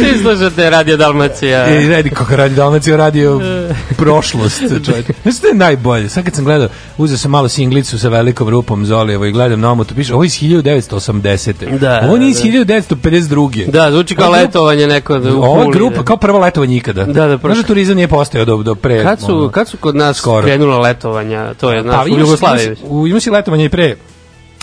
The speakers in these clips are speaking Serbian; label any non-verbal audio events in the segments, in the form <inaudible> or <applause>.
Ti slušate Radio Dalmacija. I radi kako radi Dalmacija radio prošlost, čovječe. <laughs> Znaš što je najbolje? Sad kad sam gledao, uzeo sam malo singlicu sa velikom rupom Zolijevo i gledam na omotu, piše, ovo je iz 1980. Da, ovo nije da, iz 1952. Da, zvuči kao Ovo letovanje neko da u Puli, grupa, da. kao prvo letovanje ikada. Da, da, Znaš da turizam nije postojao do, do pre... Kad su, ono, kad su kod nas Skoro. krenula letovanja? To je, znaš, u imaš- Jugoslaviji. U, ima si letovanje i pre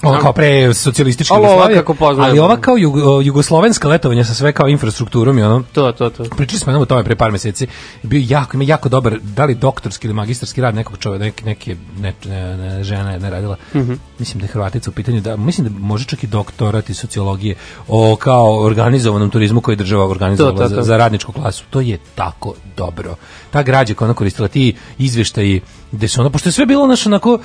ono kao pre socijalističke Jugoslavije, kako poznajemo. ali ova kao jugo, jugoslovenska letovanja sa sve kao infrastrukturom i ono, To, to, to. Pričali smo o tome pre par meseci. Bio jako, ima jako dobar, da li doktorski ili magistarski rad nekog čovjeka, neke, neke ne, ne, ne, žena je ne radila. Mhm. Mislim da je Hrvatica u pitanju, da, mislim da može čak i doktorat iz sociologije o kao organizovanom turizmu koji je država organizovala To, to, to. Za, za radničku klasu. To je tako dobro. Ta građa koja ona koristila, ti izveštaji gde su ono, pošto je sve bilo naš onako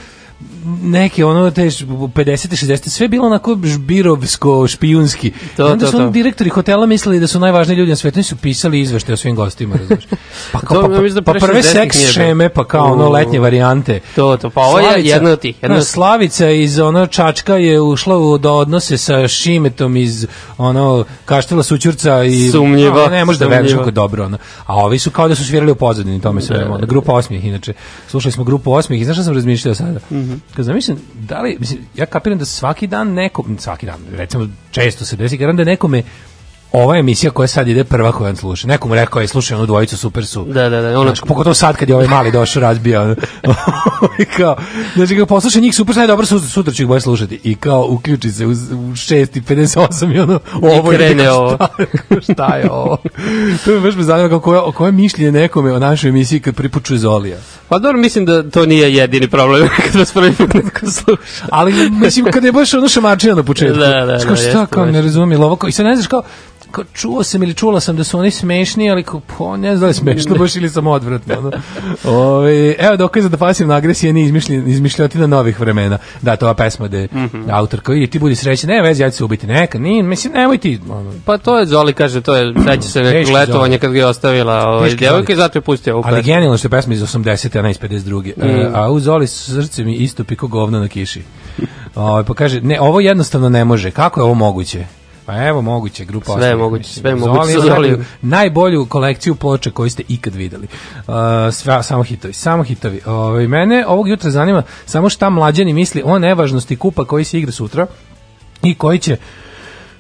neke ono te š- 50 60 sve bilo onako žbirovsko špijunski To, onda to, su to. direktori hotela mislili da su najvažniji ljudi na svetu i su pisali izveštaje o svim gostima razumeš <laughs> pa kao To, pa, mislim da pa pre prve 60 seks šeme pa kao ono letnje varijante To, to, pa ovo je jedna od tih, jedna. Slavica iz ono Čačka je ušla u do odnose sa Šimetom iz ono Kaštela Sućurca i Sumnjivo, A, ne može da veruješ kako dobro ono. A ovi su kao da su svirali u pozadini tome sve. Da. Ono, grupa osmijeh inače. Slušali smo grupu osmijeh i znaš šta sam razmišljao sada? Mhm. Kad zamišljam, da li, mislim, ja kapiram da svaki dan neko, svaki dan, recimo često se desi, kapiram da nekome ova emisija koja sad ide prva koja on sluša. Nekom rekao je slušaj onu dvojicu super su. Da, da, da, ono- Znači, pogotovo sad kad je ovaj mali došao razbija. <laughs> I kao, znači kao posluša njih super, sad dobro sutra, ću ih bolje slušati. I kao uključi se u, u 6.58 i ono, ovo je krene ovo. Šta, šta je ovo? to me baš me zanima kao koje, koje mišljenje nekome o našoj emisiji kad prvi put čuje Zolija. Pa dobro, mislim da to nije jedini problem <laughs> kad vas prvi put neko sluša. Ali mislim kad je baš ono šamačina na početku. Da, da, da, šta, jeste kao ne razumijem, ovo kao, i sad ne znaš kao, kao čuo sam ili čula sam da su oni smešni, ali kao, po, ne znam da je smešno baš ili sam odvratno. Ove, evo dokaza da pasivna agresija nije izmišljen, izmišljotina novih vremena. Da, to ova pesma da je Mhm. autor kao, ti budi srećan, ne vezi, ja ću se ubiti neka, nije, mislim, nemoj ti, ono, Pa to je Zoli kaže, to je seća se letovanja Zoli. kad ga je ostavila ovaj Zoli. i zato je pustio ovu Ali genijalno što je pesma iz 80. a ne iz 52. Mm. E, a u Zoli srce mi istupi ko govno na kiši. O, pa kaže, ne, ovo jednostavno ne može. Kako je ovo moguće? Pa evo moguće, grupa Sve je moguće, sve je Zoli moguće sa Zolijom. najbolju- Najbolju kolekciju ploča koju ste ikad videli. Uh, sve, samo hitovi, samo hitovi. Ove, mene ovog jutra zanima samo šta mlađani misli o nevažnosti kupa koji se igra sutra i koji će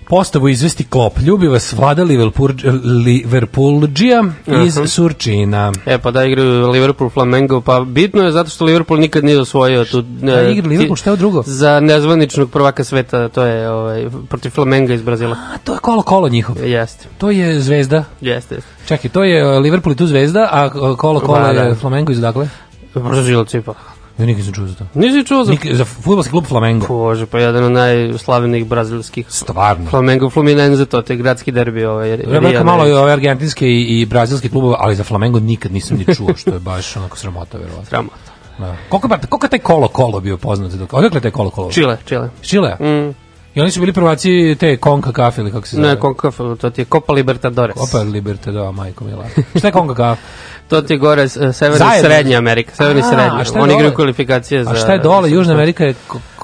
postavu izvesti klop. Ljubi vas vlada Liverpool- Liverpoolđija iz Aha. Surčina. E pa da igraju Liverpool Flamengo, pa bitno je zato što Liverpool nikad nije osvojio tu Da, e, igra Liverpool, šta je drugo? Za nezvaničnog prvaka sveta, to je ovaj protiv Flamenga iz Brazila. A to je kolo kolo njihov. Jeste. To je zvezda. Jeste. jeste. Čekaj, to je uh, Liverpool i tu zvezda, a uh, kolo kolo Pa, je da. Flamengo iz dakle? Brazilci pa. Ja nikad nisam čuo za to. Nisi čuo za Nik, za futbolski klub Flamengo. Bože, pa jedan od najslavnijih brazilskih. Stvarno. Flamengo Fluminense, to je gradski derbi. Ovaj, Ja bih malo i ove argentinske i, i brazilske klubove, ali za Flamengo nikad nisam ni čuo, što je baš onako sramota, verovatno. Sramota. Da. Koliko, je- koliko taj kolo kolo bio poznat? Odakle taj kolo kolo? Čile, Čile. Iz Čilea? Mm. I oni su bili prvaci te Konka Kafe ili kako se zove? Ne, Concacaf, to ti je Copa Libertadores. Opa Libertador, majko mila. Šta je Konka Kafe? <laughs> To ti je gore e, severna i srednja Amerika, severna i srednja. Oni igraju kvalifikacije za... A šta je dole? Južna Amerika je...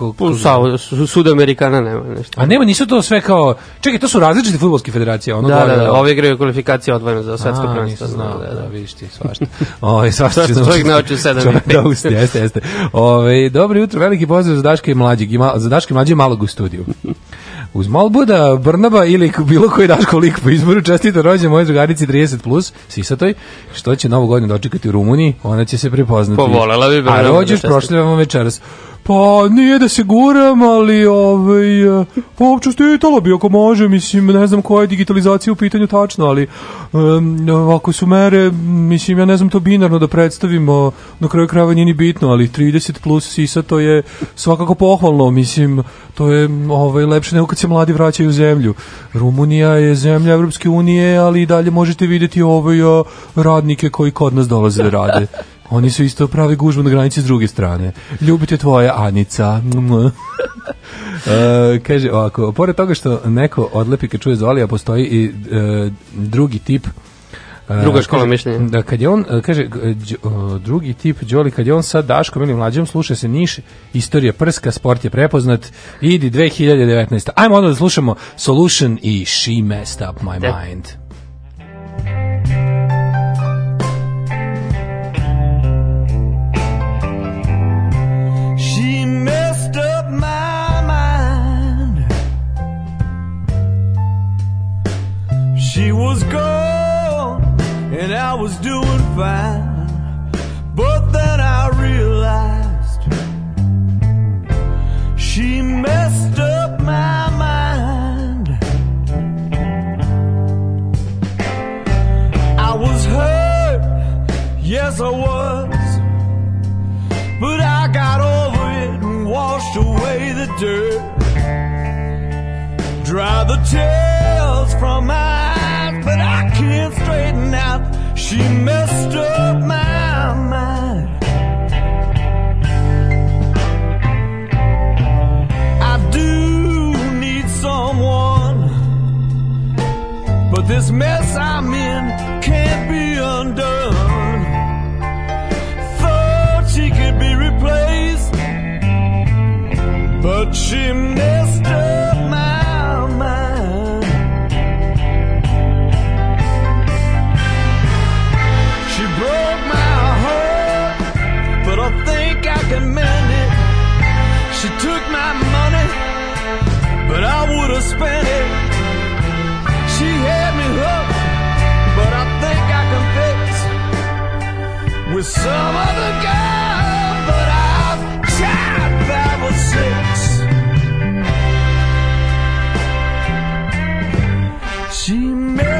Ko, ko, Sau- su- Sudamerikana nema nešto. A nema, nisu to sve kao... Čekaj, to su različite futbolske federacije. Ono Da, gore, da, da, ovi igraju kvalifikacije odvojeno za svetsko A, prvenstvo. znao, Da, da, da, da. vidiš ti, svašta. <laughs> Ove, svašta Svašta će čovjek naučiti. nauči u sedam i pet. Da, usti, jeste, jeste. Ove, dobro jutro, veliki pozdrav za Daška i mlađeg, i ma, za Daška i mlađeg malog u studiju. Uz Malbuda, Brnaba ili bilo koji Daško lik po izboru čestito rođen moje drugarici 30+, plus, Sisatoj, što će novu godinu dočekati u Rumuniji, ona će se prepoznati. Povolela bi A Brnabu da rođeš čestita. prošljavamo večeras. Pa nije da se guram, ali ovaj, e, pa čestitalo bi ako može, mislim, ne znam koja je digitalizacija u pitanju tačno, ali um, ako su mere, mislim, ja ne znam to binarno da predstavimo, na kraju krajeva nije ni bitno, ali 30 plus sisa to je svakako pohvalno, mislim, to je ovaj, lepše nego kad se mladi vraćaju u zemlju. Rumunija je zemlja Evropske unije, ali i dalje možete vidjeti ovaj, a, radnike koji kod nas dolaze da rade. <laughs> Oni su isto pravi gužbu na granici s druge strane. Ljubite tvoja Anica. <laughs> E, kaže ovako, pored toga što neko odlepi kad čuje Zolija, postoji i e, drugi tip e, Druga škola mišljenja. Da, kad je on, e, kaže, e, drugi tip, Đoli, kad je on sad Daškom ili mlađom, sluša se Niš, istorija prska, sport je prepoznat, idi 2019. Ajmo onda da slušamo Solution i She Messed Up My Da. Mind. She was gone, and I was doing fine. But then I realized she messed up my mind. I was hurt, yes, I was. But I got over it and washed away the dirt. Dry the tears from my eyes, but I can't straighten out. She messed up my mind. I do need someone, but this mess I'm in can't be undone thought she could be replaced, but she messed up It. She had me hooked, but I think I can fix with some other girl, but I've tried five or six. She messed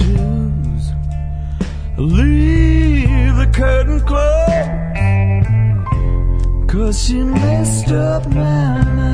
shoes. Leave the curtain closed. Cause she messed up my mind.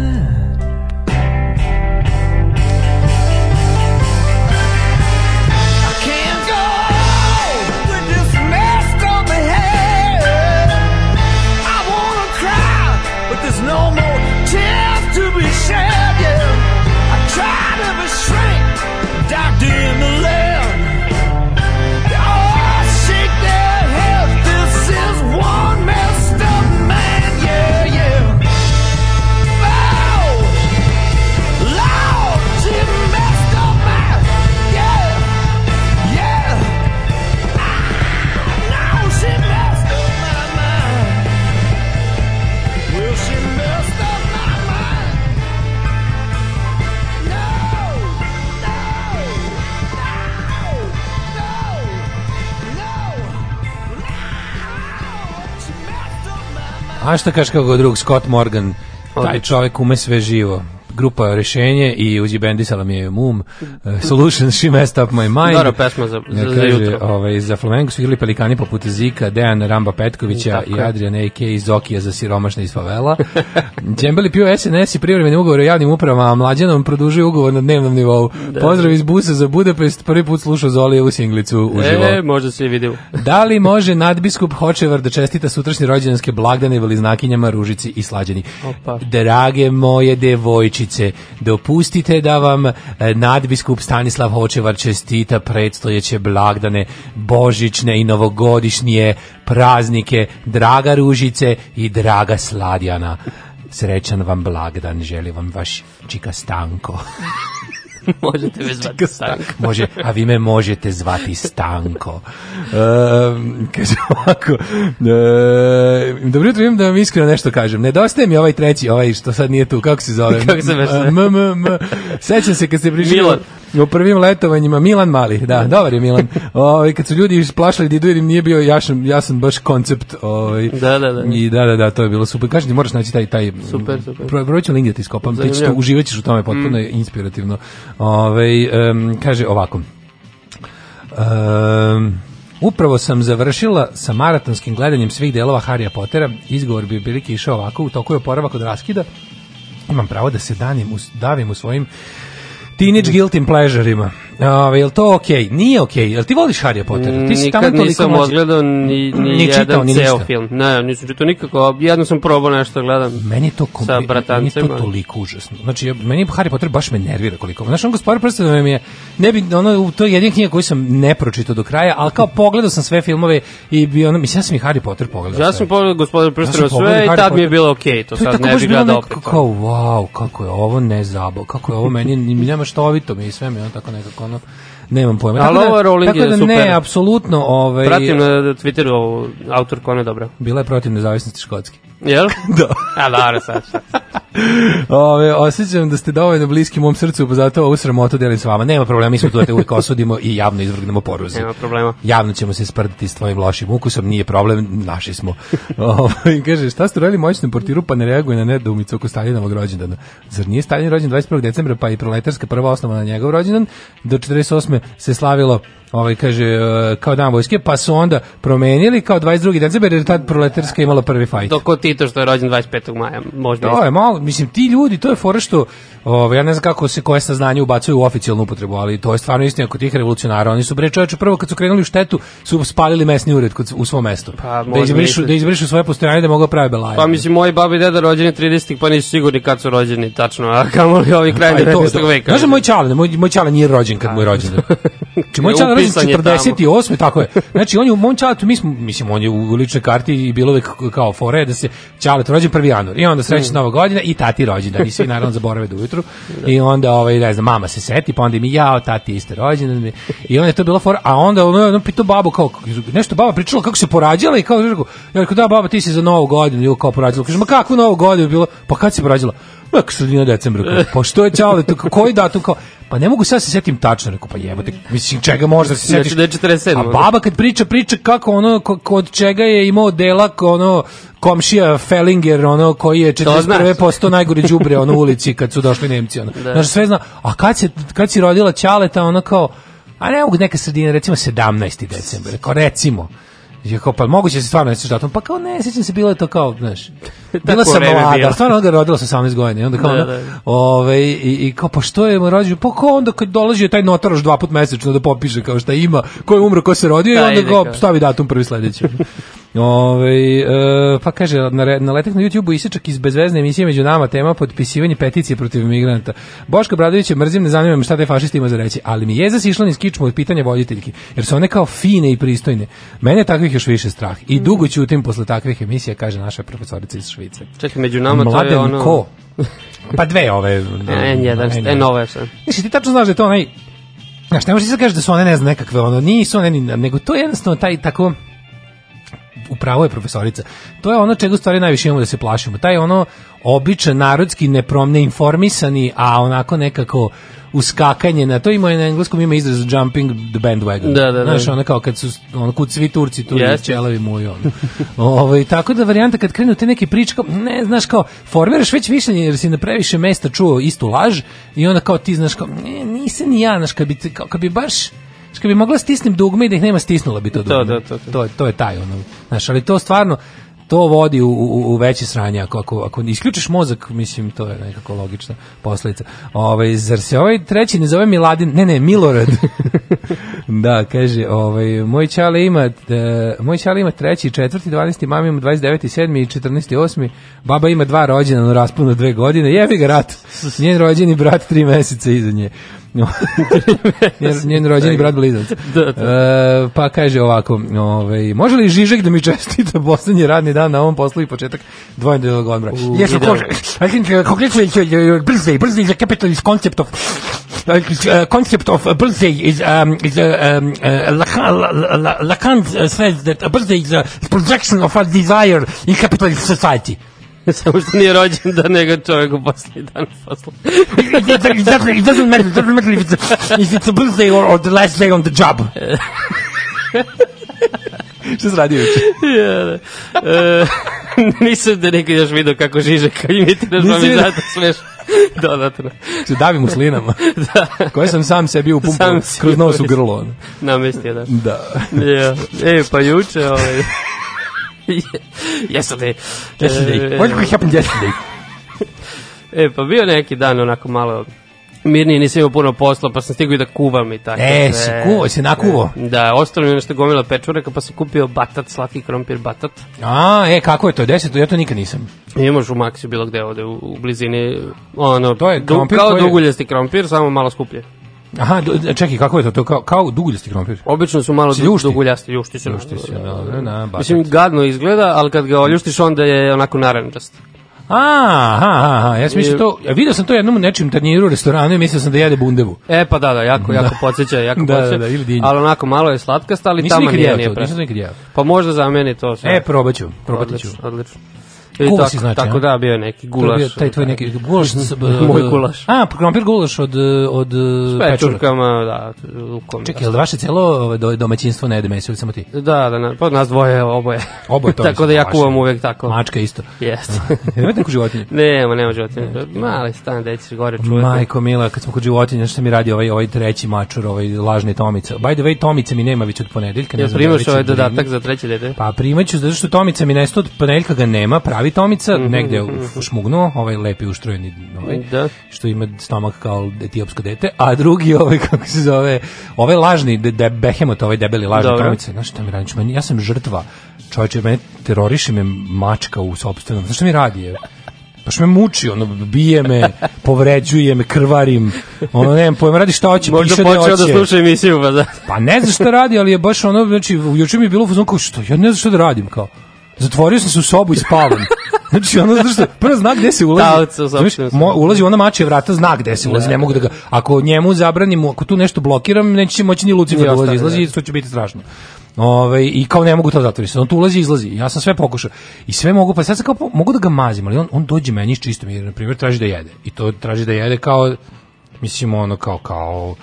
A šta kažeš kako drug Scott Morgan Taj čovek ume sve živo. Grupa Rešenje i Uzi Bendisala mi je Mum. Uh, Solution, She Messed Up My Mind. Dobra pesma za, za, Ja, za kaže, jutro. ovaj, za Flamengo su igrali pelikani poput Zika, Dejan Ramba Petkovića Tako i je. Adrian A.K. iz Zokija za siromašne iz favela. <laughs> Džembeli pio SNS i privremeni ugovor o javnim upravama, a mlađanom produžuje ugovor na dnevnom nivou. Pozdrav iz busa za Budapest, prvi put slušao Zolije u Singlicu uživo. E, možda se i vidio. Da li može nadbiskup Hočevar da čestita sutrašnje rođendanske blagdane veliznakinjama Ružici i Slađani? Opa. Drage moje devojčice, dopustite da vam e, nadbiskup Stanislav Hočevar čestita predstojeće blagdane, božićne i novogodišnje praznike, draga Ružice i draga Sladjana. Srećan vam blagdan, želi vam vaš čika Stanko. <laughs> Možete me zvati Stanko. Može, a vi me možete zvati Stanko. E, kaže ovako, e, dobro jutro, imam da vam iskreno nešto kažem. Nedostaje mi ovaj treći, ovaj što sad nije tu, kako se zove? Kako se? M, m, m. Sećam se kad ste prišli Milan. U prvim letovanjima, Milan Mali, da, dobar je Milan. Ovaj kad su ljudi isplašali da idu jer im nije bio jasan, jasan baš koncept. Ovaj, Da, da, da. I da, da, da, to je bilo super. Kažem ti, moraš naći taj, taj Super, super. Pro, broj ću link da ti iskopam, ti ćeš to, Zanimljivo. uživat ćeš u tome, potpuno je inspirativno. Ovaj em, kaže ovako. Em, upravo sam završila sa maratonskim gledanjem svih delova Harrya Pottera. Izgovor bi prilike išao ovako, u toku je oporavak od raskida. Imam pravo da se danim, davim u svojim teenage guilty pleasureima. Ove, je to okej? Nije okej. Jel ti voliš Harry Pottera? Ti si tamo Nikad toliko nisam mlađi. odgledao ni, ni, Ni čitao, jedan ni ceo ništa. film. Ne, nisam čitao nikako. Jedno sam probao nešto da gledam. Meni je to kom... Sa meni je bratancima. to toliko užasno. Znači ja- meni je Harry Potter baš me nervira koliko. Znaš, on gospodar prstenova mi je ne bi ono to je jedina knjiga koju sam ne pročitao do kraja, ali kao pogledao sam sve filmove i bi ono mislim ja sam i Harry Potter pogledao. Ja sve. sam pogledao gospodar sam pogledao sve i tad mi je Potter. bilo okej. To To je sad ne bilo gledao opet. kao, wow, kako je ovo nezabo, kako je ovo meni, nema štovito mi i sve mi ono tako nekako ono, nemam pojma. Ali da- ovo Rowling tako je da super. ne, apsolutno, ovaj, Pratim na Twitteru ona je dobra. bila je protiv nezavisnosti Škotske. Jel? <laughs> Da. A, dobro, sad šta. Ove, osjećam da ste dovoljno bliski mom srcu, pa zato ovu sramotu delim s vama. Nema problema, mi smo tu da te uvijek osudimo i javno izvrgnemo poruzi. Nema problema. Javno ćemo se sprditi s tvojim lošim ukusom, nije problem, naši smo. Ove, <laughs> kaže, šta ste radili moćnom portiru pa ne reaguje na nedoumicu oko Stalinovog rođendana? Zar nije Stalin rođen 21. decembra pa i proletarska prva osnova na njegov rođendan? Do 48. se slavilo ovaj kaže e, kao dan vojske, pa su onda promenili kao 22. decembar jer je tad proletarska imala prvi fajt. Dok kod Tito što je rođen 25. maja, možda To je malo, mislim, ti ljudi, to je fora što, ovaj, ja ne znam kako se koje saznanje ubacuju u oficijalnu upotrebu, ali to je stvarno istina kod tih revolucionara. Oni su bre čoveče prvo kad su krenuli u štetu, su spalili mesni ured kod, u svom mestu. Pa, da izbrišu, da izbrišu svoje postojanje da mogu pravi belaje. Pa mislim, moji babi i deda rođeni 30. pa nisu sigurni kad su rođeni, tačno, a kamoli ovi kraj Pa i to, 19. to. veka. Da moj čale, moj, moj čale nije rođen kad mu je rođen. <laughs> Znači, moj čale rođen Upisan je tamo. 48. tako je. Znači, on je u mom čaletu, mi smo, mislim, on je u ličnoj karti i bilo uvek kao fore da se čalet rođen 1. januar. I onda srećna nova godina i tati rođendan. I svi naravno zaborave do ujutru. I onda, ovaj, ne znam, mama se seti, pa onda mi jao, tati je isto rođendan. I onda je to bilo fora, a onda ono, ono pitao babu kao, nešto baba pričala kako se porađala i kao, ja rekao, da, baba, ti si za novu godinu, ili kao porađala. Kaže, ma kakvu novu godinu bilo? Pa kad se porađala? Nek sredina decembra. Kao, pa što je čale, to, kao, koji datum? Kao, pa ne mogu sad se setim tačno. Rekao, pa jebote, mislim, čega možda se Znači setiš? da je 47. A baba kad priča, priča kako ono, ko- kod čega je imao delak, ono, komšija Fellinger, ono, koji je 41. znaš. postao najgore đubre ono u ulici kad su došli Nemci, ono. Da. Znaš, sve zna, a kad, se, kad si rodila Ćaleta, ono kao, a ne mogu neka sredina, recimo 17. decembar, rekao, recimo. Je kao, pa moguće se stvarno ne datum, pa kao ne, sjećam se, bilo je to kao, znaš, <laughs> bila sam mlada, stvarno ga rodila sa 18 godina, i onda kao, Da, ono, da. Ove, i, i kao, pa što je mu rođen? Pa kao onda kad dolazi taj notar još dva put mesečno da popiše kao šta ima, ko je umro, ko se rodio i Da, onda ide kao stavi datum prvi sledeći. <laughs> Ove, e, pa kaže, na, na letak na YouTube-u isječak iz bezvezne emisije među nama tema potpisivanje peticije protiv migranta. Boška Bradović je mrzim, ne zanima me šta taj fašist ima za reći, ali mi je zasišla niz kičmu od pitanja voditeljki, jer su one kao fine i pristojne. Mene je takvih još više strah. I dugo ćutim posle takvih emisija, kaže naša profesorica iz Švice. Čekaj, među nama to je Mladen ono... ko? Pa dve ove. N1, N1 je sad. Znači, ti tačno znaš da je to onaj... Znaš, ne možeš ti sad kažeš da su one, ne znam, nekakve, ono, nisu one, nego to je jednostavno taj tako upravo je profesorica. To je ono čega u stvari najviše imamo da se plašimo. Taj ono običan narodski neprom neinformisani, a onako nekako uskakanje na to ima na engleskom ima izraz jumping the bandwagon. Da, da, da. Znaš, ono kao kad su ono kud svi Turci tu yes. ćelavi muju. Ono. <laughs> ovaj tako da varijanta kad krenu te neke priče kao ne znaš kao formiraš već mišljenje jer si na previše mesta čuo istu laž i onda kao ti znaš kao ne, nisam ni ja, znaš kad bi kao, kad bi baš kad bi mogla stisnem dugme i da ih nema stisnula bi to dugme. da, to, to. to, je- to je taj ono. Znaš, ali to stvarno to vodi u, u, u veće sranje ako, ako, ako isključiš mozak, mislim, to je nekako logična posledica. Ovaj, zar se ovaj treći ne zove Miladin? Ne, ne, Milorad. <laughs> da, kaže, ovaj, moj čale ima, e, moj čale ima treći, četvrti, 12. mama ima 29. 7. i 14. 8. Baba ima dva rođena u rasponu dve godine. Jebi ga rat. <laughs> Njen rođeni brat tri meseca iza nje. <laughs> njen, njen rođeni brat blizanac. Da, E, pa kaže ovako, ovaj, može li Žižek da mi <laughs> čestita poslednji radni dan na ovom poslu i početak dvojnedeljnog odmora? Of course. I think uh, congratulations your birthday. Birthday is a capitalist concept of uh, concept of a birthday is um, is a um, uh, Lacan, La- La- Lacan uh, says that a birthday is a projection of a desire in capitalist society. <laughs> Samo što nije rođen da nego čovjek u posljednji dan posla. it, it, doesn't, matter. It doesn't matter if it's a, if it's a birthday or, or the last day on the job. <laughs> Što se radi juče? ja, da. E, <laughs> nisam da nikad još vidio kako Žižeka imitiraš, pa mi zato smeš dodatno. Se davim u slinama. da, Koje sam sam sebi upumpao kroz nos u grlo. namestio da. Da. Ja. E, pa juče, ovaj... <laughs> Yesterday. Yesterday. E, What happened yesterday? E, pa bio neki dan onako malo mirniji, nisam imao puno posla, pa sam stigao i da kuvam i tako. E, si kuvao, si nakuvao? Da, ostalo mi je nešto gomila pečuraka, pa sam kupio batat, slatki krompir batat. A, e, kako je to? Deset, ja to nikad nisam. Imaš u Maxi bilo gde ovde u, u blizini, ono, To je krompir kao je- duguljasti krompir, samo malo skuplje. Aha, čekaj, kako je to? To kao, kao duguljasti krompir. Obično su malo ljušti? duguljasti, ljušti se. Ljušti se, dobro, na, batat. Mislim, gadno izgleda, ali kad ga oljuštiš, onda je onako naranđast. A, aha, aha, aha, ja sam mislio to, ja vidio sam to jednom nečim tanjiru u restoranu i mislio sam da jede bundevu. E, pa da, da, jako, jako <laughs> podsjeća, jako Da, da, podsjeća. da, ili dinju. Ali onako malo je slatkasta, ali Nisam tamo nije, nije jeo. Pa možda zameni to sve. E, probat ću, probati ću. Odlično, odlično. I Gulaš tako, znači, tako da, bio je neki je gulaš. bio taj tvoj neki gulaš. s- Moj gulaš. A, krompir gulaš od, od S pečurka. pečurkama, da, lukom. Čekaj, jel vaše celo ovaj, do- domaćinstvo ne jede meso ili samo ti? Da, da, na, pa nas dvoje oboje. Oboje to. <laughs> tako da ja kuvam uvek tako. Mačka isto. Jeste. <laughs> Imate neku životinju? <laughs> Nema, nema životinja. Mali stan, ćeš gore čuvati. Majko Mila, kad smo kod životinja, što mi radi ovaj, ovaj treći mačur, ovaj lažni Tomica. By the way, Tomica mi nema već od ponedeljka. Ne primaš da li ovaj da dodatak za treće dete? Pa primaću, zato što Tomica mi nesto od ponedeljka ga nema, pravi Tomica, negde u u šmugnuo, ovaj lepi uštrojeni, ovaj, Da. što ima stomak kao etiopsko dete, a drugi <laughs> ovaj, kako se zove, ovaj lažni, de, de, behemot, ovaj debeli lažni Dobro. Tomica, znaš šta mi radi, Znači, meni, ja sam žrtva, čovječe, mene teroriše me mačka u sopstvenom, znaš šta mi radi, je? Baš me muči, ono, bije me, <laughs> povređuje me, krvarim, ono, nemam pojma, radi šta hoće, Možda piše da počeo da hoće. sluša emisiju, pa da. Pa ne znam šta radi, ali je baš ono, znači, juče mi je bilo u fazonu kao, što, ja ne znam šta da radim, kao. Zatvorio sam se u sobu i spavam. <laughs> Znači, ono, zato što, prvo zna gde se ulazi. Znaš, mo- ulazi ona mačija vrata, zna gde se ulazi, ne mogu da ga, ako njemu zabranim, ako tu nešto blokiram, neće moći ni Lucifer da ulazi, izlazi, da. to će biti strašno. Ove, I kao ne mogu to zatvoriti. On tu ulazi i izlazi. Ja sam sve pokušao. I sve mogu, pa sad sam kao, mogu da ga mazim, ali on, on dođe meni iz čistom, jer, na primjer, traži da jede. I to traži da jede kao, mislim, ono, kao, kao,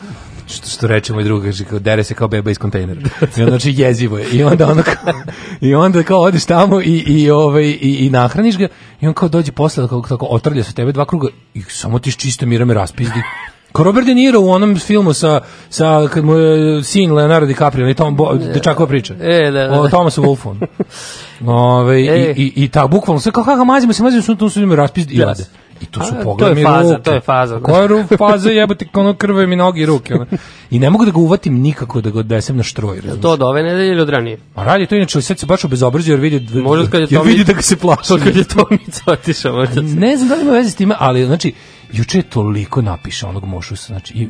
što, što reče moj drug, kaže, kao, dere se kao beba iz kontejnera. I onda, znači, jezivo je. I onda, ono, kao, i onda kao odeš tamo i, i, ovaj, i, i nahraniš ga i on kao dođe posle, kao, tako, otrlja se tebe dva kruga i samo ti s čistom mira me raspizdi. Kao Robert De Niro u onom filmu sa, sa kad mu je sin Leonardo DiCaprio, i Tom Bo, dečakova priča. E, da, da. O Thomasu Wolfu. Ove, E. i, i, I ta, bukvalno sve, kao kako mazimo se, mazimo se, tu su njima raspizdi i Yes. lade. I tu su A, pogledami to je faza, ruke. to je faza. Koja je ru- faza, jebote, ono krve mi noge i ruke. Ono. I ne mogu da ga uvatim nikako da ga odnesem na štroj. razumiješ? To od ove nedelje ili od ranije? A radi to inače, ali sad se baš obezobrazio jer vidi, Možda kad je jer to vidi vid- da ga se plaši. To kad je to mi otišao, Ne znam da li ima veze s time, ali znači juče je toliko napiše onog mošusa, znači i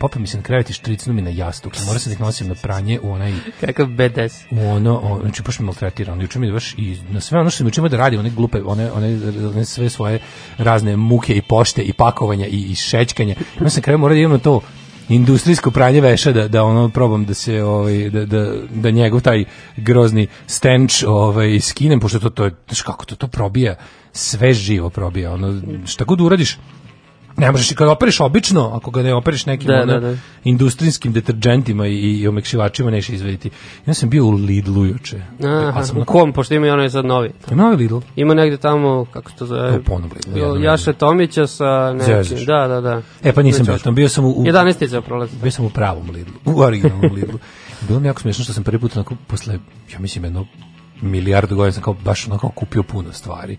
popa mi se na krevet i štricnu mi na jastuk, mora se da ih nosim na pranje u onaj Kakav BDS. u ono, o, znači baš me maltretira, juče mi baš i na sve ono što mi učimo da radi, one glupe, one, one, one sve svoje razne muke i pošte i pakovanja i, i šećkanja. Ja sam kraju mora da imam to industrijsko pranje veša da, da ono probam da se ovaj da, da, da njegov taj grozni stenč ovaj skinem pošto to to je kako to to probija sve živo probija ono šta god uradiš Ne možeš i kad operiš obično, ako ga ne operiš nekim Da, ono, da, da. industrijskim deterđentima i, i omekšivačima nećeš izvediti. Ja sam bio u Lidlu juče. Aha, Pa sam u na- kom, pošto ima i onaj sad novi. Ima ovaj Lidl? Ima negde tamo, kako se to zove? To ponovo Lidl, jedan Jaše Tomića sa nekim. Zezaš. Da, da, da. E pa nisam bio tamo, bio sam u... u 11. prolazi. bio sam u pravom Lidlu, u originalnom Lidlu. <laughs> Bilo mi jako smiješno što sam prvi put onako, posle, ja mislim, jedno milijardu godina sam kao baš onako kupio puno stvari.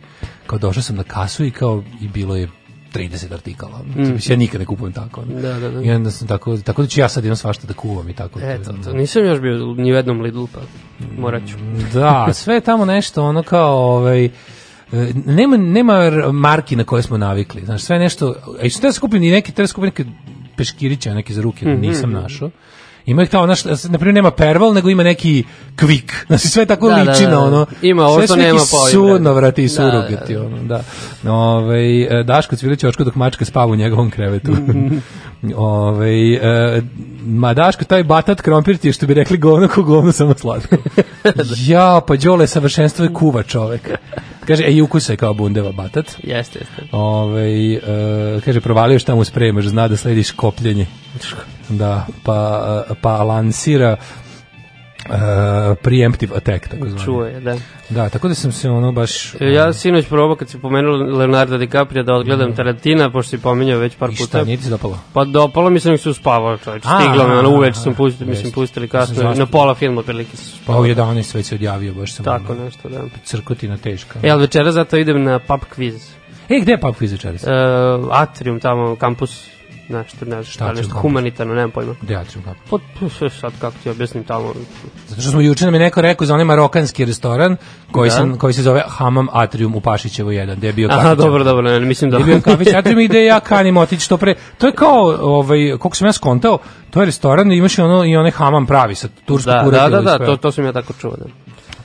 Kao došao sam na kasu i kao, i bilo je 30 artikala. Mm. Ja nikad ne kupujem tako. ono. Da, da, da. I onda sam tako, tako da ću ja sad imam svašta da kuvam i tako. Eto, to, nisam još bio ni u jednom Lidlu, pa morat ću. Da, sve je tamo nešto ono kao ovaj e, nema nema marki na koje smo navikli. Znaš, sve nešto, a i što da skupim i neki, treba skupim neke peškiriće, neke za ruke, Mhm, nisam našao. Ima ih tamo, na primjer nema perval, nego ima neki kvik. Znači sve tako Da, da, liči da, na da. ono. Ima ovo sve što su neki nema po ovim Sunovrati i. Da, surogati, da, da. ono, da. Ove, e, Daško cvilić očko dok mačka spava u njegovom krevetu. <laughs> Ove, e, ma Daško, taj batat krompir ti je što bi rekli govno ko govno samo slatko. <laughs> ja, pa Đole savršenstvo je kuva čovek. Kaže, e, i ukusa je kao bundeva batat. Jeste, jeste. Ove, e, kaže, provalio šta mu spremaš, zna da slediš kopljenje. Da, pa, pa lansira uh, preemptive attack, tako zvani. Čuje, da. Da, tako da sam se ono baš... E, Ja sinoć probao kad si pomenuo Leonardo DiCaprio da odgledam Tarantina, pošto si pominjao već par I puta. šta, nije ti se dopalo? Pa dopalo mi se nek se uspavao čovječ. A, Stiglo me, ono a, uveč a, sam pustili, mislim pustili kasno, na pola filma otprilike se Pa u spavao. 11 već se odjavio, baš sam Tako ono, nešto, da. crkotina teška. E, ali večera zato idem na pub quiz. E, gde je pub quiz večeras? E, Atrium tamo, kampus, nešto, ne znam, šta, Atrium nešto kampus? humanitarno, nemam pojma. Gde je Atrium Cup? Pa, p- sad kako ti objasnim tamo. Zato što smo juče nam je neko rekao za onaj marokanski restoran koji, Da. sam, koji se zove Hamam Atrium u Pašićevo 1, gde je bio Aha, kafić. dobro, dobro, ne, mislim da... Gde je bio kafić Atrium i gde ja kanim otići što pre. To je kao, ovaj, koliko sam ja skontao, to je restoran i imaš i ono, i onaj hamam pravi sa tursko Da, da, da, da, sve. to, to sam ja tako čuo, da.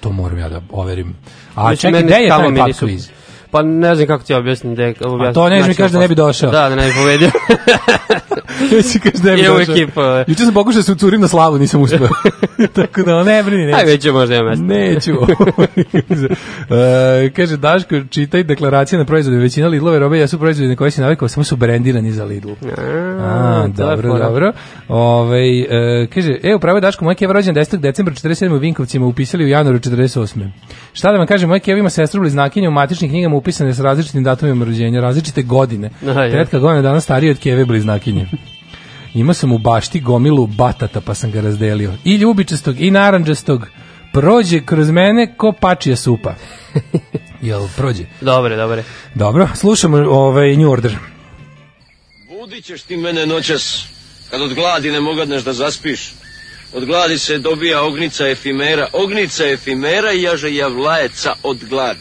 To moram ja da overim. A Mislim, čekaj, gde je taj pub quiz? Pa ne znam kako ti objasnim. Da je, A to nećeš mi kaži da ne bi došao. Da, da ne bi povedio. Ja <laughs> si kažeš da ne bi došao. ekipu, ovaj. Juče sam pokušao da se ucurim na slavu, nisam uspeo. <laughs> Tako da, ne brini, neću. Aj, već je možda ima mesto. Neću. <laughs> e, kaže Daško, čitaj deklaracije na proizvode. Većina Lidlove robe jesu proizvodi na koje si navikao, samo su brendirani za Lidl. A, dobro, dobro. Ove, e, kaže, evo, pravo je Daško, moj kev rođen 10. decembra 47. u Vinkovcima upisali u januaru 48. Šta da vam kažem, moj kev ima sestru bliznakinju u matičnim knjigama upisane s različitim datumima rođenja, različite godine. Aha, je. Tetka godina dana stariji od keve bliznakinje. Imao sam u bašti gomilu batata pa sam ga razdelio. I ljubičastog i naranđastog. Prođe kroz mene ko pačija supa. <laughs> Jel prođe? Dobre, dobre. Dobro, slušamo ovaj New Order. Budit ćeš ti mene noćas, kad od gladi ne mogadneš da zaspiš. Od gladi se dobija ognica efimera, ognica efimera i jaže javlajeca od gladi.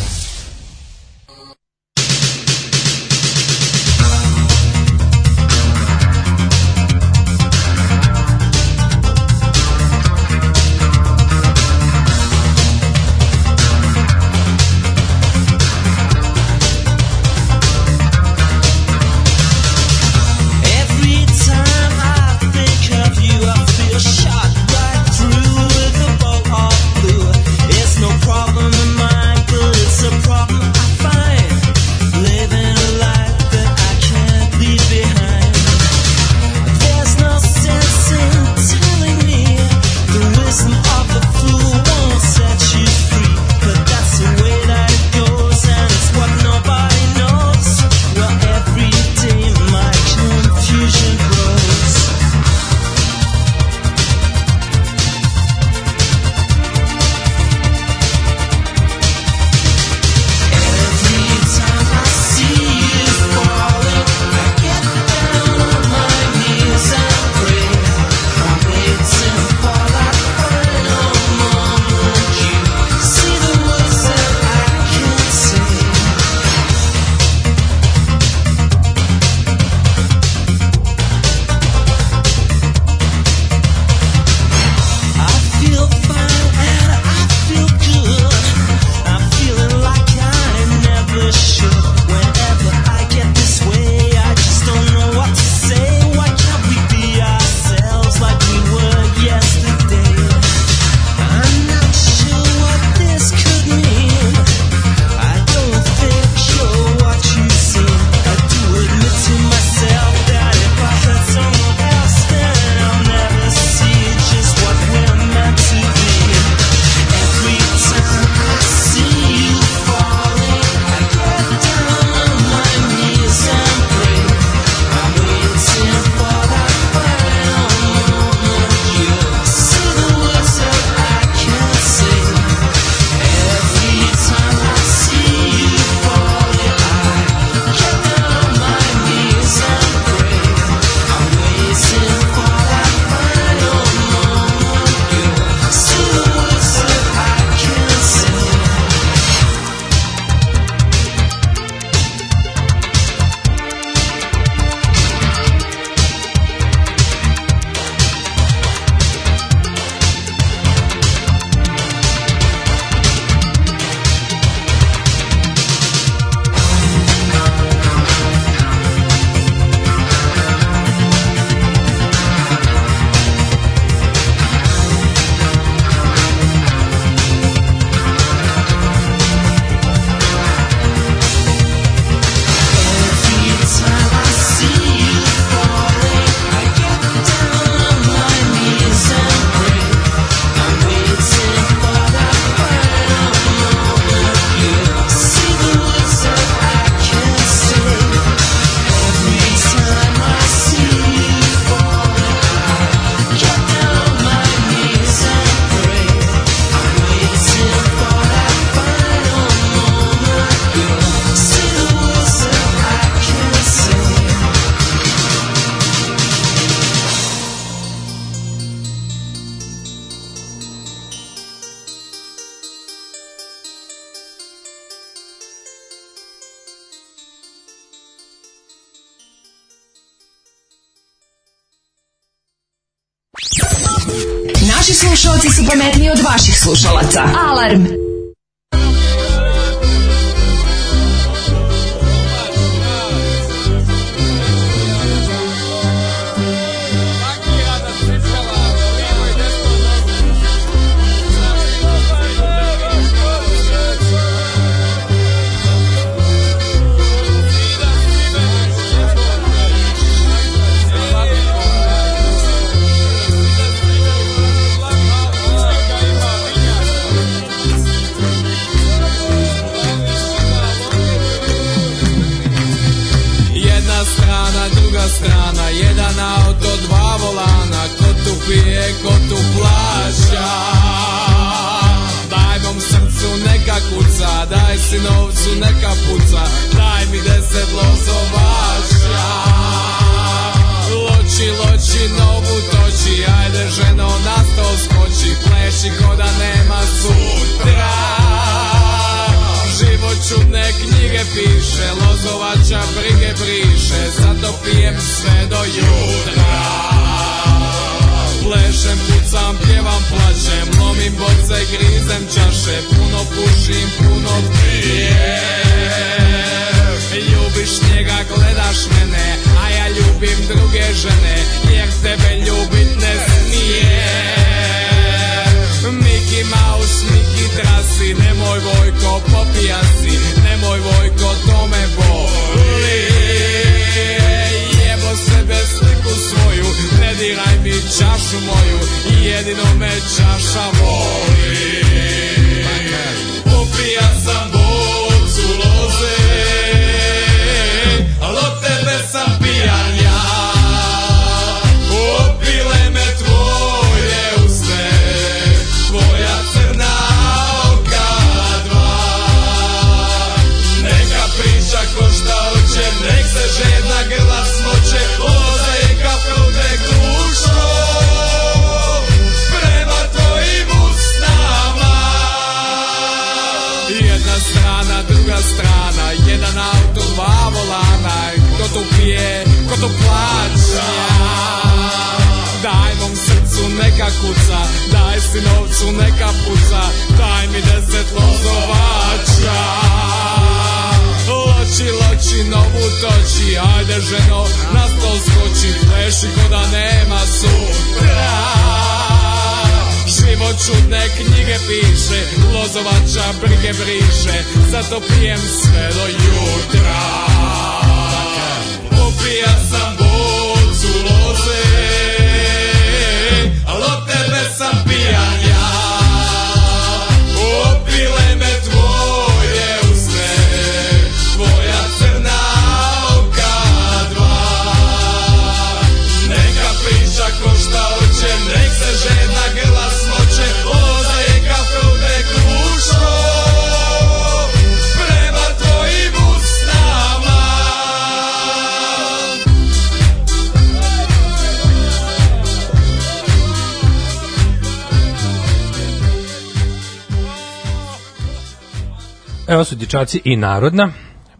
Dječaci i narodna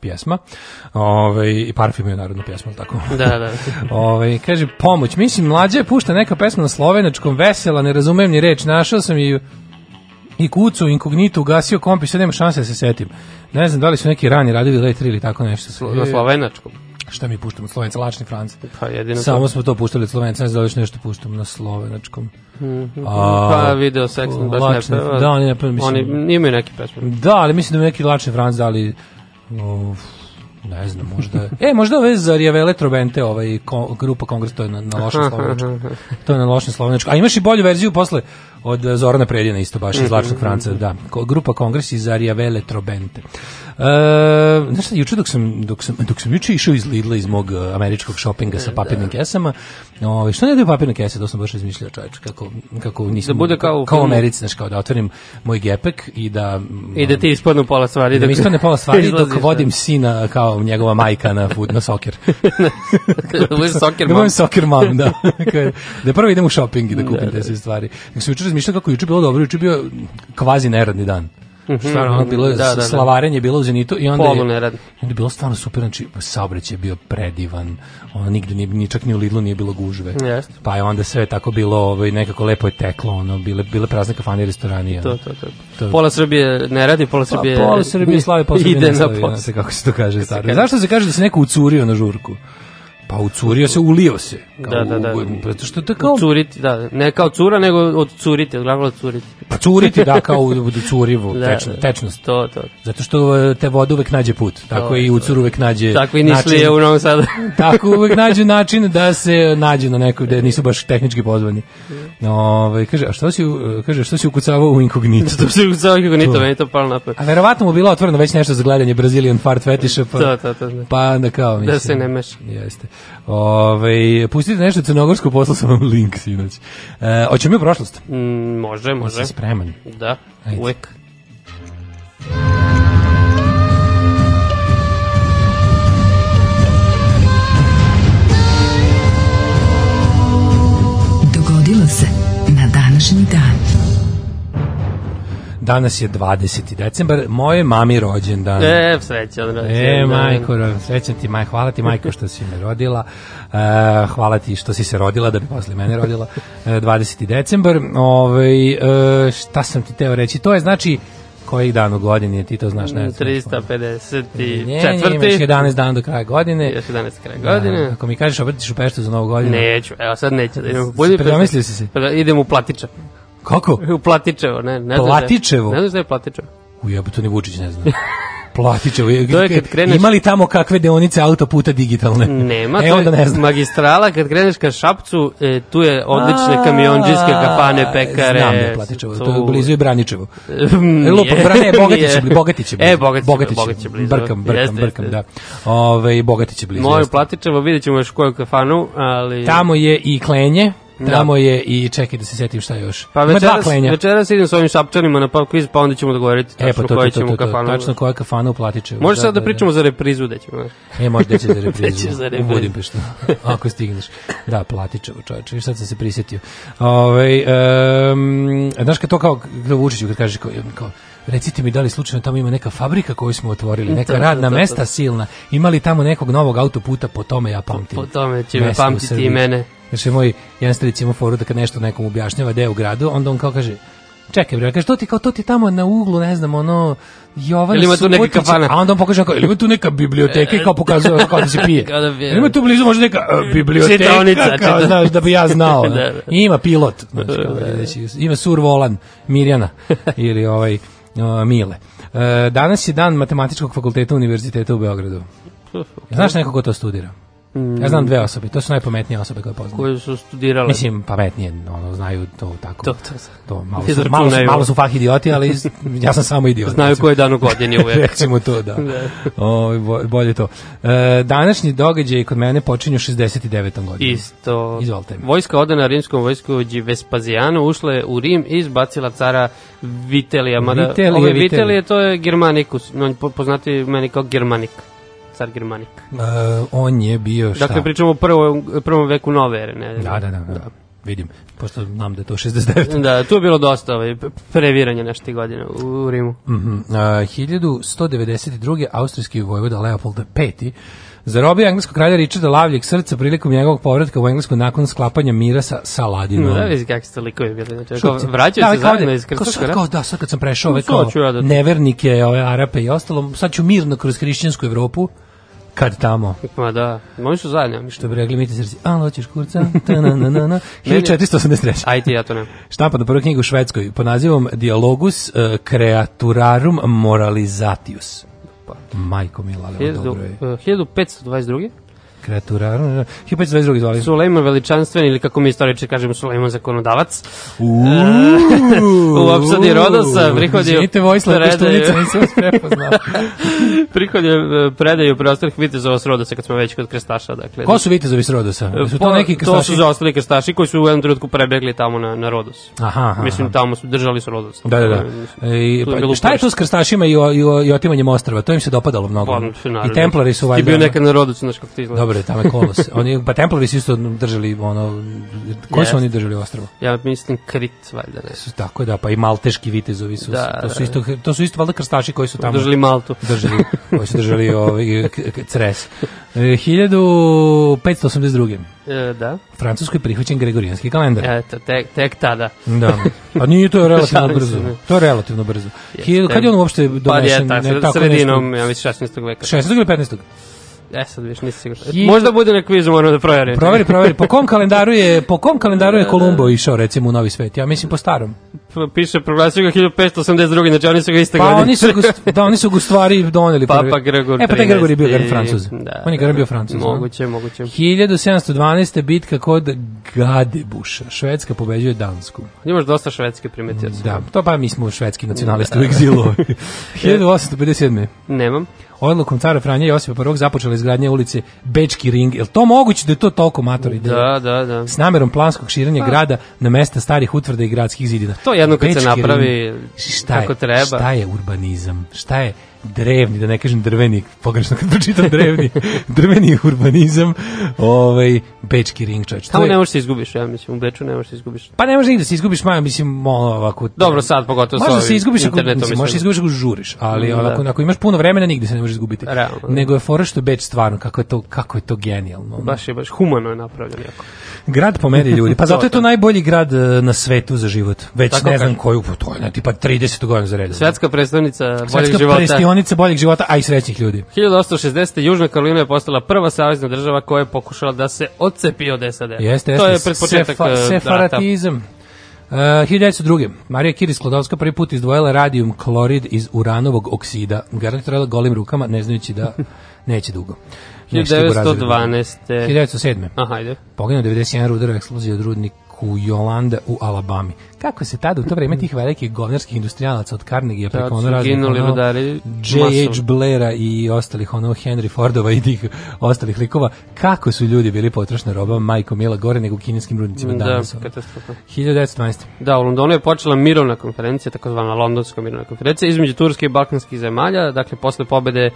pjesma. Ove, I parfum je narodna pjesma, tako? Da, da. <laughs> Ove, kaže, pomoć. Mislim, mlađe je pušta neka pesma na slovenačkom, vesela, ne razumem ni reč. Našao sam i i kucu, inkognito, ugasio kompi, sad nema šanse da se setim. Ne znam da li su neki rani radili later ili tako nešto. Na slovenačkom. Šta mi puštamo od Slovenca, Lačni Franc. Pa jedino Samo to. smo to puštali od Slovenca, ne znam da nešto puštamo na slovenačkom. Pa video seks baš ne Lačni- peva. Da, oni ne peva, mislim. Oni imaju neki pesme. Da, ali mislim da mi neki Lačni Franc dali uf, ne znam, možda... e, možda ove Zarijevele Trobente, ovaj, ko, grupa Kongres, to je na, na lošem slovenačkom. To je na lošem slovenačkom. A imaš i bolju verziju posle od eh, Zorana Predjena isto baš iz Lačnog Franca, da. Grupa Kongres iz Zarijevele Trobente. E, znaš šta, juče dok sam, dok sam, dok sam juče išao iz Lidla iz mog eh, američkog šopinga sa papirnim kesama, ovaj, što ne daju papirne kese, to sam baš izmišljao čoveč, kako, kako nisam, Da bude kao kao u. Americi, znaš, kao da otvorim moj gepek i da I da ti ispadnu pola stvari. da mi ispane pola stvari dok vodim sina kao njegova majka na fut, na soker. Da budeš soccer da mom. budem soccer mom, da. Da prvo idem u shopping i da kupim te sve stvari. Nek se juče razmišljao kako je juče bilo dobro, juče je bio kvazi neradni dan. Stvarno, ono bilo, Da, da, da. slavarenje je bilo u Zenitu i onda je, Polu i onda je bilo stvarno super, znači saobraćaj je bio predivan, ono nigde nije, ni čak ni u Lidlu nije bilo gužve. Jeste. Pa je onda sve tako bilo, ovaj, nekako lepo je teklo, ono, bile, bile prazne kafane i restorani. ono. To, to, to. To- Pola Srbije ne radi, pola Pa, Srbije... pola Srbije slavi, pola Srbije ide ne na slavi, posao. znate kako se to kaže. Zašto se kaže da se neko ucurio na žurku? Pa ucurio se, ulio se. Kao Da, da, da. u- što to kao... Curiti, da. Ne kao cura, nego od curiti, od glagola curiti. Pa curiti, da, kao u, <laughs> u curivu, Da, tečno, da. tečnost. To, to. Zato što e, te voda uvek nađe put, tako To, i u curu uvek nađe Tako i Nišlije način- u Novom Sadu. <laughs> Tako uvek nađu način da se nađe na nekoj da nisu baš tehnički pozvani. Ovaj kaže, a što si u- kaže što si ukucavao u inkognito? <laughs> to se u svoj kako nito, To. meni to palo napad. A verovatno mu bilo otvoreno već nešto za gledanje Brazilian fart fetiša, pa To, to, to, da. pa onda kao mislim. Da se ne meša. Jeste. Ovaj pustite nešto crnogorsko, poslao sam vam link sinoć. E, hoćemo mi u prošlost? Mm, može, može. Si spreman. Da, Ajde. uvek. Danas je 20. decembar, moje mami rođendan. E, sreća. da, E, da. majko, srećan ti, maj, hvala ti, majko, što si me rodila. E, hvala ti što si se rodila, da bi posle mene rodila. E, 20. decembar. Ovaj, e, šta sam ti teo reći? To je znači koji dan u godini, je, ti to znaš, ne znam. 354. Ne, ne, imaš 11 dana do kraja godine. Još 11 kraj godine. Ako mi kažeš obratiš u Peštu za novu godinu. Neću, evo sad neću da idem u Budimpeštu. Predomislio si se? Da idem u Platičevo. Kako? U Platičevo, ne, ne je- Platičevo? Ne znaš da je Platičevo. U ni Vučić ne zna. Platićevo. <laughs> To je kad kreneš- Ima li tamo kakve deonice autoputa digitalne? Nema, e, to onda ne znam. magistrala, kad kreneš ka Šapcu, e, tu je odlične kamionđiske kafane, pekare. Znam je Platičevo, to je blizu i Braničevo. Nije. E, Lupa, bra, ne, Bogatić je Nije. blizu. E, Bogatić je blizu. Brkam, brkam, Jeste, brkam, jeste. da. Ove, Bogatić je blizu. Moju jeste. Platičevo, vidjet ćemo još koju kafanu, ali... Tamo je i klenje. Tamo je i, čekaj da se setim šta još. Pa večeras, večeras idem s ovim šapčanima na pub quiz, pa onda ćemo dogovoriti tačno E, pa to, to, ćemo kafanu. tačno koja kafana u Platičevu. Može sad da pričamo za reprizu da ćemo. E, možda će za <laughs> reprizu. Će za u reprizu. Budimpeštu, <laughs> ako stigneš. Da, Platičevo, čoveče, viš sad sam se prisjetio. Ove, um, znaš kad to kao, kao Vučiću, kad kažeš kao, kao, recite mi da li slučajno tamo ima neka fabrika koju smo otvorili, <laughs> neka radna to, to. mesta silna, ima li tamo nekog novog autoputa, po tome ja pamtim. Po tome će me u pamtiti i mene. Znači, moj jedan stric ima foru da kad nešto nekom objašnjava gde je u gradu, onda on kao kaže, čekaj bre, kaže, to ti kao, to ti tamo na uglu, ne znam, ono, Jovan Ili ima tu neka kafana? A onda on pokaže kao, ili ima tu neka biblioteka i kao pokazuje <laughs> kao da se pije. Kao da pije. Ili ima tu blizu možda neka uh, biblioteka, Čitaonica, kao, čita- znaš, da bi ja znao. <laughs> Da, da, da. I ima pilot, znači, kao, <laughs> znači, ima Sur Volan, Mirjana, ili ovaj, uh, Mile. E, danas je dan matematičkog fakulteta Univerziteta u Beogradu. Znaš neko ko to studira? Ja znam dve osobe, to su najpametnije osobe koje poznam. Koje su studirale. Mislim, pametnije, ono, znaju to tako. To, to, to malo, <laughs> su, malo, su, malo su fah idioti, ali <laughs> ja sam samo idiot. Znaju recimo. koji dan u godini <laughs> uvek. Recimo to, da. o, bolje to. E, današnji događaj kod mene počinju 69. godinom. Isto. Izvolite. Vojska odana rimskom vojskovođi Vespazijanu ušla je u Rim i izbacila cara Vitelija. Mada, Vitelije, ovaj Vitelije. Vitelije, to je je po- poznati meni kao Germanik. Car Germanik. E, on je bio šta? Dakle, pričamo o prvom, prvom veku nove ere. Ne? Da, da, da, da. Vidim, pošto znam da je to 69. Da, tu je bilo dosta ovaj, previranja nešto tih godina u, u Rimu. Mhm. Uh, 1192. austrijski vojvoda Leopold V. Zarobio engleskog kralja Richarda Lavljeg srca prilikom njegovog povratka u Englesku nakon sklapanja mira sa Saladinom. Da, vidi kakvi ste likovi bili. Znači, vraćaju Da, se zajedno da- iz rata. kao da, sad kad sam prešao ove Sad kao da- nevernike, ove Arape i ostalo, sad ću mirno kroz hrišćansku Evropu, kad tamo. Ma da, oni su zajedno. Što bi rekli mi ti srci, a hoćeš kurca, ta na na na na, <laughs> 1483. Ajde, ja to ne. Štampa prvu knjigu u Švedskoj pod nazivom Dialogus uh, Creaturarum Moralizatius. Majko mila, ali dobro je. 1522. Creaturarum, 1522. zvali. Sulejman veličanstveni ili kako mi istoričari kažemo Sulejman zakonodavac <laughs> u opsadi Rodosa prihodio Izvinite, predaju- Koštunica, nisam vas prepoznao. <laughs> prihodio e, predaju preostalih vitezova s Rodosa kad smo već kod krstaša dakle Ko su vitezovi s Rodosa? Su to Po- neki to su zaostali krstaši koji su u jednom trenutku prebegli tamo na, na Rodos. Aha, aha, Mislim, tamo su držali su Rodos. Da, da, da. E, To je pa, šta je to s krstašima i, o, i, o, i otimanjem ostrava? To im se dopadalo mnogo. Pa. I Templari su Ti valjda... bio nekad na Rodosu, znaš kako ti izgleda. Je, tamo je kolos. <laughs> Oni, pa Templari su isto držali, ono, koji su Jest. oni držali ostrvo? Ja mislim Krit, valjda ne. Su tako da, pa i malteški vitezovi su, Da, to su da. isto, to su isto valjda krstaši koji su tamo Držali Maltu. <laughs> držali, koji su držali <laughs> ovaj, cres. E, 1582. E, da. U Francuskoj je prihvaćen Gregorijanski kalendar. Eto, tek, tek tada. Da. Pa nije to je relativno brzo. To je relativno brzo. Hiljadu- Kad je on uopšte Pa je tako, ne, tako sredinom, nešto? ja mislim, 16. veka. 16. ili 15. E, sad viš, nisi siguran. Hiljadu- Možda bude na kvizu, moramo da proverim. Proveri, proveri. Po kom kalendaru je, po kom kalendaru je Kolumbo išao recimo u Novi svet? Ja mislim po starom. P- Piše, proglasio ga 1582. Znači oni su ga iste Pa godine. oni su ga, st- da, oni su ga stvari doneli. Papa prvi. Gregor E, pa taj Gregor je bio 13. jedan francuz. Da, on je Gregor bio francuz. Moguće, moguće. 1712. bitka kod Gadebuša. Švedska pobeđuje Dansku. Imaš dosta švedske primetio. Da, to pa mi smo švedski nacionalisti u egzilu. <laughs> 1857. Nemam. Odlukom cara Franja Josipa I započela izgradnja ulice Bečki ring. Je li to moguće da je to toliko matori? Da, da, da. S namerom planskog širenja grada na mesta starih utvrda i gradskih zidina. To jedno kad se Bečki napravi ring. šta je, kako treba. Šta je urbanizam? Šta je drevni, da ne kažem drveni, pogrešno kad pročitam drevni, <laughs> drveni urbanizam, ovaj, Bečki ring, čovječ. Tamo je- ne možeš se izgubiš, ja mislim, u Beču ne možeš se izgubiš. Pa ne može nigde se izgubiš, ma, mislim, ovako... Dobro, sad pogotovo sa ovim se izgubiš ako, mislim, možeš se izgubiš ako žuriš, ali Mm, da. ako, imaš puno vremena, nigde se ne možeš izgubiti. Realno, da. Nego je fora što je Beč stvarno, kako je to, kako je to genijalno. Baš je, baš humano je napravljeno jako. Grad po meri ljudi. Pa <laughs> zato je to najbolji grad e, na svetu za život. Već Tako ne znam kažem. koju, pa to je ne, tipa 30 godina za redom. Svetska predstavnica boljeg Svetska života. prestionica boljeg života, a i srećnih ljudi. 1860. Južna Karolina je postala prva savezna država koja je pokušala da se odcepi od SAD. Jeste, To jeste. je pred početak Sefa- rata. sefaratizam. Uh, 1902. Marija Kiris Klodovska prvi put izdvojila radijum klorid iz uranovog oksida. Garantirala golim rukama, ne znajući da <laughs> neće dugo. Neće dugo razviti. 1912. 1907. Aha, ajde. Poginuo 91 rudar u eksploziji od rudniku Jolanda u Alabami. Kako se tada u to vreme tih velikih govnarskih industrijalaca od Carnegie preko ono raznih ono, J.H. Blaira i ostalih ono Henry Fordova i tih ostalih likova, kako su ljudi bili potrošna roba, majko Mila gore nego u kineskim rudnicima Da, danas. ono. katastrofa. 1912. Da, u Londonu je počela mirovna konferencija, takozvana londonska mirovna konferencija, između turske i balkanskih zemalja, dakle, posle pobede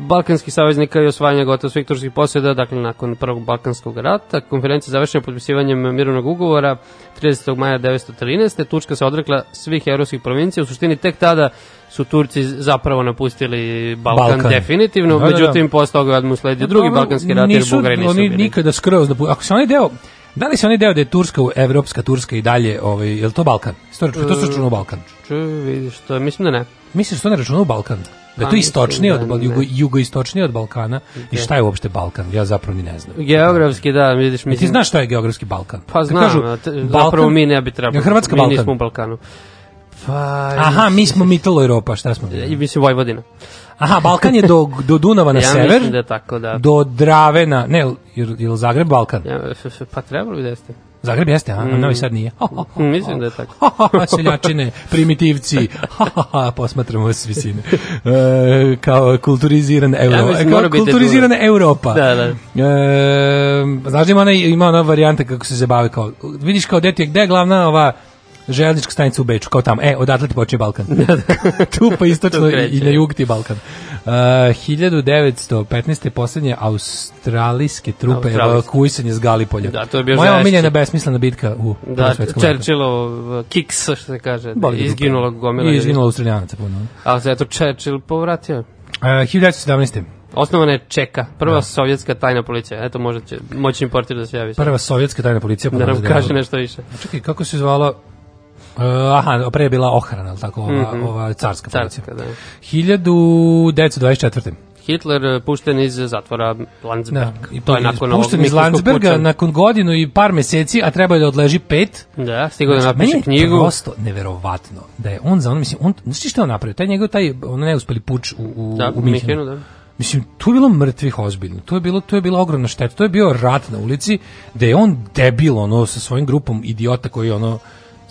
balkanskih saveznika i osvajanja gotovo svih turskih posjeda, dakle, nakon prvog balkanskog rata, konferencija završena potpisivanjem mirovnog ugovora 30. maja 1913. Turska se odrekla svih evropskih provincija, u suštini tek tada su Turci zapravo napustili Balkan, Balkan. definitivno, Da, da, da. međutim, posle toga odmah usledio drugi Dobro, balkanski rat, jer Bugari nisu oni bili. nikada skroz napu- ako se oni deo da li se oni deo da je Turska, evropska Turska i dalje, ovaj, je li to Balkan? To, to se računa u Balkan. Ču, vidiš, to mislim da ne. Misliš da to ne računa u Balkan? Da je to istočnije od, Bal- ne. jugo, jugoistočnije od Balkana i šta je uopšte Balkan? Ja zapravo ni ne znam. Geografski, da, vidiš, ti mislim... znaš šta je geografski Balkan? Pa znam, kažu Balkan- zapravo mi ne bi trebalo. Hrvatska mi Balkan? nismo u Balkanu. Pa, Aha, mi smo Mitalo Europa, šta smo? I mislim Vojvodina. Aha, Balkan je do, <laughs> do Dunava na ja sever, mislim da je tako, da. do Drave na... Ne, je, li Zagreb Balkan? Ja, pa trebalo bi da jeste. Zagreb jeste, a Mm. Novi Sad nije. Mislim da je tako. Seljačine, primitivci, posmatramo vas s visine. E, kao kulturiziran euro, Ja kao biti kulturizirana Europa. Da, da. E, znaš da ima ona, ima ona varijanta kako se zabave kao, vidiš kao gde ti je, gde je glavna ova železnička stanica u Beču, kao tamo, e, odatle ti počinje Balkan. <laughs> tu pa istočno i, i na jug ti Balkan. Uh, 1915. poslednje australijske trupe evakuisanje s Galipolja. Da, to je bio Moja omiljena besmislena bitka u Da, Prvom svetskom ratu. Churchillov kiks, što se kaže, Boli dupe. gomila. I izginulo Australijanaca puno. Ali se eto Churchill povratio. Uh, 1917. Osnovana je Čeka, prva sovjetska tajna policija. Eto, možda će moćni portir da se javi. Prva sovjetska tajna policija. da nam pomogla kaže nešto više. Čekaj, kako se zvala? Uh, aha, pre je bila ohrana, ali tako, ova, ova carska policija. Mhm. Carska, da. 1924. Hitler eh, pušten iz zatvora Landsberg. Da, i to je nakon ovog pušten iz Landsberga nakon godinu i par meseci, a treba je da odleži pet. Da, stigao da Znači, napiše meni je knjigu. prosto neverovatno da je on za ono, mislim, on, znaš ti šta je on napravio? Taj njegov, taj, ono neuspeli puč u, u, Da, u Minhenu. Da. Mislim, tu je bilo mrtvih ozbiljno. To je bilo to je bila ogromna šteta. To je bio rat na ulici da je on debil ono sa svojim grupom idiota koji ono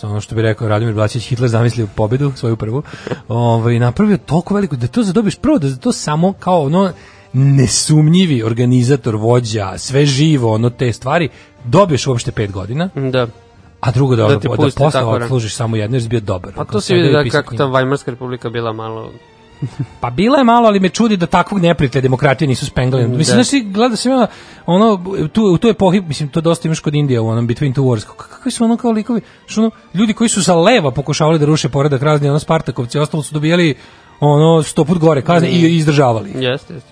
ono što bi rekao Radomir Blačić Hitler zamislio pobedu svoju prvu. Ovaj napravio toliko veliko da to zadobiš prvo da to samo kao ono nesumnjivi organizator, vođa, sve živo, ono te stvari, dobiješ uopšte pet godina, Da. a drugo da, Da da, posle odslužiš samo jedno jer si bio dobar. Pa to se vidi da kako ta Weimarska republika bila malo Pa bila je malo, ali me čudi da takvog neprijatelja demokratije nisu spengali. Mislim, Da. znaš, gleda sam ja, ono, tu, u toj epohi, mislim, to dosta imaš kod Indije, u onom Between Two Wars, kako- kakvi su ono kao likovi, što ono, ljudi koji su sa leva pokušavali da ruše poredak razni, ono, Spartakovci, ostalo su dobijali ono sto put gore kazne i izdržavali. Jeste, jeste.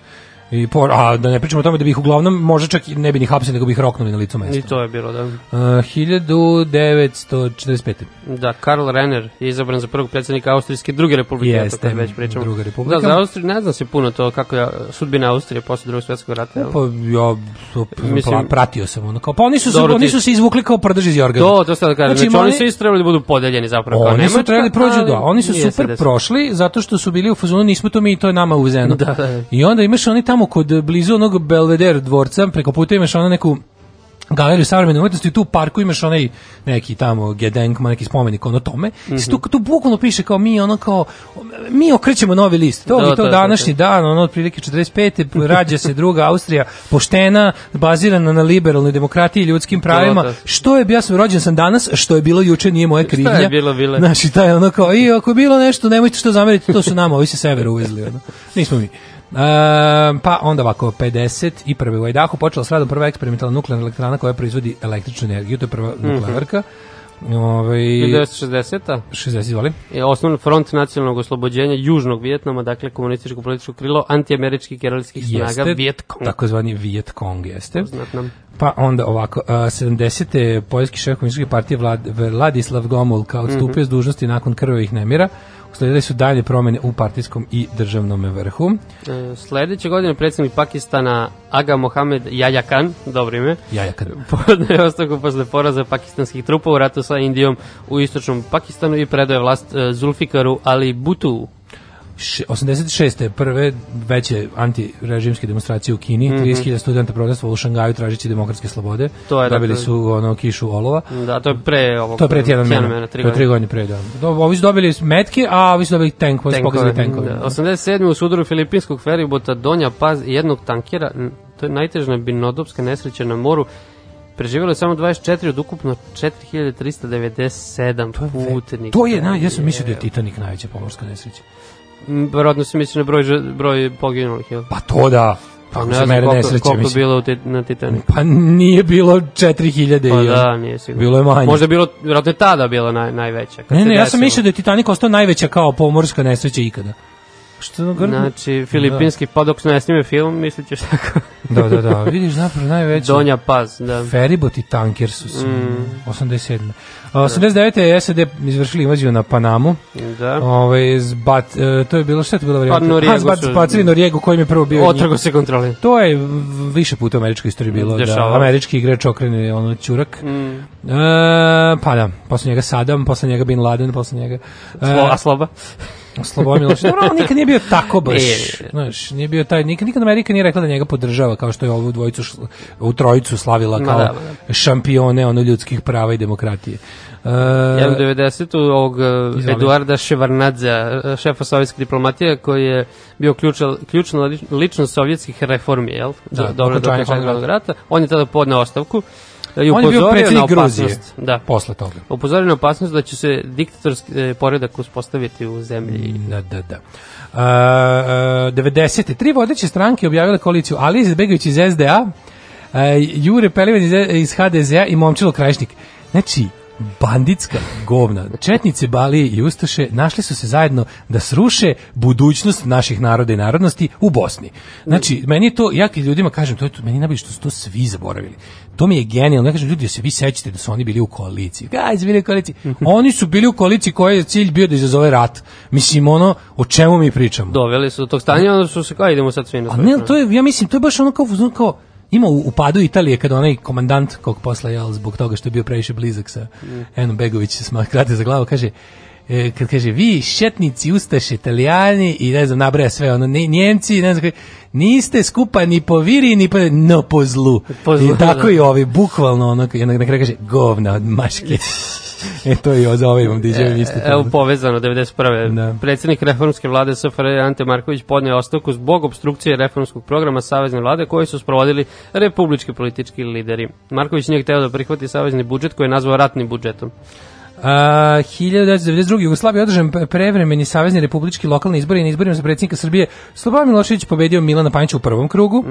I por, a da ne pričamo o tome da bi ih uglavnom možda čak i ne bi ni hapsili, nego bi ih roknuli na licu mesta. I to je bilo, da. Uh, 1945. Da, Karl Renner je izabran za prvog predsjednika Austrijske druge republike, Jeste, kad već pričamo. druga republika. Da, za Austriju ne znam se puno to kako je sudbina Austrije posle drugog svjetskog rata. Pa ja to, Mislim- pla- pratio sam ono kao pa oni su se Dobro, oni su se izvukli kao prdež iz jorgana. To, to sad da kažem. Znači, Znači, oni oni- su isto trebali da budu podeljeni zapravo. Oni su trebali prođu ali da, oni su super prošli zato što su bili u fazonu nismo to mi to je nama uvezeno. Da, da, da. I onda imaš oni tamo kod blizu onog Belvedere dvorca, preko puta imaš ono neku galeriju savremene umetnosti tu u parku imaš onaj neki tamo Gedenkman, neki spomenik ono tome. Mhm. I tu, tu bukvalno piše kao mi ono kao mi okrećemo novi list. To, Da, i to da, da, današnji dan, ono otprilike 45. rađa se druga Austrija, poštena, bazirana na liberalnoj demokratiji i ljudskim pravima. da. Što je, ja sam rođen sam danas, što je bilo juče nije moja krivnja. je bilo, bilo je. Znaš, i taj ono kao, i ako je bilo nešto, nemojte što zameriti, to su nama, ovi se severa uvezli. Ono. Nismo mi. E, pa onda ovako, 51. u Ajdahu počela s radom prva eksperimentalna nuklearna elektrana koja proizvodi električnu energiju, to je prva Mhm. nuklearka. Ovaj 1960. 60 izvoli. je osnovni front nacionalnog oslobođenja Južnog Vijetnama, dakle komunističko političko krilo antiameričkih geralitskih snaga Jeste, Vietkong. takozvani Viet Cong jeste. Pa onda ovako, a, 70. poljski šef komunističke partije Vlad, Vladislav Gomulka odstupio Mhm. s dužnosti nakon krvavih nemira. Usledili su dalje promene u partijskom i državnom vrhu. E, sledeće godine predsjednik Pakistana Aga Mohamed Yahya Khan, dobro ime, Jaja kad... podne ostavku posle poraza pakistanskih trupa u ratu sa Indijom u istočnom Pakistanu i predaje vlast e, Zulfikaru Ali Bhuttu. Š- 86. prve veće antirežimske demonstracije u Kini, 30.000 studenta protestovalo u Šangaju tražići demokratske slobode. To je, Dobili dakle- su ono kišu olova. Da, to je pre ovog... To je pre tjedan tjedan mena. tri To je tri godine pre, da. Do- Ovi su dobili metke, a ovi su dobili tank, ovi su pokazali tenkove. Da. 87. u sudaru filipinskog feribota Donja Paz i jednog tankera, to je najtežna binodopska nesreća na moru, preživjelo je samo 24 od ukupno 4397 putnika. To je, na, ja sam mislio da je Titanic najveća pomorska nesreća. M, Verovatno se misli na broj, broj poginulih, jel? Pa to da. Pa ne znam koliko, nesreće, koliko mislim. bilo ti, na Titanicu. Pa nije bilo 4000 Pa i da, nije sigurno. Bilo je manje. Možda je bilo, vjerojatno je tada bila naj, najveća. kad Ne, ne, ja sam mislio da je Titanic ostao najveća kao pomorska nesreća ikada. Što grbu? Znači, filipinski, pa dok se ne snime film, mislit ćeš tako. <laughs> Da, da, da. Vidiš, zapravo najveća. Donja Paz, da. Feribot i tanker su se Mm. 87. A, 89. je SAD izvršili invaziju na Panamu. Da. Ovaj zbat, e, to je bilo šta je to bilo varijanta? Noriegu Ha, zbat, su- zbacili Norijegu koji im je prvo bio njih. Otrago se kontroli. To je više puta u američkoj istoriji bilo Dešavalo. da američki igrač okrene ono ćurak. Mm. E, pa da, posle njega Saddam, posle njega Bin Laden, posle njega Slo, a sloba? Slobodan Milošević. Dobro, on nikad nije bio tako baš, E. znaš, nije bio taj, nikad, nikad Amerika nije rekla da njega podržava, kao što je ovu dvojicu, ovu trojicu slavila kao da, ma da. šampione ono ljudskih prava i demokratije. E, Jedan 90. ovog uh, Izvoli. Eduarda Ševarnadze, uh, šefa sovjetske diplomatije, koji je bio ključa, ključna lič- ličnost sovjetskih reformi, jel? Da, Do- Dobro, do okončanja okončanja hladnog hladnog rata. On je tada podneo ostavku i on je bio predsjednik Gruzije. Da. posle toga. Upozorio na opasnost da će se diktatorski e, poredak uspostaviti u zemlji. Da, da, da. Uh, 90. Tri vodeće stranke objavile koaliciju Ali Izetbegović iz SDA, uh, Jure Pelivan iz, iz HDZ-a i Momčilo Krajišnik. Znači, banditska govna. Četnice, Balije i Ustaše našli su se zajedno da sruše budućnost naših naroda i narodnosti u Bosni. Znači, meni je to, ja kad ljudima kažem, to je to, meni najbolje što su to svi zaboravili. To mi je genijalno. Ja kažem, ljudi, da se vi sećate da su oni bili u koaliciji. Su bili u koaliciji? <laughs> oni su bili u koaliciji koja je cilj bio da izazove rat. Mislim, ono, o čemu mi pričamo? Doveli su do tog stanja, onda su se kao idemo sad svi na A ne, to je, ja mislim, to je baš ono kao, kao ima u, u padu Italije kada onaj komandant kog posla jel zbog toga što je bio previše blizak sa Enom Begović se sma krate za glavu kaže e, kad kaže vi šetnici ustaše italijani i ne znam nabraja sve ono njemci ne znam kaže, niste skupa ni po viri ni po no po zlu, Po zlu, I tako da. i ovi bukvalno ono na kraju kaže govna od maške <laughs> e to je za ovaj vam diđe vi ste Evo povezano 91. Da. Predsjednik reformske vlade SFRJ Ante Marković podneo ostavku zbog obstrukcije reformskog programa Savezne vlade koji su sprovodili republički politički lideri. Marković nije hteo da prihvati savezni budžet koji je nazvao ratnim budžetom. A, 1992. Jugoslavija održan pre- prevremeni savezni republički lokalni izbori i na izborima za predsjednika Srbije Slobodan Milošević pobedio Milana Panića u prvom krugu.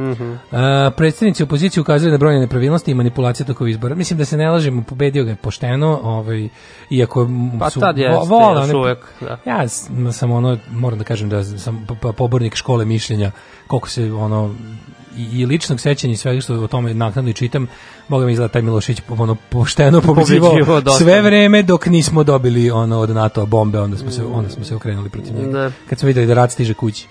A, predstavnici opozicije ukazali na brojne nepravilnosti i manipulacije tokov izbora. Mislim da se ne lažemo, pobedio ga je pošteno, ovaj, iako Pa su tad jeste, vole još uvek, da. Ja sam ono, moram da kažem da sam pobornik škole mišljenja, koliko se ono, i, i ličnog sećanja i svega što o tome naknadno čitam, Boga mi izgleda taj Milošević ono pošteno Pobeđivao dosta. sve vreme dok nismo dobili ono od NATO bombe, onda smo se onda smo se okrenuli protiv njega. Da. Kad smo videli da rat stiže kući.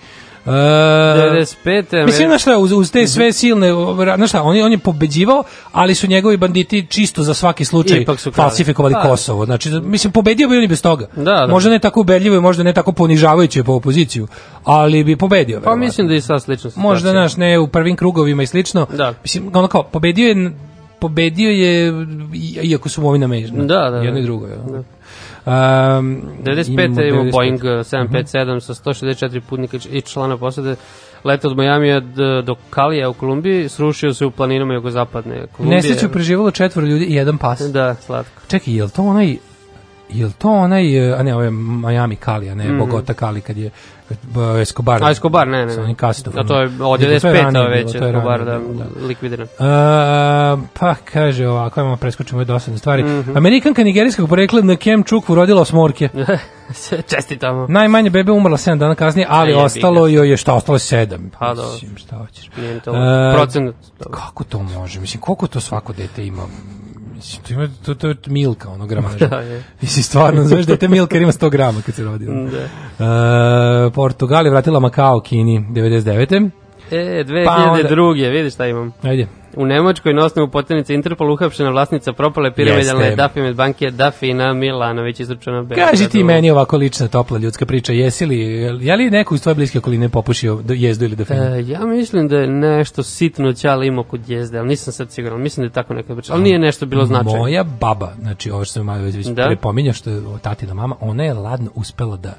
Uh, 95. Mislim, znaš šta, uz, uz te sve silne, znaš šta, on je, on je pobeđivao, ali su njegovi banditi čisto za svaki slučaj falsifikovali Da. Kosovo. Znači, mislim, pobedio bi on i bez toga. Da, da. Možda ne tako ubedljivo i možda ne tako ponižavajuće po opoziciju, ali bi pobedio. Pa verovatno. mislim da je sad slično situacija. Možda, znaš, ne u prvim krugovima i slično. Da. Mislim, ono kao, pobedio je pobedio je i- iako su mu ovi namežni. Da, da, Jedno i da. drugo. Ja. Da. Um, 95. imamo 95. Boeing uh, 757 sa 164 putnika i člana posade leta od Majamija do Kalija u Kolumbiji, srušio se u planinama jugozapadne Kolumbije. Nesreću preživalo četvoro ljudi i jedan pas. Da, slatko. Čekaj, je li to onaj je li to onaj, a ne, ovo je Miami Kali, a ne Bogota Kali kad je Escobar. A Escobar, ne, ne. Sa onim kasetofom. A to je od Nego to je 95. ranije već bilo, je Escobar da, ranije bilo, likvidiran. Uh, pa kaže ovako, imamo preskočimo ove dosadne stvari. Mhm. Amerikanka nigerijskog porekla Nkem Čukvu rodila osmorke. <laughs> Čestitamo. Najmanje bebe umrla 7 dana kasnije, ali ga. ostalo joj je šta, ostalo je 7. Pa dobro. Mislim, šta hoćeš. Nije to E, procenat. Kako to može? Mislim, koliko to svako dete ima? Mislim, to, ima, to, to je milka, ono gramaža. <laughs> Da, je. Mislim, stvarno, znaš, dete milka jer ima 100 grama kad se rodio. Da. E, Portugal je vratila Makao Kini 99. E, Pa onda- 2002. Vidi šta imam. Ajde. U Nemačkoj na osnovu potenice Interpol uhapšena vlasnica propale piramidalne Jeste. Dafimed banke Dafina Milanović izručena u Kaži ti Beogradu. meni ovako lična, topla ljudska priča, jesi li, je li neko iz tvoje bliske okoline popušio jezdu ili definu? E, ja mislim da je nešto sitno ćali imao kod jezde, ali nisam sad siguran. Mislim da je tako neka priča. Ali nije nešto bilo značajno. Moja baba, znači ovo što sam malo već, Da. prepominjao, što je tatina mama, ona je ladno uspela da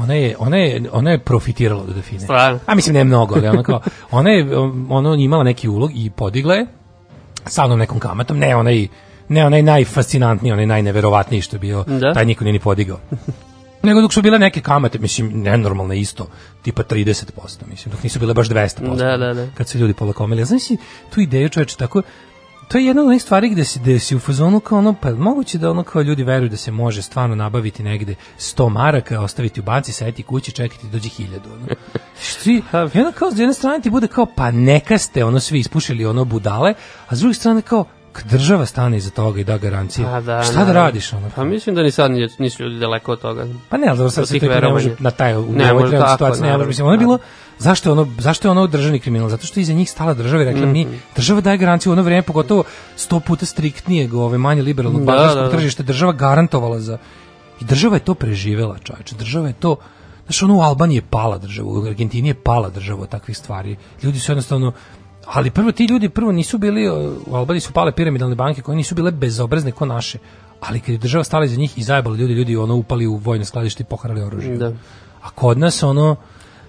ona je, ona je, ona je profitirala od define. Stvarno? A mislim ne mnogo, ali ona kao, ona je um, ona je imala neki ulog i podigla je sa onom nekom kamatom, ne onaj, ne onaj najfascinantniji, onaj najneverovatniji što je bio, Da. taj niko nije ni podigao. Nego dok su bile neke kamate, mislim, nenormalne isto, tipa 30%, mislim, dok nisu bile baš 200%. Da, da, da. Kad su ljudi polakomili. Znaš si tu ideju čoveče tako, to je jedna od onih stvari gde si, gde si u fazonu kao ono, pa moguće da ono kao ljudi veruju da se može stvarno nabaviti negde 100 maraka, ostaviti u banci, sedeti kući, čekati da dođe 1000. Ono. <laughs> Što i onda kao s jedne strane ti bude kao, pa neka ste ono svi ispušili ono budale, a s druge strane kao, država stane iza toga i da garancije, Pa da, šta da naravno. radiš ono? Pa mislim da ni sad nisu ljudi daleko od toga. Pa ne, ali dobro, sad se to ne može na taj u Ne, ovoj trenutnoj situaciji ne može. Mislim, ono je bilo zašto je ono zašto je ono državni kriminal? Zato što iza njih stala država i rekla mi Mhm. država daje garanciju u ono vreme pogotovo 100 puta striktnijeg, ove manje liberalnog Da, bankarskog da, da. tržišta, država garantovala za i država je to preživela, čoveče. Država je to Znaš, ono u Albaniji je pala država, u Argentini je pala država od takvih stvari. Ljudi su jednostavno ali prvo ti ljudi prvo nisu bili u Albaniji su pale piramidalne banke koje nisu bile bezobrazne ko naše. Ali kad je država stala iza njih i zajebala ljudi, ljudi ono upali u vojno skladište i poharali oružje. Da. A kod nas ono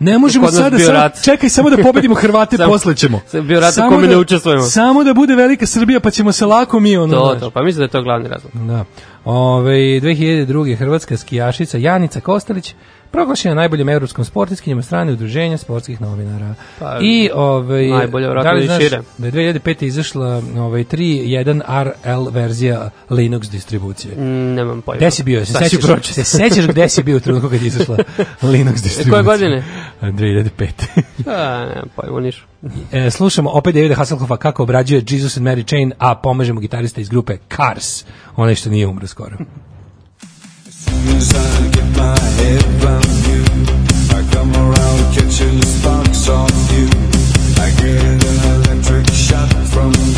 ne možemo sada rat. čekaj samo da pobedimo <laughs> Hrvate Samo- posle ćemo. <laughs> Bio rat Samo kome da- ne učestvujemo. Samo da bude velika Srbija pa ćemo se lako mi ono. To, to, pa mislim da je to glavni razlog. Da. Ove, 2002. hrvatska skijašica Janica Kostelić proglašena najboljim evropskom sportiskinjem od strane udruženja sportskih novinara. Pa, I ovaj najbolje, da li znaš šire. Da je 2005 izašla ovaj 3.1 RL verzija Linux distribucije. Mm, nemam pojma. Gde si bio? Se sećaš, se sećaš gde si bio u trenutku kad je izašla <laughs> Linux distribucija? Koje godine? 2005. <laughs> A, nemam pojma, nišu. E, slušamo opet Davida Hasselhoffa kako obrađuje Jesus and Mary Chain, a pomažemo gitarista iz grupe Cars, onaj što nije umro skoro.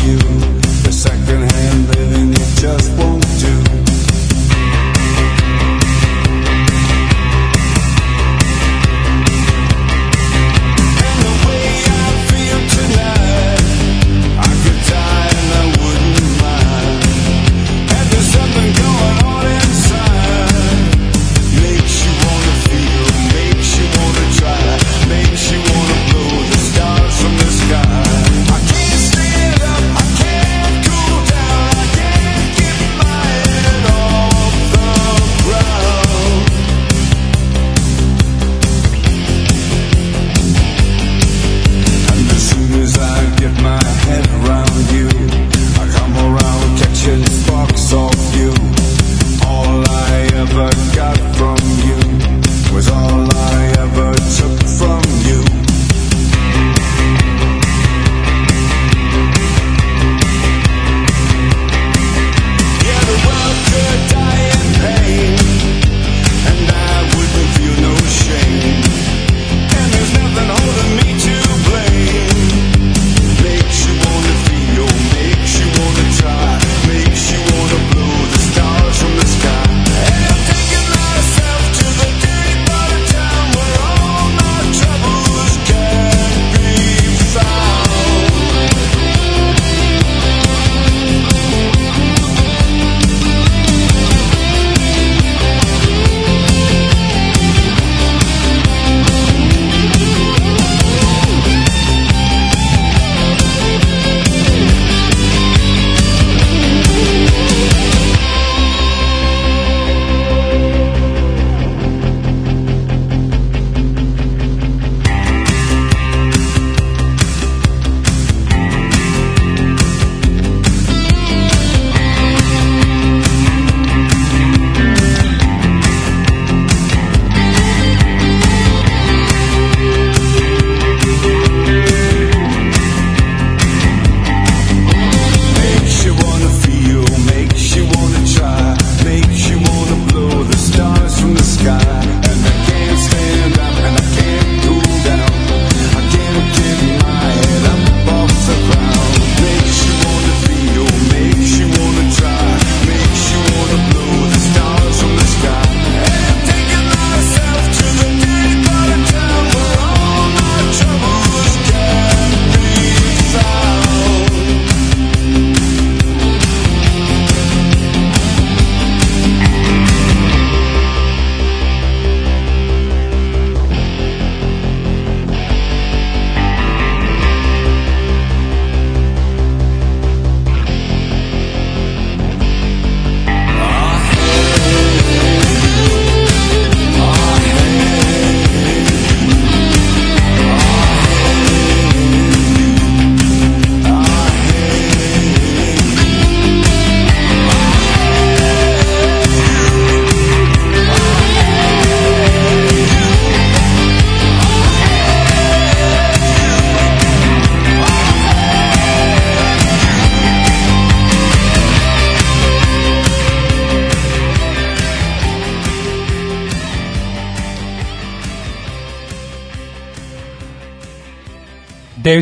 You,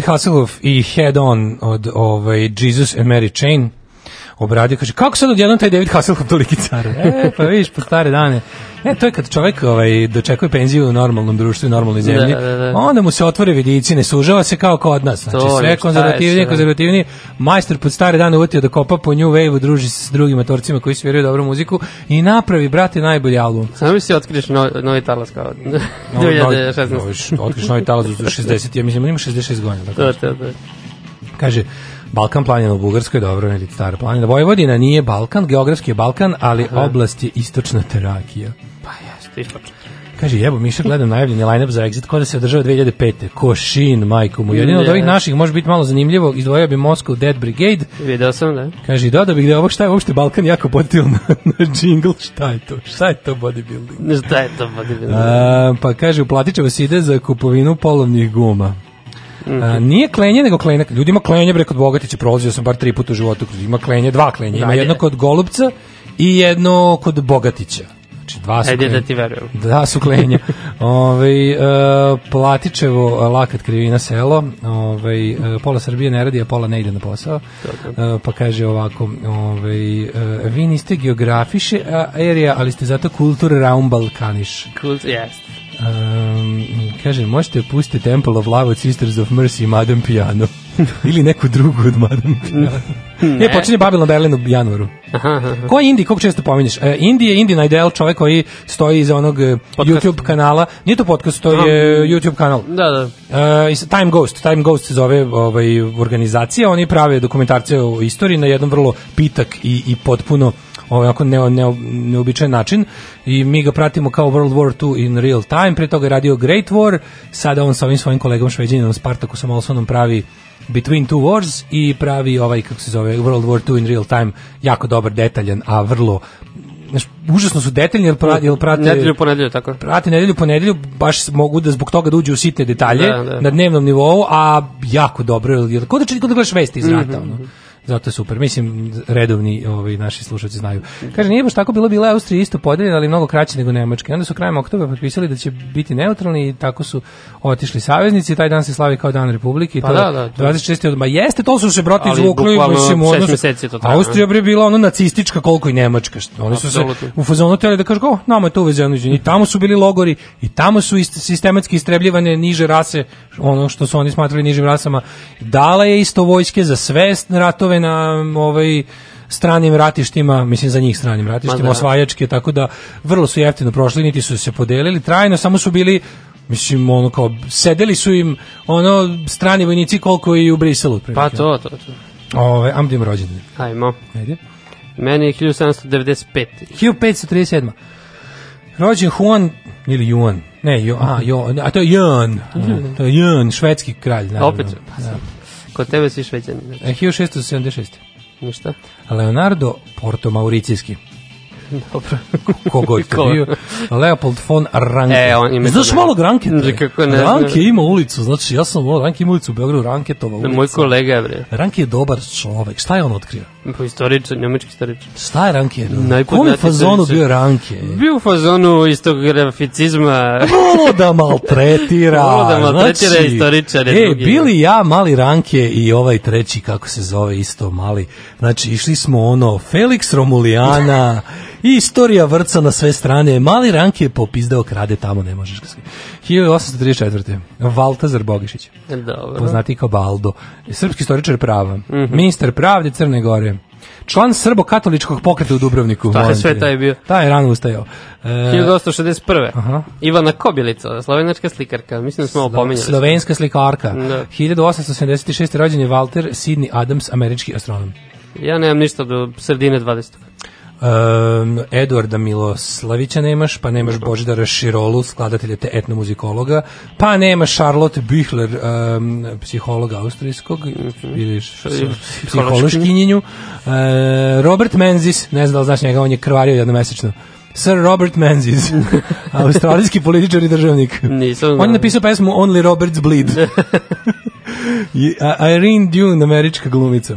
David Hasselhoff i Head On od ovaj, Jesus and Mary Chain obradio, kaže, kako sad odjednom taj David Hasselhoff toliki car? <laughs> E, pa vidiš, po stare dane. E, to je kad čovjek ovaj, dočekuje penziju u normalnom društvu i normalnoj zemlji, Da, da, da. Onda mu se otvore vidici, ne sužava se kao kod nas. Znači, To sve je konzervativnije, konzervativnije. Majstor pod stare dane uvatio da kopa po New Wave-u, druži se s drugim matorcima koji sviraju dobru muziku i napravi, brate, najbolji album. Samo mi se otkriješ novi, novi talas kao Novi- novi- 2016. novi- Otkriš novi talas za 60, ja mislim, on ima 66 godina. Tako To, to, to. Kaže, Balkan planina u Bugarskoj, dobro, ili stara planina. Vojvodina nije Balkan, geografski je Balkan, ali oblast je istočna Terakija. Pa jeste, ipak. Kaže, jebo, Miša, gledam najavljeni line-up za Exit, ko da se održava 2005. Košin, majku mu. Jedino od ovih naših može biti malo zanimljivo, izdvojio bi Moscow Dead Brigade. Video sam, da. Kaže, dodao bih da je ovo šta je uopšte Balkan jako potil na, na džingl, šta je to? Šta je to bodybuilding? <laughs> Šta je to bodybuilding? A, pa kaže, uplatit će vas ide za kupovinu polovnih guma. Mhm. A, nije klenje, nego klenak. Ljudi ima klenje, bre, kod Bogatića, prolazio sam bar tri puta u životu. Ima klenje, dva klenja. Ima jedno kod Golubca i jedno kod Bogatića. Znači, dva su Ajde da ti verujem. Da, su klenja. <laughs> Ove, uh, Platičevo, lakat krivina selo, Ove, uh, pola Srbije ne radi, a pola ne ide na posao. Uh, pa kaže ovako, ove, uh, vi niste geografiše area, ali ste zato kultur raum Balkaniš. Cool, jeste. Um, kaže, možete pustiti Temple of Love od Sisters of Mercy i Madame Piano. <laughs> Ili neku drugu od Madame Piano. ne, počinje Babylon Berlin u januaru. Ko je Indi, koliko često pominješ? E, Indi je Indi Najdel, čovek koji stoji iza onog e, Podcast. YouTube kanala. Nije to podcast, to je YouTube kanal. Da, da. Is- Time Ghost, Time Ghost se zove ovaj, organizacija, oni prave dokumentarce o istoriji na jedan vrlo pitak i, i potpuno ovaj, onako ne, ne, neobičajen način i mi ga pratimo kao World War II in real time, pre toga je radio Great War, sada on sa ovim svojim kolegom šveđaninom Spartakusom Olsonom pravi Between Two Wars i pravi ovaj, kako se zove, World War II in real time, jako dobar, detaljan, a vrlo znaš, užasno su detaljni, jer, pra, jer prate... Nedelju po nedelju, tako. prate nedelju po nedelju, baš mogu da zbog toga da uđu u sitne detalje Da, da. na dnevnom nivou, a jako dobro, jer kod da, kod da gledaš vesti iz rata, Mhm. ono. Zato je super. Mislim, redovni ovaj, naši slušalci znaju. Kaže, nije baš tako bilo, bila je Austrija isto podeljena, ali mnogo kraće nego Nemačka. I onda su krajem oktobra potpisali da će biti neutralni i tako su otišli saveznici. Taj dan se slavi kao dan Republike. I Pa to da, da, to- 26. od... Ma jeste, to su se brati Ali izvukli. bukvalno Mislim, ono Austrija bre bila ono nacistička koliko i Nemačka. Oni su se u fazonu teli da kažu, "O, nama je to uvezeno i tamo su bili logori i tamo su ist, sistematski istrebljivane niže rase, ono što su oni smatrali nižim rasama. Dala je isto vojske za sve ratove na ovaj stranim ratištima, mislim za njih stranim ratištima, Ma da. osvajačke, tako da vrlo su jeftino prošli, niti su se podelili trajno, samo su bili mislim ono kao sedeli su im ono strani vojnici koliko i u Briselu. Pa to, to, to. Ove, am da im rođendan. Ajmo. Ajde. Meni je 1795. 1537. Rođen Juan ili Juan. Ne, jo, a, jo, a to je Jan. To je Jan, švedski kralj. Naravno. Opet, pa sam. Kod tebe svi šveđani. znači, E, 1676. Ništa. Leonardo Porto Mauricijski. Dobro. Kogod to Ko? bio. Leopold von Ranke. E, on ima Znaš to malo Ranke? Znači, kako ne znam. Ranke ima ulicu, znači ja sam ovo, Ranke ima ulicu u Beogradu, Ranketova ulica. Moj kolega, bre. Ranke je dobar čovek. Šta je on otkrio? Po istoričan, njemački istoričan. Šta je Ranke? Najpoznatiji Kome fazonu istoričar. bio Ranke? Bio u fazonu istog graficizma. Volo da maltretira. <laughs> Volo da maltretira istoričare E, drugi. bili ja, mali Ranke i ovaj treći, kako se zove isto mali. Znači, išli smo ono, Felix Romulijana, i <laughs> istorija vrca na sve strane. Mali Ranke je popizdao krade tamo, ne možeš ga se. 1834. Valtazar Bogišić, Dobro. poznati kao Baldo. Srpski istoričar prava. Mhm. Ministar pravde Crne Gore. Član srbo-katoličkog pokreta u Dubrovniku. Taj je sve taj bio. Taj je rano ustajao. E, 1861. Aha. Ivana Kobilica, slovenačka slikarka. Mislim da smo ovo pominjali. Slovenska slikarka. Da. 1876. rođen je Walter Sidney Adams, američki astronom. Ja nemam ništa do sredine 20. Um, Eduarda Miloslavića nemaš, pa nemaš Božidara Širolu, skladatelja te etnomuzikologa, pa nemaš Charlotte Büchler, um, psihologa austrijskog, vidiš, psihološkinjenju, uh, Robert Menzies, ne znam da li znaš njega, on je krvario jednomesečno. Sir Robert Menzies, <laughs> australijski političar i državnik. Nisam On je napisao pesmu Only Roberts Bleed. <laughs> I- a- Irene Dune, američka glumica.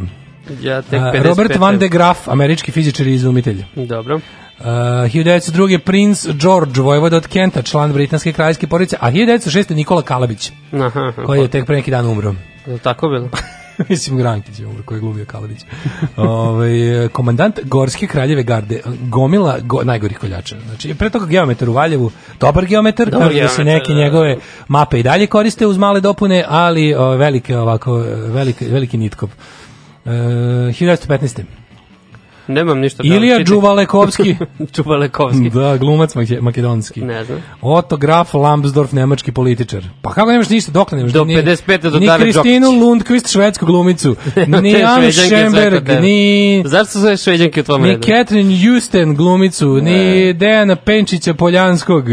Ja tek A, 55. Robert Van de Graaff, američki fizičar i izumitelj. Dobro. Uh, 1902. princ George, vojvoda od Kenta, član britanske kraljevske porodice, a 1906. Nikola Kalabić, Aha, koji je tek pre neki dan umro. Je tako bilo? <laughs> Mislim, Grankić je umro, koji je glumio Kalabić. Ove, komandant Gorske kraljeve garde, gomila go, najgorih koljača. Znači, pre toga geometar u Valjevu, dobar geometar, Dobar kaže da se geometar, neke da, da. njegove mape i dalje koriste uz male dopune, ali o, velike ovako, velike, veliki nitkop. E, 1915. Nemam ništa da Ilija čitam. Đuvalekovski. Đuvalekovski. <laughs> da, glumac make- makedonski. Ne znam. Otto Graf Lambsdorff, nemački političar. Pa kako nemaš ništa, dokle nemaš? Do Ni- 55. do Ni David Kristinu. Lundqvist, švedsku glumicu, <laughs> ni sve Schemberg, tebe. ni Zašto su sve šveđanke u tvom ni redu? Catherine Houston glumicu, ni Dejana Penčića Poljanskog.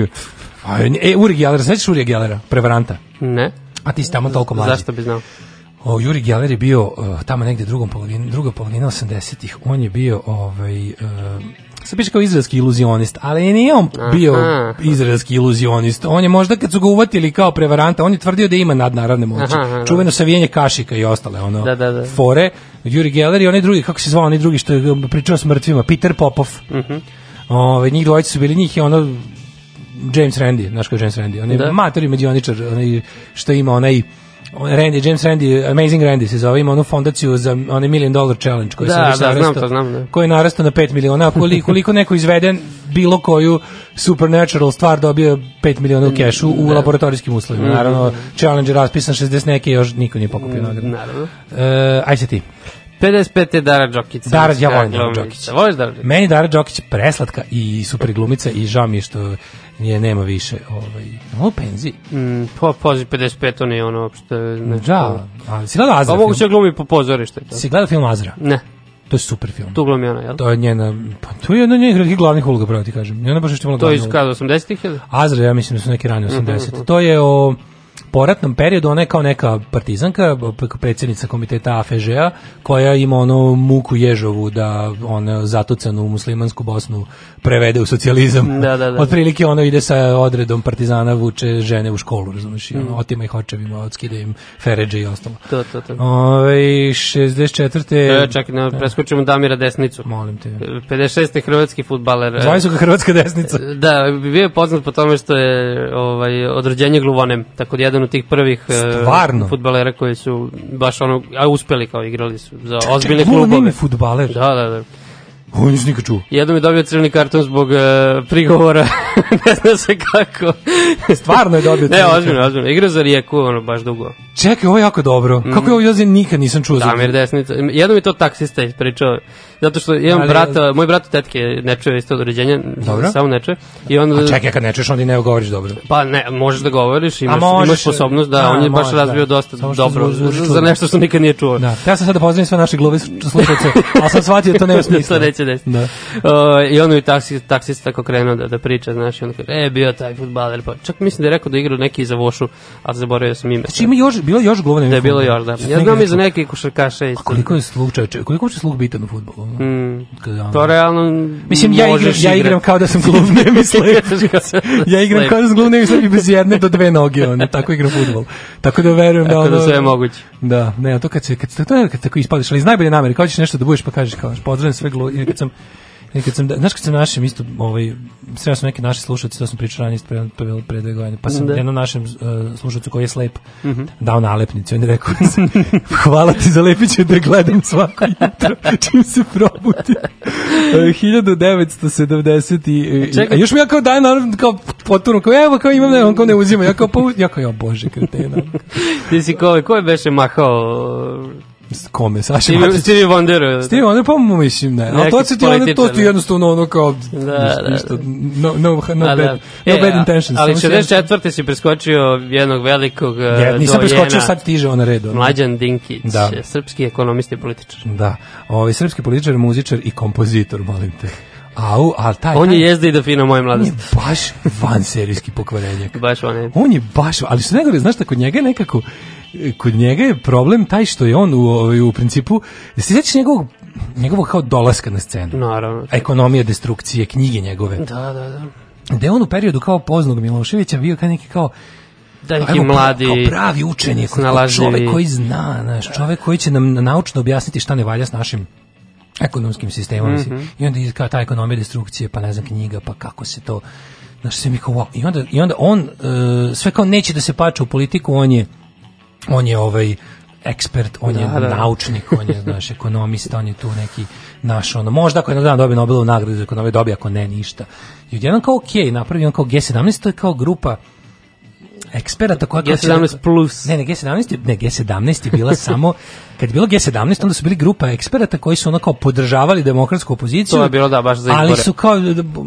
A, E, Uri Geller, sećaš Uri Gellera, prevaranta? Ne. A ti si tamo toliko mlađi. Zašto bi znao? O, Juri Geller je bio uh, tamo negde drugom polovini, druga polovina 80-ih. On je bio ovaj uh, sad piše kao izraelski iluzionist, ali nije on bio Aha. izraelski iluzionist. On je možda kad su ga uvatili kao prevaranta, on je tvrdio da ima nadnaravne moći. Aha, aha. Čuveno savijenje kašika i ostale ono Da, da, da. fore. Juri Geller i onaj drugi, kako se zvao, onaj drugi što je pričao s mrtvima, Peter Popov. Mhm. Ove, njih dvojica su bili, njih je ono James Randi, znaš je James Randi, on je Da. matori mađioničar, onaj što ima onaj on- Randy, James Randy, Amazing Randy se zove, ima onu fondaciju za onaj Million Dollar Challenge koji Da, se već da, znam to, znam, da. koji je narastao na 5 miliona, a koliko, koliko neko izvede bilo koju supernatural stvar dobio 5 miliona u kešu u laboratorijskim uslovima. Mhm. Naravno, challenge je raspisan 60 neke, još niko nije pokupio nagradu. Naravno. E, aj se ti. 55. je Dara Đokić. Dara, ja volim Dara. Đokić. Voliš Dara Đokić? Meni Dara Đokić preslatka i super glumica i žao mi je što je nema više ovaj, u penziji. Mm, po, pozi 55, to nije ono uopšte... Znači, Da, ali si gledao Azra Pa moguće glumi po pozorištu. i to. Si gledao film Azra? Ne, To je super film. tu glumi ona, jel? To je njena, pa to je jedna od njenih glavnih uloga, pravo ti kažem. I ona baš još imala To glavnu iz kada, 80-ih ili? Azra, ja mislim da su neki rani Mhm, 80. To je o poratnom periodu, ona je kao neka partizanka, predsjednica komiteta AFŽ-a, koja ima ono muku ježovu da ona zatucanu u muslimansku Bosnu prevede u socijalizam. Da, da, da. Otprilike ono ide sa odredom partizana, vuče žene u školu, razumiješ, i ono, otima ih očevima, odskida im feređe i ostalo. To, to, to. Ove, 64. E, čekaj, ne, preskočimo Damira Desnicu. Molim te. 56. hrvatski futbaler. e, Zvali su ga Hrvatska desnica. Da, bio je poznat po tome što je ovaj, od rođenja gluvonem, tako da jedan od tih prvih e, Stvarno? futbalera koji su baš ono, a uspeli kao igrali su za ozbiljne Čekaj, klubove. je futbaler. Da, da, da. O, nisam nikad čuo. Jednom je dobio crveni karton zbog e, prigovora, <laughs> ne zna se kako. Stvarno je dobio Ne, crveni ozbiljno, ozbiljno. Igra za Rijeku, ono, baš dugo. Čekaj, ovo je jako dobro. Kako je ovo ja nikad nisam čuo. Damir Desnica. Jednom je to taksista ispričao, zato što imam Ali- brata, moj brat tetke ne čuje isto od rođenja, samo ne čuje. I on, A čekaj, kad ne čuješ, onda i ne govoriš dobro. Pa ne, možeš da govoriš, imaš, možeš, imaš sposobnost da, da, on je baš možeš, razvio da. dosta dobro zvuči za, nešto što nikad nije čuo. Da. Ja sam sad da pozdravim sve naše gluve slušalce, ali sam shvatio to nema <laughs> smisla. to neće desiti. Da. Uh, I on je taksi, taksista tako krenuo da, da priča, znaš, i on kaže, e, bio taj futbaler, pa čak mislim da je rekao da igrao neki za Vošu, ali zaboravio sam ime. Znači ima još, bilo još gluvane. Da je bilo još, da. Ja znam i za neke košarkaše isto. Koliko je čoveče, koliko je slug bitan u fudbalu? Mm, ono- to realno Mislim, ja igram, možeš ja igram kao da sam gluv, ne mislim. <laughs> ja igram kao da sam gluv, ne mislim i bez jedne do dve noge, ono, tako igram fudbal. Tako da verujem da Tako ono... da sve je moguće. Da, ne, a to kad se kad se to je kad tako ispadiš, ali iz najbolje namere, kao ćeš nešto da budeš pa kažeš kao pozdravim sve glu, i kad sam i kad sam, znaš kad sam našem isto, ovaj, sreo sam neke naše slušalce, to sam pričao ranije pre, pre, pre dve godine, pa sam Da. jednom našem uh, slušalcu koji je slep dao nalepnicu, on je rekao, <laughs> hvala ti za lepiće da gledam svako jutro, čim se probudi. <laughs> E, 1970 i, Čekaj. a još mi ja kao dajem naravno kao potpuno, kao evo kao imam, ne, on kao ne uzima, ja kao, pa, ja kao, ja bože, kretena. Ti si ko, ko je beše mahao? Kome, Saša Stevie? Stevie Wonder. Stevie Wonder, pa mu mislim ne. Ali to se ti ono, to ti jednostavno ono kao Da, ništa, da, ništa, no, no, no, A, bad, da. no E, bad a- intentions. Ali samo si 64. si preskočio jednog velikog Ja, nisam dojena, preskočio, sad stiže on na red. ono. Mlađan Dinkić, Da. srpski ekonomist i političar. Da, ovaj srpski političar, muzičar i kompozitor, molim te. Au, al taj... On je jezda i da fina moje on je mladosti. baš van serijski pokvarenjak. Baš on je. On je baš, ali što najgore, znaš da kod njega je nekako, kod njega je problem taj što je on u, ovaj, u principu, da se sjećaš njegovog, njegovog kao dolaska na scenu. Naravno. Ekonomija destrukcije, knjige njegove. Da, da, da. Da je on u periodu kao poznog Miloševića bio kao neki kao Da neki mladi... kao pravi učenik, čovek koji zna, znaš, čovek koji će nam naučno objasniti šta ne valja s našim ekonomskim sistemom mislim. i onda kao ta ekonomija destrukcije pa ne znam knjiga pa kako se to znaš sve mi kao wow. i onda, i onda on e, sve kao neće da se pače u politiku on je on je ovaj ekspert, on je Da, da. naučnik, on je znaš ekonomista, on je tu neki naš ono, možda ako jedan dan dobije Nobelovu nagradu za ekonomiju, dobije ako ne ništa. I odjednom kao okej, napravi on kao G17, to je kao grupa eksperata koja kao će- G17 plus. Ne, ne, G17 je, ne, G17 je bila <laughs> samo kad je bilo G17 onda su bili grupa eksperata koji su ono kao podržavali demokratsku opoziciju. To je bilo, da, baš za Ali izbore. su kao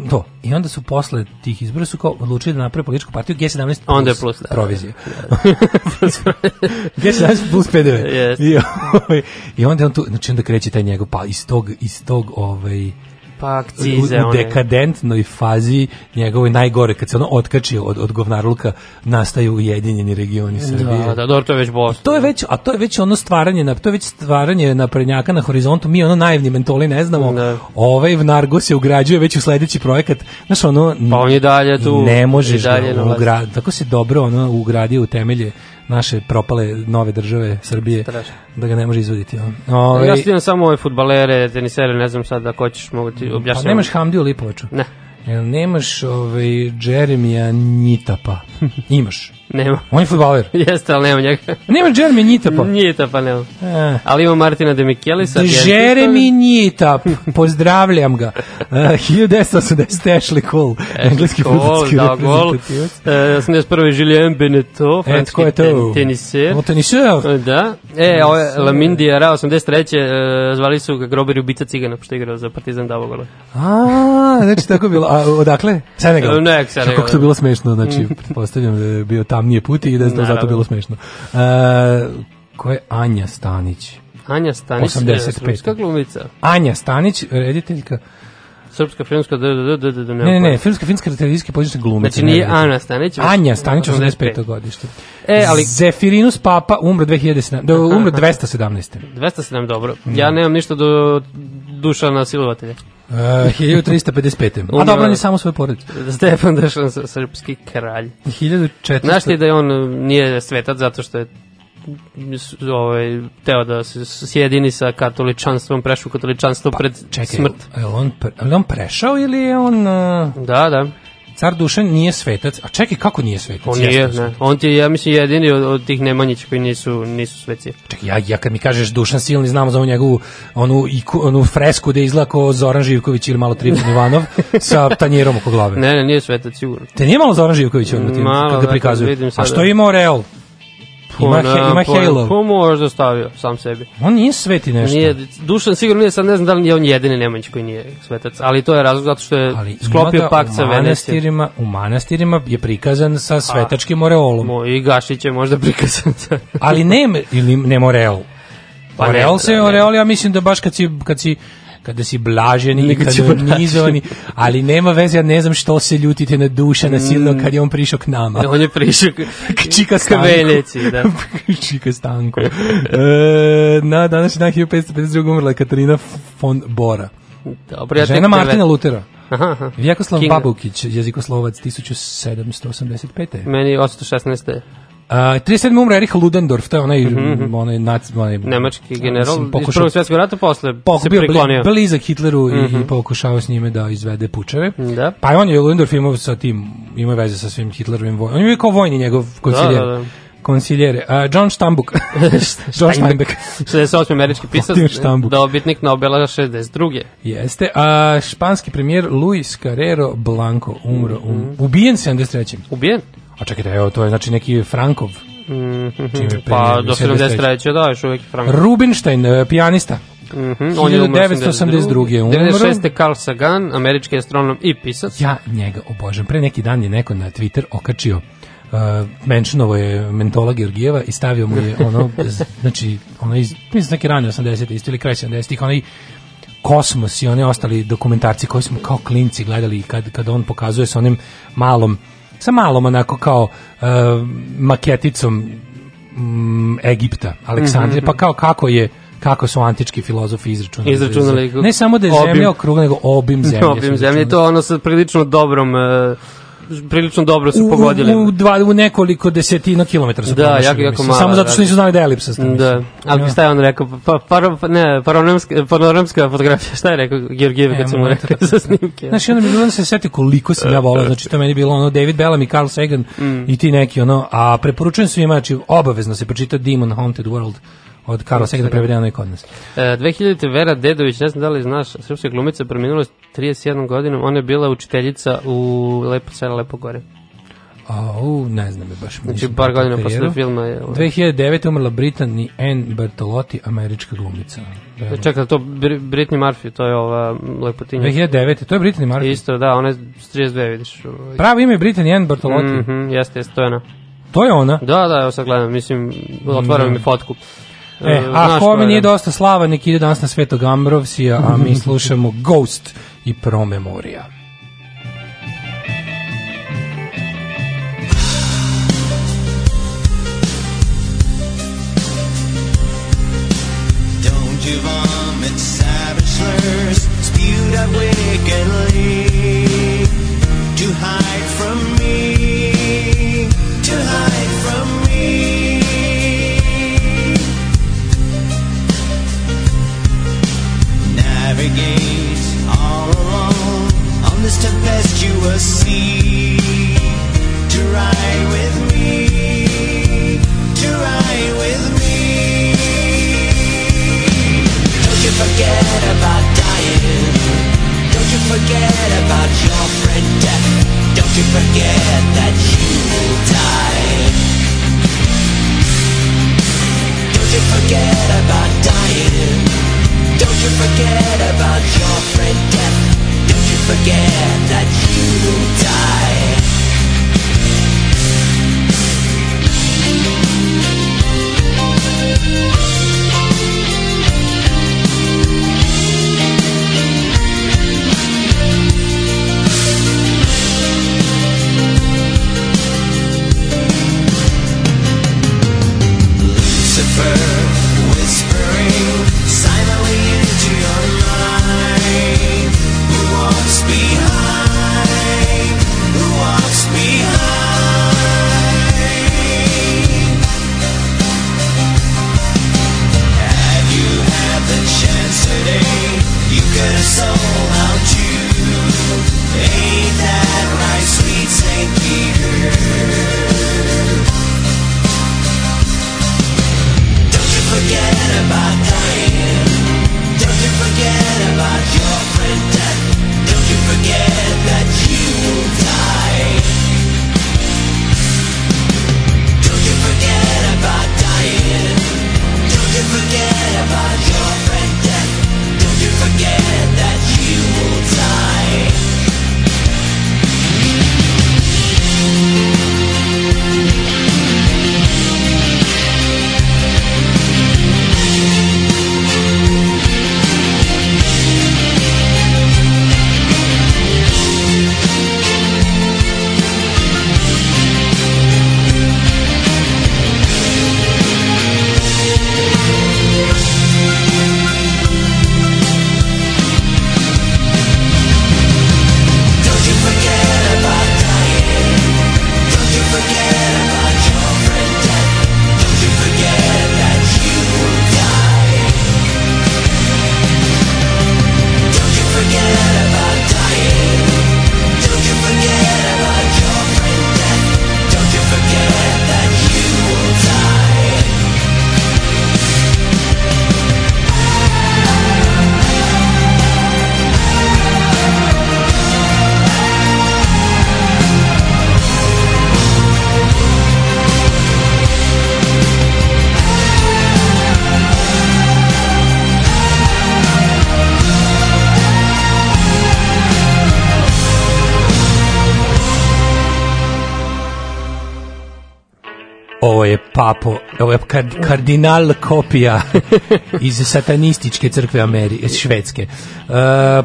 to. I onda su posle tih izbora su kao odlučili da naprave političku partiju G17 Onda je plus, da. provizija. <laughs> G17 plus PDV. Jest. I, ovaj, I onda on tu, znači onda kreće taj njegov, pa iz tog, iz tog, ovaj, Pa u, akcize, u one. dekadentnoj fazi njegovoj najgore, kad se ono otkači od, od govnarluka, nastaju ujedinjeni regioni Srbije. Da, da, dobro, to je već Bosna. To je već, a to je već ono stvaranje, na, to je već stvaranje naprednjaka na horizontu, mi ono naivni mentoli ne znamo, Da. ovaj Vnargo se ugrađuje već u sledeći projekat, znaš ono, Pa on je dalje tu, ne možeš dalje da na ugra, tako se dobro ono ugradio u temelje naše propale nove države Srbije, Strašno. da ga ne može izvoditi. Ovaj, Ja stijem samo ove futbalere, tenisere, ne znam sad ako hoćeš, mogu ti pa objašnjati. nemaš Hamdiju Lipovaču? Ne, Jel nemaš ovaj, Jeremija Njitapa? <laughs> Imaš. Nema. On je futbaler. <laughs> Jeste, ali nema njega. Nemaš Jeremija Njitapa? Nije to, pa nema. Eh. Ali ima Martina de Michelisa. Jeremy Njitap, pozdravljam ga. Uh, 1980 Ashley Cole, engleski Gol, futbolski da, gol. reprezentativac. E, 81. Julien Beneteau, E, francuski je to? ten, teniser. O, teniser. Da. E, ovo je Lamin Diarra, 83. E, zvali su ga Grober Ubica Cigana, pošto je igrao za Partizan davo gola. A, znači tako bilo. A odakle? Senegal. E, ne, Senegal. Kako to bilo smešno, znači, pretpostavljam da je bio tamnije put i da je to zato bilo smešno. Uh, ko je Anja Stanić? Anja Stanić, 85. e, srpska glumica. Anja Stanić, rediteljka. Srpska filmska, da, da, da, da, da, Ne, ne, ne, filmska, finska televizijska pozivna glumica. Znači ne nije. Ana Stanić. Anja Stanić, 85. godište. E, ali Zefirinus Papa umro 2017. Da, umro 217. 207 dobro. Mm. Ja nemam ništa do Dušana silovatelja. Uh, <laughs> 1355. A dobro, on je samo svoj porodic. Stefan Dušan, srpski kralj. 1400. Znaš ti da je on uh, nije svetac zato što je ovaj, teo da se sjedini sa katoličanstvom, prešao katoličanstvo pred Pa, Čekaj, smrt. je on, pre- je on prešao ili je on... Uh, Da, da. car Dušan nije svetac. A čekaj, kako nije svetac? On nije, ne. On ti je, ja mislim, jedini od, od tih Nemanjića koji nisu, nisu sveci. Čekaj, ja, ja kad mi kažeš Dušan Silni, znamo za ovu njegovu onu, iku, onu fresku da izgleda kao Zoran Živković ili malo Trifon <laughs> Ivanov sa tanjerom oko glave. Ne, ne, nije svetac, sigurno. Te nije malo Zoran Živković on tim, Malo, kad ga da, prikazuje. vidim A što ima Oreol? Ima, Pa, he, ima ne, pa, Halo. Pa možda stavio sam sebi. On nije sveti nešto. Nije, Dušan sigurno nije, sad ne znam da li je on jedini Nemanjić koji nije svetac, ali to je razlog zato što je Ali sklopio pakt sa Venecijom. manastirima, u manastirima je prikazan sa svetačkim oreolom. Mo- I Gašić je možda prikazan. sa- Ali nema, ili nema oreol. Pa oreol se, oreol ja mislim da baš kad si, kad si kada si blaženi i Nikad kada nizovani, ali nema veze, ja ne znam što se ljutite na duša na silno kad je on prišao k nama. on je prišao k, <laughs> Čika k Stanko. Veneciji, da. <laughs> Čika Stanko. E, na današnji dan 1552 umrla je Katarina von Bora. Dobro, ja Žena Martina Lutera. Aha, aha. Vjekoslav. Babukić, jezikoslovac 1785. Meni 816. Uh, 37. umre Erich Ludendorff, to je onaj, onaj, nac, onaj Nemački general mislim, iz prvog svjetskog rata posle se bio priklonio. blizak Hitleru i, i pokušao s njime da izvede pučeve. Da. Pa on je Ludendorff imao sa tim, imao veze sa svim Hitlerovim vojnim. On je bio kao vojni njegov konsiljer. Da, da, da. Konsiljere. Uh, John Stambuk. <laughs> <laughs> John Steinbeck. 68. američki pisac, dobitnik Nobela 62. Jeste. A španski premijer Luis Carrero Blanco umro. Um, ubijen 73. Ubijen? A čekajte, evo, to je znači neki Frankov. Čime Pa premijer, do 73. da, još uvijek je Frank. Rubinstein, e, pijanista. Mhm, on je umro 1982. umro. 96. Carl Sagan, američki astronom i pisac. Ja njega obožavam. Pre neki dan je neko na Twitter okačio uh, menšinovo je mentola Georgijeva i stavio mu je ono, znači, ono iz, mislim neki rani 80. isto ili kraj 70. onaj kosmos i one ostali dokumentarci koji smo kao klinci gledali kad, kad on pokazuje sa onim malom, sa malom onako kao uh, maketicom mm, Egipta, Aleksandrije, pa kao kako je kako su antički filozofi izračunali. Izračunali Ne samo da je obim. zemlja okrugla, nego obim <laughs> zemlje. Obim zemlje, to ono sa prilično dobrom e, prilično dobro su u, pogodili. u, dva, u nekoliko desetina kilometara su Da, promašili, jako, jako mislim. malo, Samo zato što da. nisu znali da je elipsa. Da, ali šta je on rekao? Pa, paro, pa, ne, panoramska, panoramska fotografija, šta je rekao Georgijev kad sam mu rekao za snimke? Znaš, onda mi bilo da se seti koliko sam ja volao, znači to meni bilo ono David Bellamy, Carl Sagan Mm. i ti neki ono, a preporučujem svima, znači obavezno se pročita Demon Haunted World od Carla Sagana prevedeno i kod nas. E, 2000. Vera Dedović, ne znam da li znaš, srpska glumica preminula s 31 godinom, ona je bila učiteljica u Lepo selo, Lepo gore. A, u, ne znam je baš. Znači, par godina posle filma je... 2009. umrla Brittany Ann Bertolotti, američka glumica. Da. Čekaj, to Br Britney Murphy, to je ova lepotinja. 2009. To je Brittany Murphy. Isto, da, ona je s 32, vidiš. ovaj. Pravo ime je Brittany Ann Bertolotti. Mhm, jeste, jeste, to je ona. To je ona. Da, da, evo sad gledam, mislim, otvaram mi fotku. E, znaš a ko kome je, nije dosta slava, nek ide danas na Svetog Ambrovsija, a mi slušamo <laughs> Ghost i Promemorija. Don't you vomit savage slurs spewed out wickedly to hide from Navigate all oh, alone on this tempestuous sea to ride with me, to ride with me. Don't you forget about dying. Don't you forget about your friend death. Don't you forget that you will die. Don't you forget about dying. Don't you forget about your friend death. Don't you forget that you will die. Kard, kardinal kopija iz satanističke crkve Ameri, švedske. Uh,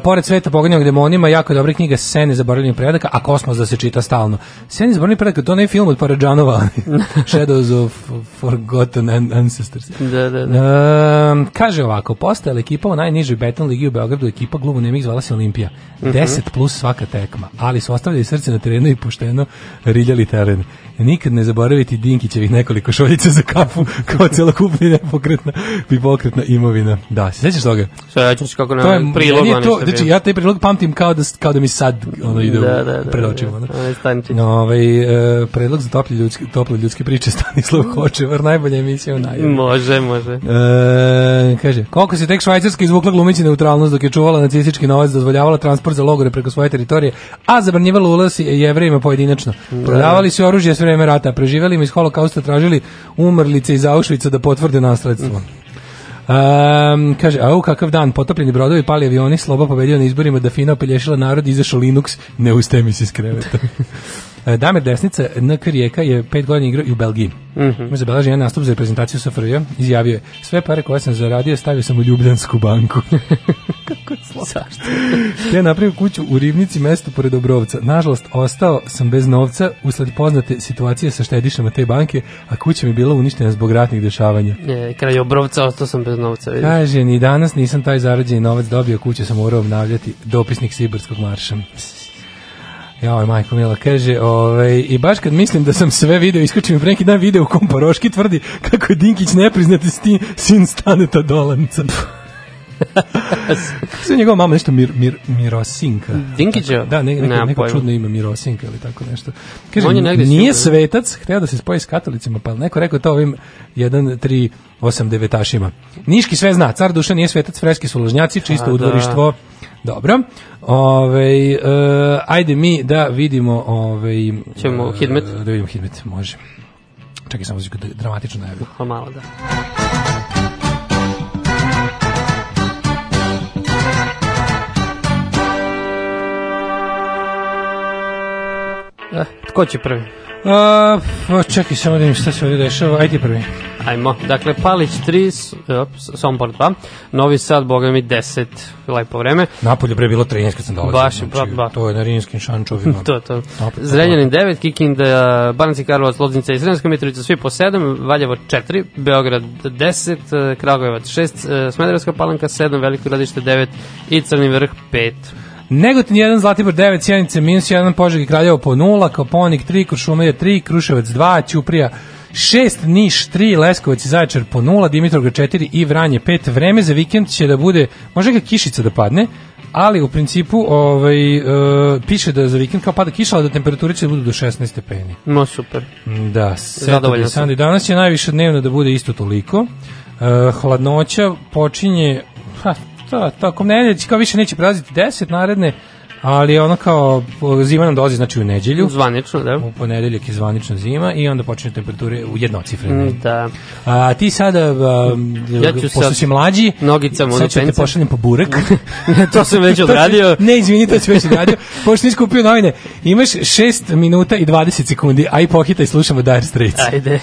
pored sveta pogonjenog demonima, jako je dobra knjiga Sene zaboravljenih predaka, a Kosmos da se čita stalno. Sene zaboravljenih predaka, to ne je film od Paradžanova, <laughs> Shadows of Forgotten An- Ancestors. Da, da, da. Um, kaže ovako, postojala ekipa u najnižoj beton ligi u Beogradu, ekipa glubu nemih zvala se Olimpija. 10 plus svaka tekma, ali su ostavljali srce na terenu i pošteno riljali teren. Nikad ne zaboraviti Dinkićevih nekoliko šoljica za kafu <laughs> kao celokupna nepokretna i pokretna imovina. Da, se sećaš toga? Sećam se kako To je, prilog je to, znači, ja taj prilog pamtim kao da, kao da mi sad ono ide Da, da, da, pred da, očima. No, ovaj, e, predlog za tople ljudske, tople ljudske priče <laughs> Stanislav Hočevar, najbolja emisija u najavi. Može, može. E, kaže, koliko se tek Švajcarska izvukla glumici neutralnost dok je čuvala nacistički novac, dozvoljavala transport za logore preko svoje teritorije, a zabranjivala ulaz jevrejima pojedinačno. Prodavali su oružje sve vreme rata, preživelima iz holokausta tražili umrlice iz Auschwitza da potvrde nasledstvo. Um, kaže, au kakav dan, potopljeni brodovi, pali avioni, sloba pobedio na izborima, da fina opelješila narod, izašao Linux, ne ustaje mi se iz kreveta. <laughs> E, Damir Desnica, NK Rijeka je pet godina igrao i u Belgiji. Mm -hmm. Zabeleži jedan nastup za reprezentaciju SFRJ, izjavio je, sve pare koje sam zaradio stavio sam u Ljubljansku banku. <laughs> Kako Zašto? Te napravio kuću u Rivnici, mesto pored Obrovca. Nažalost, ostao sam bez novca usled poznate situacije sa štedišama te banke, a kuća mi je bila uništena zbog ratnih dešavanja. Je, kraj obrovca, ostao sam bez novca. vidiš. Kaže, ni danas nisam taj zarađeni novac dobio, kuću sam morao obnavljati, dopisnik Sibirskog marša. Joj, majko Mila, kaže, ovaj, i baš kad mislim da sam sve video, iskočim pre neki dan video u kom Paroški tvrdi kako je Dinkić nepriznati sin Staneta Dolanca. <laughs> Sve njegova mama nešto mir, mir, Mirosinka. Dinkića? Da, ne, neko, Nemam neko čudno ime Mirosinka ili tako nešto. Kaže, On je nije sigurno. svetac, hteo da se spoji s katolicima, pa neko rekao to ovim 1, 3, 8 devetašima. Niški sve zna, car duša nije svetac, freski su lažnjaci, čisto A, da. udvorištvo. Dobro. Ove, e, ajde mi da vidimo ovaj Ćemo e, Hidmet? Da vidimo Hidmet, može. Čekaj samo da dramatično najavim. Pa malo, da. Tko će prvi? A, pa čekaj, samo da vidim šta se ovdje dešava. Ajde prvi. Ajmo. Dakle, Palić 3, S- op, Sombor 2, Novi Sad, boga mi 10, lepo vreme. Napolje bre bilo 13 kad sam dolazio. Baš je, ba- ba. To je na rimskim šančovima. <laughs> To, to. Opet, Zrenjanin 9, Kikinda, Banacki Karlovac, Loznica i Sremska Mitrovica, svi po 7, Valjevo 4, Beograd 10, eh, Kragujevac 6, eh, Smederevska palanka 7, Veliko gradište 9 i Crni vrh 5. Negotin 1, Zlatibor 9, Sjenice minus 1, Požeg i Kraljevo po 0, Koponik 3, Kuršumelija 3, Kruševac 2, Ćuprija 6, Niš 3, Leskovac i Zaječar po 0, Dimitrovgrad 4 i Vranje 5. Vreme za vikend će da bude, može ga kišica da padne, ali u principu ovaj, e, piše da za vikend kao pada kiša, ali da temperature će da budu do 16 stepeni. No, super. Da, Zadovoljan sam. Danas će najviše dnevno da bude isto toliko. E, hladnoća počinje, ha, to, tokom nedelje, kao više neće prelaziti 10 naredne, ali ono kao zima nam dolazi znači u nedelju. Zvanično, da. U ponedeljak je zvanična zima i onda počinju temperature u jednocifrene. Mm, Da. A ti sada, Ja ću pošto sad si mlađi, nogicama sad ću te dupence. pošaljem po burek. <laughs> to sam već <laughs> odradio. ne, izvini, to si već odradio. Pošto nisi kupio novine, imaš 6 minuta i 20 sekundi, aj pohitaj, slušamo Dire Straits. Ajde.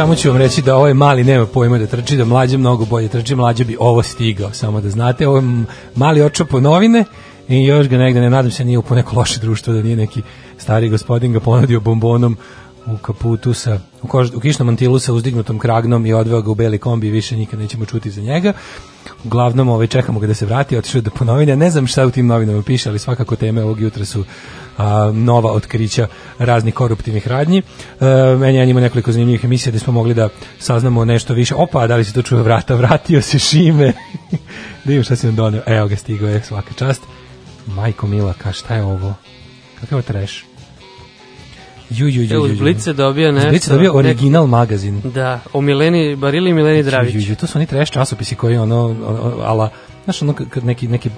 Samo ću vam reći da ovaj mali nema pojma da trči, da mlađe mnogo bolje trči, mlađe bi ovo stigao, samo da znate, ovo mali očapo novine i još ga negde, ne nadam se, nije u neko loše društvo, da nije neki stari gospodin ga ponudio bombonom u kaputu sa, u, kož, u kišnom mantilu sa uzdignutom kragnom i odveo ga u beli kombi i više nikad nećemo čuti za njega. Uglavnom, ovaj, čekamo ga da se vrati, otišao da po novine. Ne znam šta u tim novinama piše, ali svakako teme ovog jutra su a, nova otkrića raznih koruptivnih radnji. E, meni je njima nekoliko zanimljivih emisija gde smo mogli da saznamo nešto više. Opa, da li se to čuje vrata? Vratio se Šime. <laughs> da imam šta si nam doneo. Evo ga, stigao je svaka čast. Majko Mila, ka šta je ovo? Kakav je treš? Ju, ju, ju, ju. Blice dobio nešto. Blic je dobio nek- original magazin. Da, o Mileni, Barili i Mileni Dravić. ju, ju, to su oni trash časopisi koji ono, ono ala, znaš ono neki, neki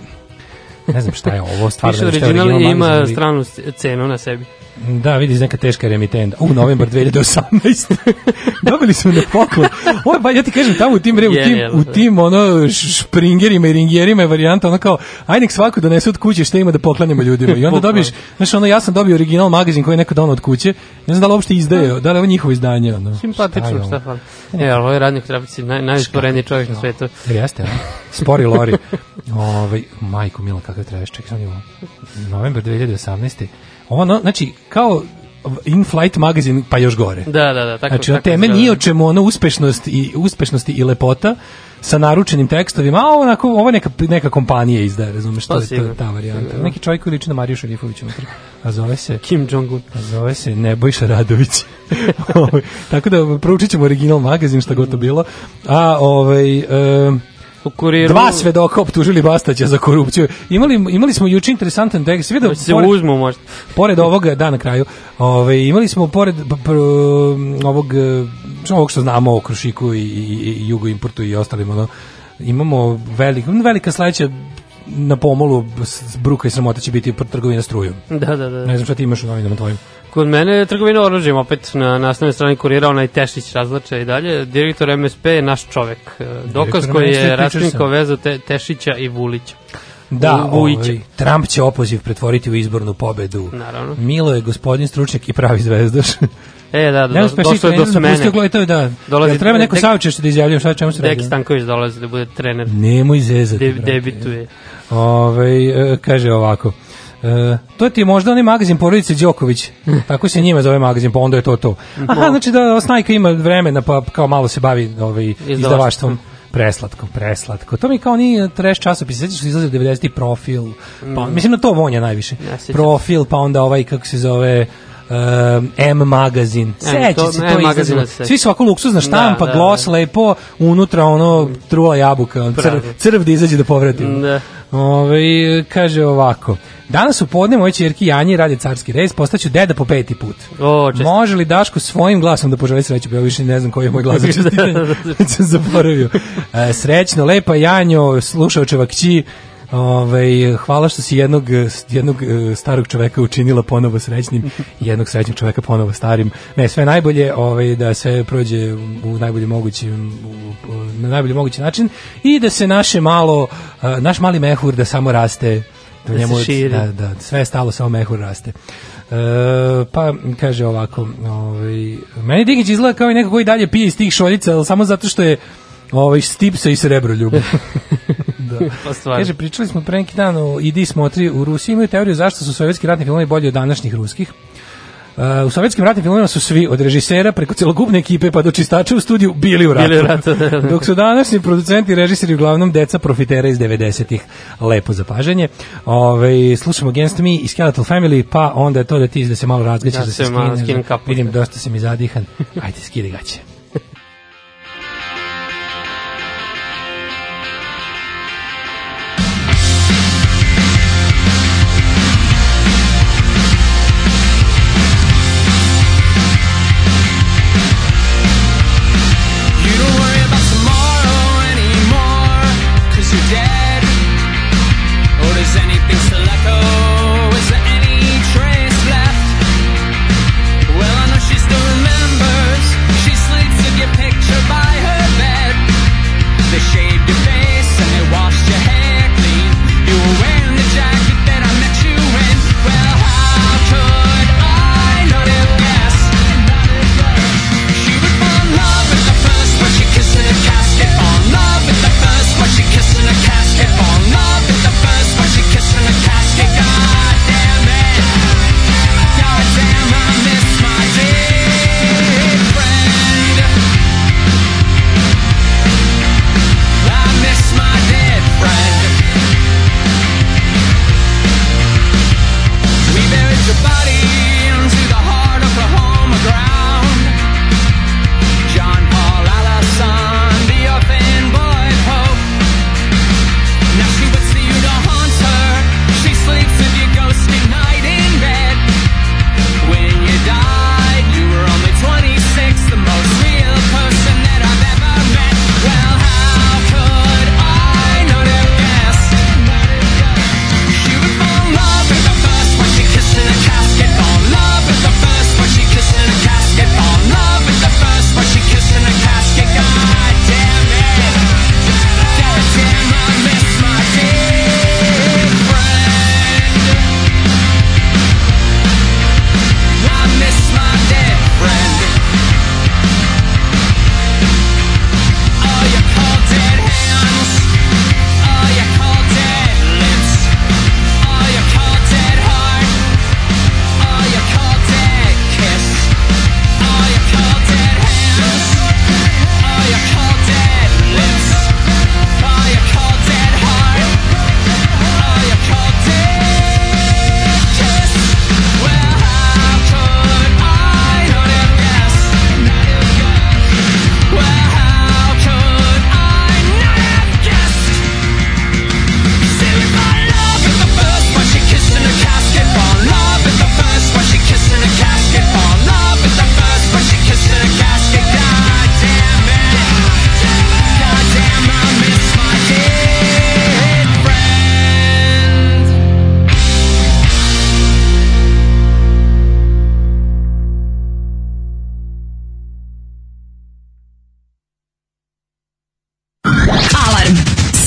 ne znam šta je ovo, stvarno Piše original i ima magazin, stranu cenu na sebi. Da, vidi, neka teška remitenda. U novembar 2018. <laughs> Dobili smo na poklon. Ovo ba, ja ti kažem, tamo u tim, re, u tim, u tim ono, špringerima i ringjerima je varijanta ono kao, aj nek svako donese od kuće šta ima da poklanjamo ljudima. I onda dobiješ, znaš, ono, ja sam dobio original magazin koji je neko donao od kuće. Ne znam da li uopšte izdaje, da li je ovo njihovo izdanje. Ono. <laughs> Simpatično, ovo? šta fali. E, ovo je radnik Trapici, naj, najusporeniji čovjek na svetu. Jer jeste? Spori Lori. <laughs> Ovaj, majko Mila, kakav trebaš, čekaj, sam imao. Novembar 2018. Ono, znači, kao in-flight magazin, pa još gore. Da, da, da. Tako, Znači, na tako teme izgleda. ni o čemu ono uspešnost i uspešnosti i lepota sa naručenim tekstovima, a ovo, onako, ovo neka, neka kompanija izdaje, razumeš, to, Pa je, to je sigurno. ta varijanta. Neki čovjek koji liči na Mariju Šarifović unutra, a zove se Kim Jong-un. a zove se Nebojša Radović. <laughs> Ovaj, Tako da proučit ćemo original magazin, šta god to bilo. A ovaj... em, U kuriru... Dva svedoka optužili Bastaća za korupciju. Imali, imali smo juče interesantan tekst. Vidio, Da se uzmu možda. pored ovoga, da na kraju, ovaj, imali smo pored ovog, što- ovog što znamo o Krušiku i, i, i Jugo Importu i ostalim, ono, imamo velik, velika sledeća na pomolu s- s bruka i sramota će biti trgovina strujom. Da, da, da. Ne znam šta ti imaš u novinama tvojim. Kod mene je trgovina oružjem, opet na naslovnoj strani kurira onaj Tešić razlače i dalje. Direktor MSP je naš čovek. E, Dokaz Direktor koji je sam. vezu te, Tešića i Vulića. Da, ovaj, Trump će opoziv pretvoriti u izbornu pobedu. Naravno. Milo je gospodin stručnjak i pravi zvezdaš. E, da, do, uspeš došlo je do smene. Gledaj, to je da. Dolazi- Jel treba neko saučešće da izjavljam šta čemu se Deki radi? Stanković dolazi da bude trener. Nemoj zezati. De, debituje. Ovaj, e, kaže ovako. E, to ti je možda onaj magazin porodice Đoković. Tako se njima zove magazin, pa onda je to to. Aha, znači da Snajka ima vremena, pa kao malo se bavi ovaj, izdavaštvom. Preslatko, preslatko. To mi kao nije trash časopis. Sećaš se izlazi 90. profil. Pa, mislim na to vonja najviše. Ja profil, pa onda ovaj, kako se zove, um, M magazin. Seća to- se, to izlazilo. sećam. Svi su ovako luksuzna štampa, Da, da, glos, da. lepo, unutra ono trula jabuka, crv, crv da izađe da povrati. Da. Ove, kaže ovako. Danas u podne moje čerki Janji radi carski rez, postaću deda po peti put. O, čest. Može li Daško svojim glasom da poželi sreću? Ja više ne znam koji je moj glas sam <laughs> <laughs> zaboravio. E, srećno, lepa Janjo, slušao kći. Ove, hvala što si jednog, jednog e, starog čoveka učinila ponovo srećnim i <laughs> jednog srećnog čoveka ponovo starim. Ne, sve najbolje, ovaj, da sve prođe u najbolji mogući, na najbolji mogući način i da se naše malo, e, naš mali mehur da samo raste da, u Da se njemu, širi. da, da, sve je stalo, samo mehur raste. E, pa kaže ovako, ovaj, meni Digić izgleda kao i neko koji dalje pije iz tih šoljica, ali samo zato što je ovaj, stipsa i srebroljub. <laughs> da. Pa. Kaže, pričali smo pre neki dan o ID smotri u Rusiji, imaju teoriju zašto su sovjetski ratni filmovi bolji od današnjih ruskih. Uh, u sovjetskim ratnim filmovima su svi od režisera preko celokupne ekipe pa do čistača u studiju bili u ratu. Bili ratu, da, da. Dok su današnji producenti i režiseri uglavnom deca profitera iz 90-ih. Lepo zapažanje. Ove, slušamo Against Me i Skeletal Family, pa onda je to da ti da se malo razgaćaš, Da da, se skinem da-. Vidim, dosta si mi zadihan. Ajde, skidi gaće.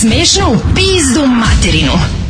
Smešno u pizdu materinu.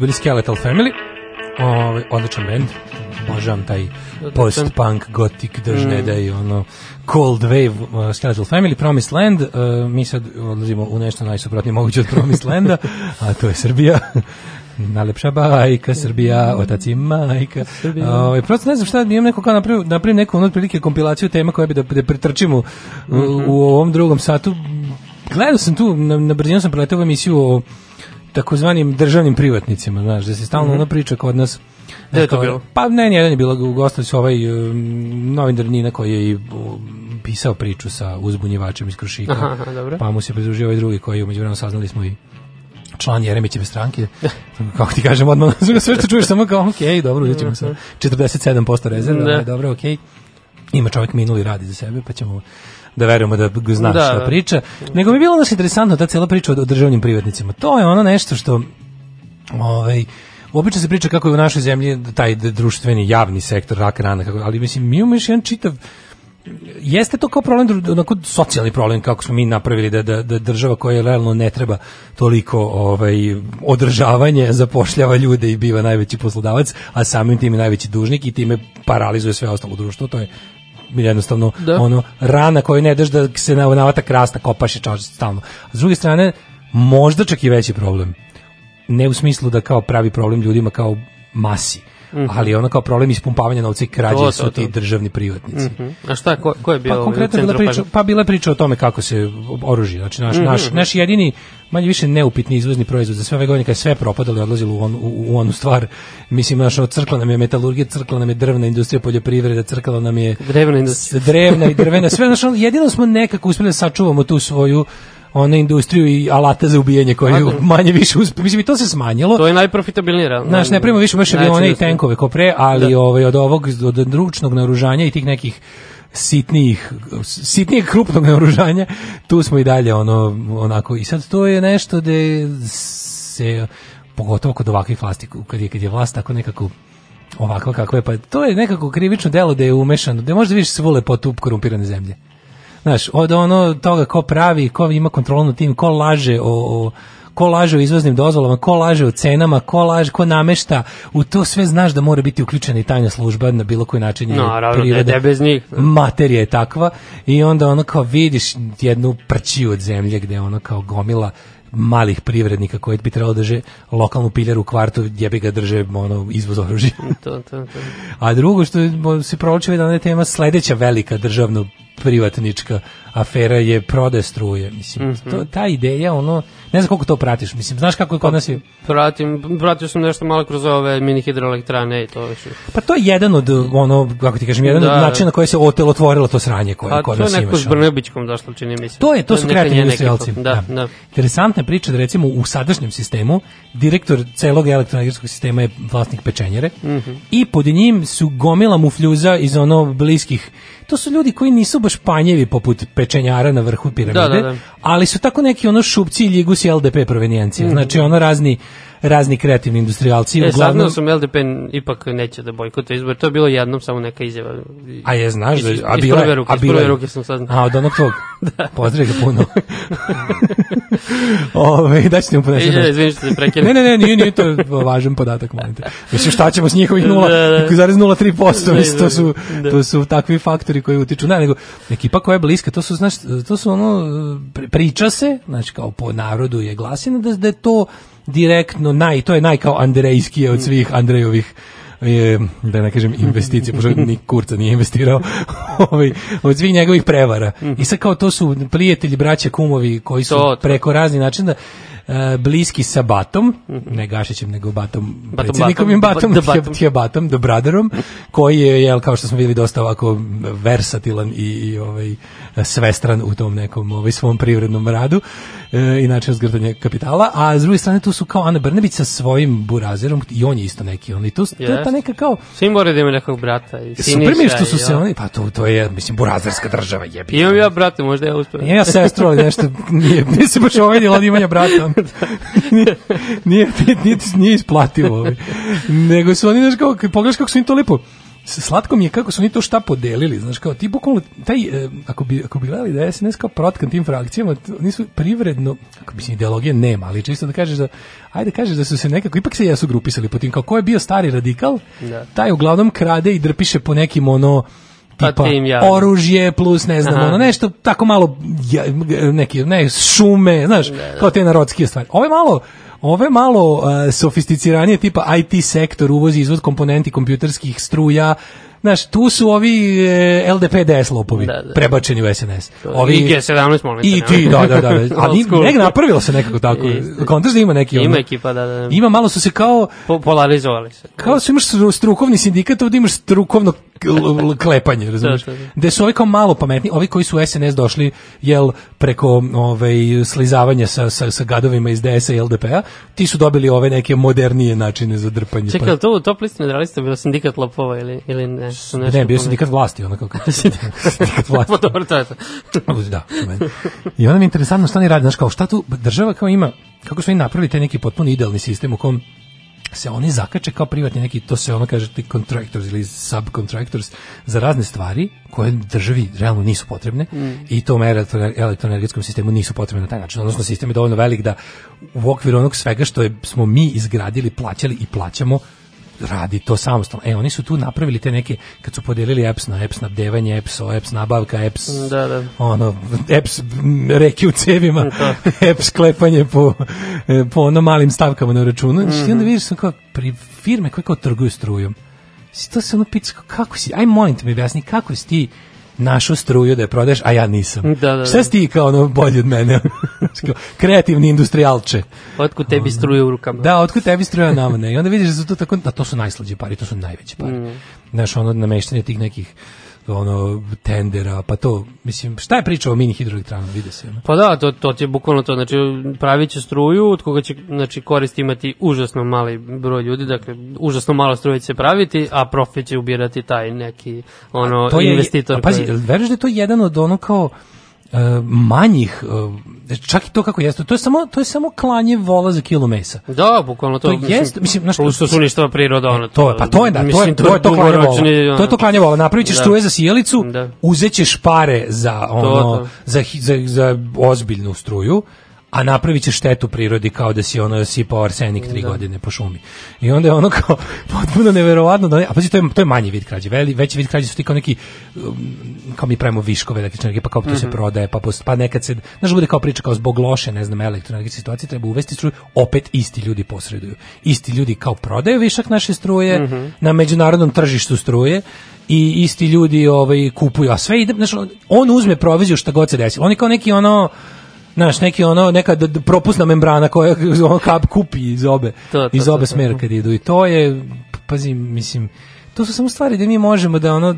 Su bili Skeletal Family. Ovaj odličan bend. Obožavam taj post-punk, gothic, držneda i ono cold wave uh, Skeletal Family, Promised Land. Uh, mi sad odlazimo u nešto najsuprotnije moguće od Promised Landa, <laughs> a to je Srbija. <laughs> Najlepša bajka, Srbija, otac i majka. Ovaj prosto ne znam šta, imam neko kao napravio, napravim neku ono otprilike kompilaciju tema koje bi da, da pretrčimo u, u ovom drugom satu. Gledao sam tu, na, na brzinu sam preletao emisiju o takozvanim državnim privatnicima, znaš, da se stalno ono priča kod nas Gde je to bilo? Pa ne, jedan je bilo u gostu su ovaj um, novinar Nina koji je i um, pisao priču sa uzbunjivačem iz Krušika. Aha, aha, dobro. Pa mu se pridružio ovaj drugi koji umeđu vremenu saznali smo i član Jeremićeve stranke. <laughs> Kako ti kažem, odmah sve što čuješ samo kao, ok, dobro, uzet ćemo sa 47% rezerva, Da. da. dobro, ok. Ima čovjek minuli radi za sebe, pa ćemo da verujemo da znaš Da, šta da. priča. Nego mi je bilo naš interesantno ta cela priča o, državnim privatnicima. To je ono nešto što ovaj obično se priča kako je u našoj zemlji taj društveni javni sektor rak rana kako, ali mislim mi imamo još jedan čitav jeste to kao problem onako socijalni problem kako smo mi napravili da, da, da država koja realno ne treba toliko ovaj održavanje zapošljava ljude i biva najveći poslodavac a samim tim i najveći dužnik i time paralizuje sve ostalo društvo to je jednostavno Da. ono rana koju ne daš da se na- navata krasta kopaš je čaš stalno a s druge strane možda čak i veći problem ne u smislu da kao pravi problem ljudima kao masi, ali ono kao problem ispumpavanja novca i krađe To, to, su ti to. državni privatnici. Mhm. A šta, ko, ko je bio Pa konkretno bila priča, pa bila priča o tome kako se oružje, znači naš, Mhm. naš, naš jedini manje više neupitni izvozni proizvod za sve ove godine kad je sve propadalo i odlazilo u, on, u, u onu stvar, mislim naš crkla nam je metalurgija, crkla nam je drvna industrija, poljoprivreda, crkla nam je Drevna industrija. drevna i drvena, sve ono, jedino smo nekako uspeli da sačuvamo tu svoju onu industriju i alata za ubijanje Tako. <laughs> manje više uspe. Mislim, i to se smanjilo. To je najprofitabilnije. Znaš, ne primamo više baš avione i tenkove ko pre, ali Da. ovaj, od ovog, od ručnog naoružanja i tih nekih sitnijih, sitnijeg krupnog naoružanja, tu smo i dalje ono, onako, i sad to je nešto da se, pogotovo kod ovakvih vlasti, kad je, kad je vlast tako nekako ovako kako je, pa to je nekako krivično delo da je umešano, da možda vidiš svu lepotu korumpirane zemlje. Znaš, od ono toga ko pravi, ko ima kontrolu nad tim, ko laže o, o ko laže o izvoznim dozvolama, ko laže o cenama, ko laže, ko namešta, u to sve znaš da mora biti uključena i tajna služba na bilo koji način. je Naravno, ne, priroda- ne bez njih. materija je takva i onda ono kao vidiš jednu prćiju od zemlje gde ono kao gomila malih privrednika koji bi trebalo da drže lokalnu piljaru u kvartu, jebi ga drže ono, izvoz oružja. To, to, to. A drugo što se proučava da je tema sledeća velika državno privatnička afera je prodaja struje. Mislim, Mhm. to, ta ideja, ono, ne znam koliko to pratiš. Mislim, znaš kako je kod nas je... Pratim, pratio sam nešto malo kroz ove mini hidroelektrane i to više. Pa to je jedan od, ono, kako ti kažem, jedan Da. od načina na koji se otelotvorilo to sranje koje Pa kod to nas je neko imaš. s. Brnebićkom došlo, čini mi se. To je, to su neka kreativni industrijalci. ekipa. Da, da. Interesantna priča da recimo u sadašnjem sistemu direktor celog elektroenergetskog sistema je vlasnik pečenjere Mhm. i pod njim su gomila mufljuza iz ono bliskih to su ljudi koji nisu baš panjevi poput pečenjara na vrhu piramide, Da, da, da. ali su tako neki ono šupci i ljigusi LDP provenijencije. Mhm. Znači ono razni razni kreativni industrijalci. E, uglavnom, sam LDP ipak neće da bojkotuje izbor. To je bilo jednom samo neka izjava. a je, znaš, da, Iz- a bila je- prve ruke, a bila je- ruke sam saznao. A, od onog tvog. <laughs> Pozdrav ga puno. <laughs> Ove, da ćete mu ponesti. E, izvini što se prekinem. Ne, ne, ne, nije, nije to važan podatak, molim te. Mislim, šta ćemo s njihovih <laughs> 0, Da, da. 0,03%, mislim, to su, Da. to su takvi faktori koji utiču. Ne, nego, ekipa koja je bliska, to su, znaš, to su ono, pri- priča se, znači, kao po narodu je glasina, da, da je to direktno, naj, to je naj kao Andrejskije od svih Andrejovih je, da ne kažem investicije, pošto ni kurca nije investirao <laughs> ovaj, od svih njegovih prevara. I sad kao to su prijatelji, braća, kumovi koji su To, to. preko raznih načina e, bliski sa Batom, ne Gašićem, nego Batom, predsjednikom Batom, i Batom, the Batom. Tjebatom, The Brotherom, koji je, jel, kao što smo vidjeli, dosta ovako versatilan i, i ovaj, svestran u tom nekom ovaj, svom privrednom radu e, i način zgrtanja kapitala, a s druge strane tu su kao Ana Brnebić sa svojim burazerom i on je isto neki, on i tu, to je ta neka kao Svi moraju da imaju nekog brata. I Super mi što su se oni, pa to, to je, mislim, burazerska država, jebi. Imam ja brate, možda ja. Nije ja sestru, ali nešto, nije, <laughs> se baš ovedila od imanja brata. <laughs> <laughs> nije, nije, nije, nije isplativo. Ovaj. Nego su oni, znaš, kao, pogledaš kako su oni to lepo, slatko mi je kako su oni to šta podelili, znaš, kao ti bukvalno, taj, e, ako bi, ako bi gledali da je SNS kao protkan tim frakcijama, oni su privredno, ako bi se ideologije nema, ali čisto da kažeš da, ajde kažeš da su se nekako, ipak se jesu grupisali po tim, kao ko je bio stari radikal, Da. taj uglavnom krade i drpiše po nekim ono, tipa tim javnim. oružje plus ne znam Aha. ono nešto tako malo ja, neki ne šume znaš kao te narodske stvari ove malo ove malo uh, sofisticiranije tipa IT sektor uvozi izvoz komponenti kompjuterskih struja Znaš, tu su ovi e, LDP DS lopovi, Da, da. prebačeni u SNS. Ovi... I G17, molim te, I ti, da, da, da. da. <laughs> Ni, nek napravilo se nekako tako. Kontaš da ima neki Ima ono- ekipa, da, da. Ima malo su se kao Po, polarizovali se. kao su imaš stru- strukovni sindikat, ovdje imaš strukovno klepanje, razumiješ? Da, da, da. Gde su ovi kao malo pametni, ovi koji su u SNS došli, jel, preko ovaj, slizavanja sa, sa, sa gadovima iz DS-a i LDP-a, ti su dobili ove neke modernije načine za drpanje. Čekaj, li to u top listi nedralista bilo sindikat lopova ili, ili ne? Pa, nešto ne, bio sindikat vlasti, onako <laughs> sindikat vlasti. Pa dobro, to je to. da. I onda mi je interesantno šta oni rade, znaš, kao šta tu država kao ima, kako su oni napravili taj neki potpuno idealni sistem u kom se oni zakače kao privatni neki, to se ono kaže ti contractors ili subcontractors za razne stvari koje državi realno nisu potrebne i to mere elektroenergetskom sistemu nisu potrebne na taj način. Odnosno sistem je dovoljno velik da u okviru onog svega što je, smo mi izgradili, plaćali i plaćamo radi to samostalno. E, oni su tu napravili te neke, kad su podelili EPS na EPS snabdevanje, EPS, EPS nabavka, EPS, Da, da. ono, EPS reke u cevima, Da. <laughs> EPS klepanje po, e, po ono malim stavkama na računu. Mm Mhm. I onda vidiš sam kao pri firme koje kao trguju strujom. To se ono pita, kao, kako si, aj molim te mi objasni, kako si ti našo struju da je prodaješ, a ja nisam. Da, da, Šta da. si ti kao ono bolji od mene? <laughs> Kreativni industrijalče. Otkud tebi struje u rukama? Da, otkud tebi struja nama ne? I onda vidiš da su to tako, da to su najslađe pari, to su najveće pari. Mm. Znaš, ono nameštanje tih nekih ono tendera, pa to, mislim, šta je priča o mini hidroelektranama, vide se. ono. Pa da, to, to je bukvalno to, znači pravit će struju od koga će znači, korist imati užasno mali broj ljudi, dakle užasno malo struje će se praviti, a profit će ubirati taj neki ono, to je, investitor. a pazi, koji- veruješ da je to jedan od ono kao manjih e, čak i to kako jeste to je samo to je samo klanje vola za kilo mesa Da, bukvalno to. To jeste, mislim, znaš, plus što su uništava priroda, ono. To je, pa to je da, to je, mislim, to je to klanje vola. ono. To je to klanje vola. Napravit ćeš Da. struje za sijalicu, Da. uzećeš pare za ono, to. Za, hi- za, za ozbiljnu struju, a napravit ćeš štetu prirodi kao da si ono sipao arsenik tri godine po šumi. I onda je ono kao <laughs> potpuno neverovatno da ne- a pazi to je to je manji vid krađe. Veli, veći vid krađe su ti kao neki um, kao mi pravimo viškove električne pa kao to se prodaje, pa pos- pa nekad se znaš bude kao priča kao zbog loše, ne znam, elektroenergetske situacije treba uvesti struju, opet isti ljudi posreduju. Isti ljudi kao prodaju višak naše struje na međunarodnom tržištu struje i isti ljudi ovaj kupuju, a sve ide, znaš, on- uzme proviziju šta god se desi. On je kao neki ono Znaš, neki ono, neka propusna membrana koja <laughs> ono kap kupi iz obe, To, to, iz obe to. smera kad idu. I to je, pazi, mislim, to su samo stvari da mi možemo da ono,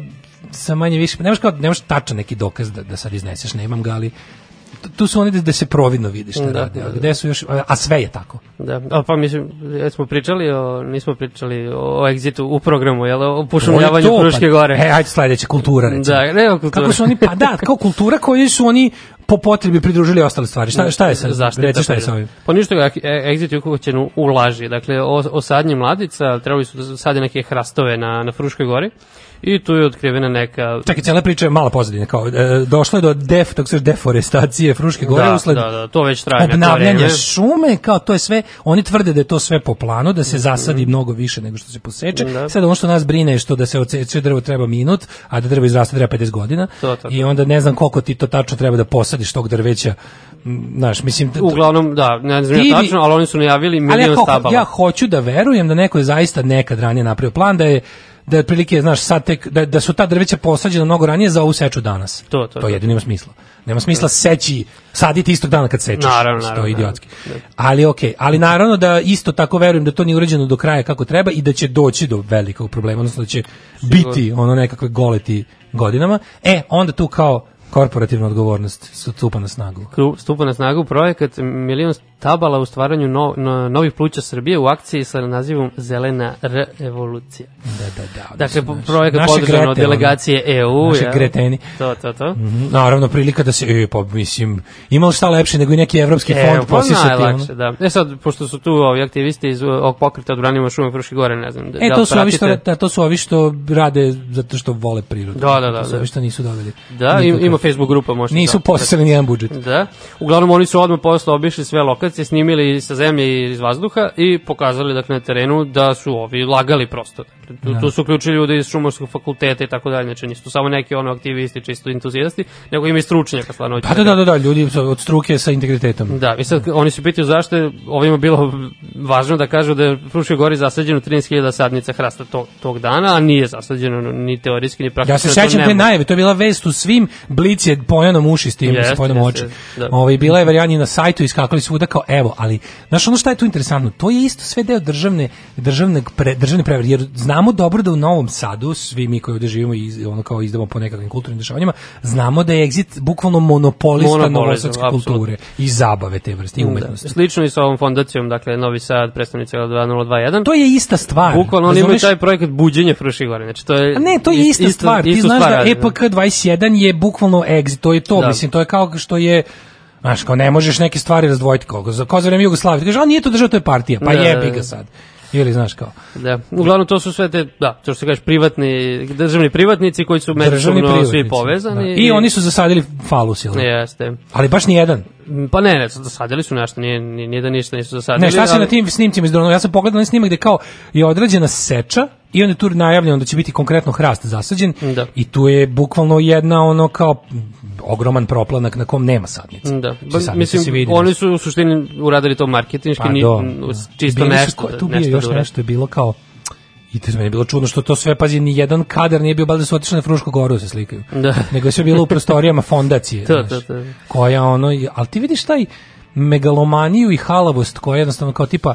sa manje više, nemaš kao, nemaš tačan neki dokaz da, da sad izneseš, nemam ga, ali tu- su oni da, da se providno vidi šta Da, rade, a da, da. gde su još, a, sve je tako. Da, a pa mislim, jel smo pričali o, nismo pričali o, Exitu u programu, jel, o pošumljavanju To je Fruške pa- gore. E, ajde sledeće, kultura recimo. Da, ne, o kulturi. Kako su oni, pa da, kao kultura koju su oni po potrebi pridružili ostale stvari. Šta, šta je sa, Zaštita reci šta je sa ovim? Pa ništa, Exit je uhoćen u, u laži. Dakle, o, o sadnji mladica, trebali su da sade neke hrastove na, na Fruškoj gori i tu je otkrivena neka... Čekaj, cijela priča je mala pozadina, kao, e, došlo je do def, tako se deforestacije Fruške gore da, usled da, da, to već traje vreme. šume, kao to je sve, oni tvrde da je to sve po planu, da se zasadi mnogo više nego što se poseče. Da. Sad ono što nas brine je što da se odseče drvo treba minut, a da drvo izraste treba 50 godina. To, to. I onda ne znam koliko ti to tačno treba da posadiš tog drveća. Znaš, mislim, Uglavnom, da, ne znam ja tačno, ali oni su najavili ali milion ja, ho- stabala. ja hoću da verujem da neko je zaista nekad ranije napravio plan da je da je otprilike, znaš, sad tek, da, da su ta drveća posađena mnogo ranije za ovu seču danas. To, to, to to. jedino ima smisla. Nema smisla seći, saditi istog dana kad sečeš. Naravno, naravno, je idiotski. naravno. Ali okej, ali naravno da isto tako verujem da to nije urađeno do kraja kako treba i da će doći do velikog problema, odnosno da će biti ono nekakve goleti godinama. E, onda tu kao korporativna odgovornost stupa na snagu. Stupa na snagu projekat milion stabala u stvaranju no, no- novih pluća Srbije u akciji sa nazivom Zelena revolucija. Da, da, da. Dakle, Znaš, projekat podržan od Grete, ono. delegacije EU. Naše jel? Greteni. To, to, to. Mhm, Naravno, prilika da se, e, pa mislim, imalo šta lepše nego i neki evropski E, fond pa posisati. najlakše, da. E sad, pošto su tu ovi aktivisti iz ovog pokreta odbranimo šume Fruške gore, ne znam. da- E, da to li su, ovi što, da, to su ovi što rade zato što vole prirodu. Da, da, da, To su da. ovi što nisu dobili. Da, im- ima Facebook grupa, možete Nisu da- postojali nijedan budžet. Da. Uglavnom oni su odmah posle obišli sve lokacije snimateljci snimili sa zemlje i iz vazduha i pokazali dakle na terenu da su ovi lagali prosto. Dakle, tu, Da. tu su uključili ljudi iz šumarskog fakulteta i tako dalje, znači nisu samo neki ono aktivisti, čisto entuzijasti, nego ima i stručnjaka stvarno. Pa da, da, da, da, ljudi su od struke sa integritetom. Da, i sad oni se pitaju zašto ovima bilo važno da kažu da je Fruškoj gori zasađeno 13.000 sadnica hrasta tog, tog dana, a nije zasađeno ni teorijski, ni praktično. Ja se sećam te najave, to je bila vest u svim blic je pojanom uši s tim, Jeste, sa pojanom jeste, oči. da. Ovaj bila je varijanta na sajtu iskakali svuda kao evo, ali znaš ono šta je tu interesantno, to je isto sve deo državne državne pre, državne prevare, jer znamo dobro da u Novom Sadu svi mi koji ovde živimo i ono kao izdamo po nekakvim kulturnim dešavanjima, znamo da je Exit bukvalno monopolista novosadske kulture i zabave te vrste i umetnosti. Da. Slično i sa ovom fondacijom, dakle Novi Sad, predstavnica 2021. To je ista stvar. Bukvalno oni imaju taj projekat buđenja Fruške gore. Znači, to je A ne, to je ist- ista isto- stvar. Ti istu znaš stvar da EPK 21 je bukvalno exit, to je to, Da. mislim, to je kao što je Znaš, kao ne možeš neke stvari razdvojiti kao za kao za vreme Jugoslavije. Ti kažeš, a nije to država, to je partija. Pa Da, da, jebi da. ga sad. Ili znaš kao. Da. Uglavnom to su sve te, da, to što se kažeš privatni, državni privatnici koji su međusobno svi povezani. Da. I oni su zasadili falus, jel? Jeste. Ali baš ni jedan. Pa ne, ne, zasadili su nešto, nije, nije, nije da ništa nisu zasadili. Ne, šta se ali- na tim snimcima iz dronova? Ja sam pogledao na snimak gde kao je određena seča i onda je tu najavljeno da će biti konkretno hrast zasađen Da. i tu je bukvalno jedna ono kao ogroman proplanak na kom nema sadnice. Da, ba, sadnice mislim, se vidi. oni su u suštini uradili to marketinški, Pa ni, čisto Bili su nešto. ko- tu bio nešto još da nešto je bilo kao I to je bilo čudno što to sve, pazi, ni jedan kadar nije bio, da su otišli na Frušku goru se slikaju. Da. <laughs> Nego je sve bilo u prostorijama fondacije. <laughs> To, znaš, to, to. Koja ono, ali ti vidiš taj megalomaniju i halavost koja je jednostavno kao tipa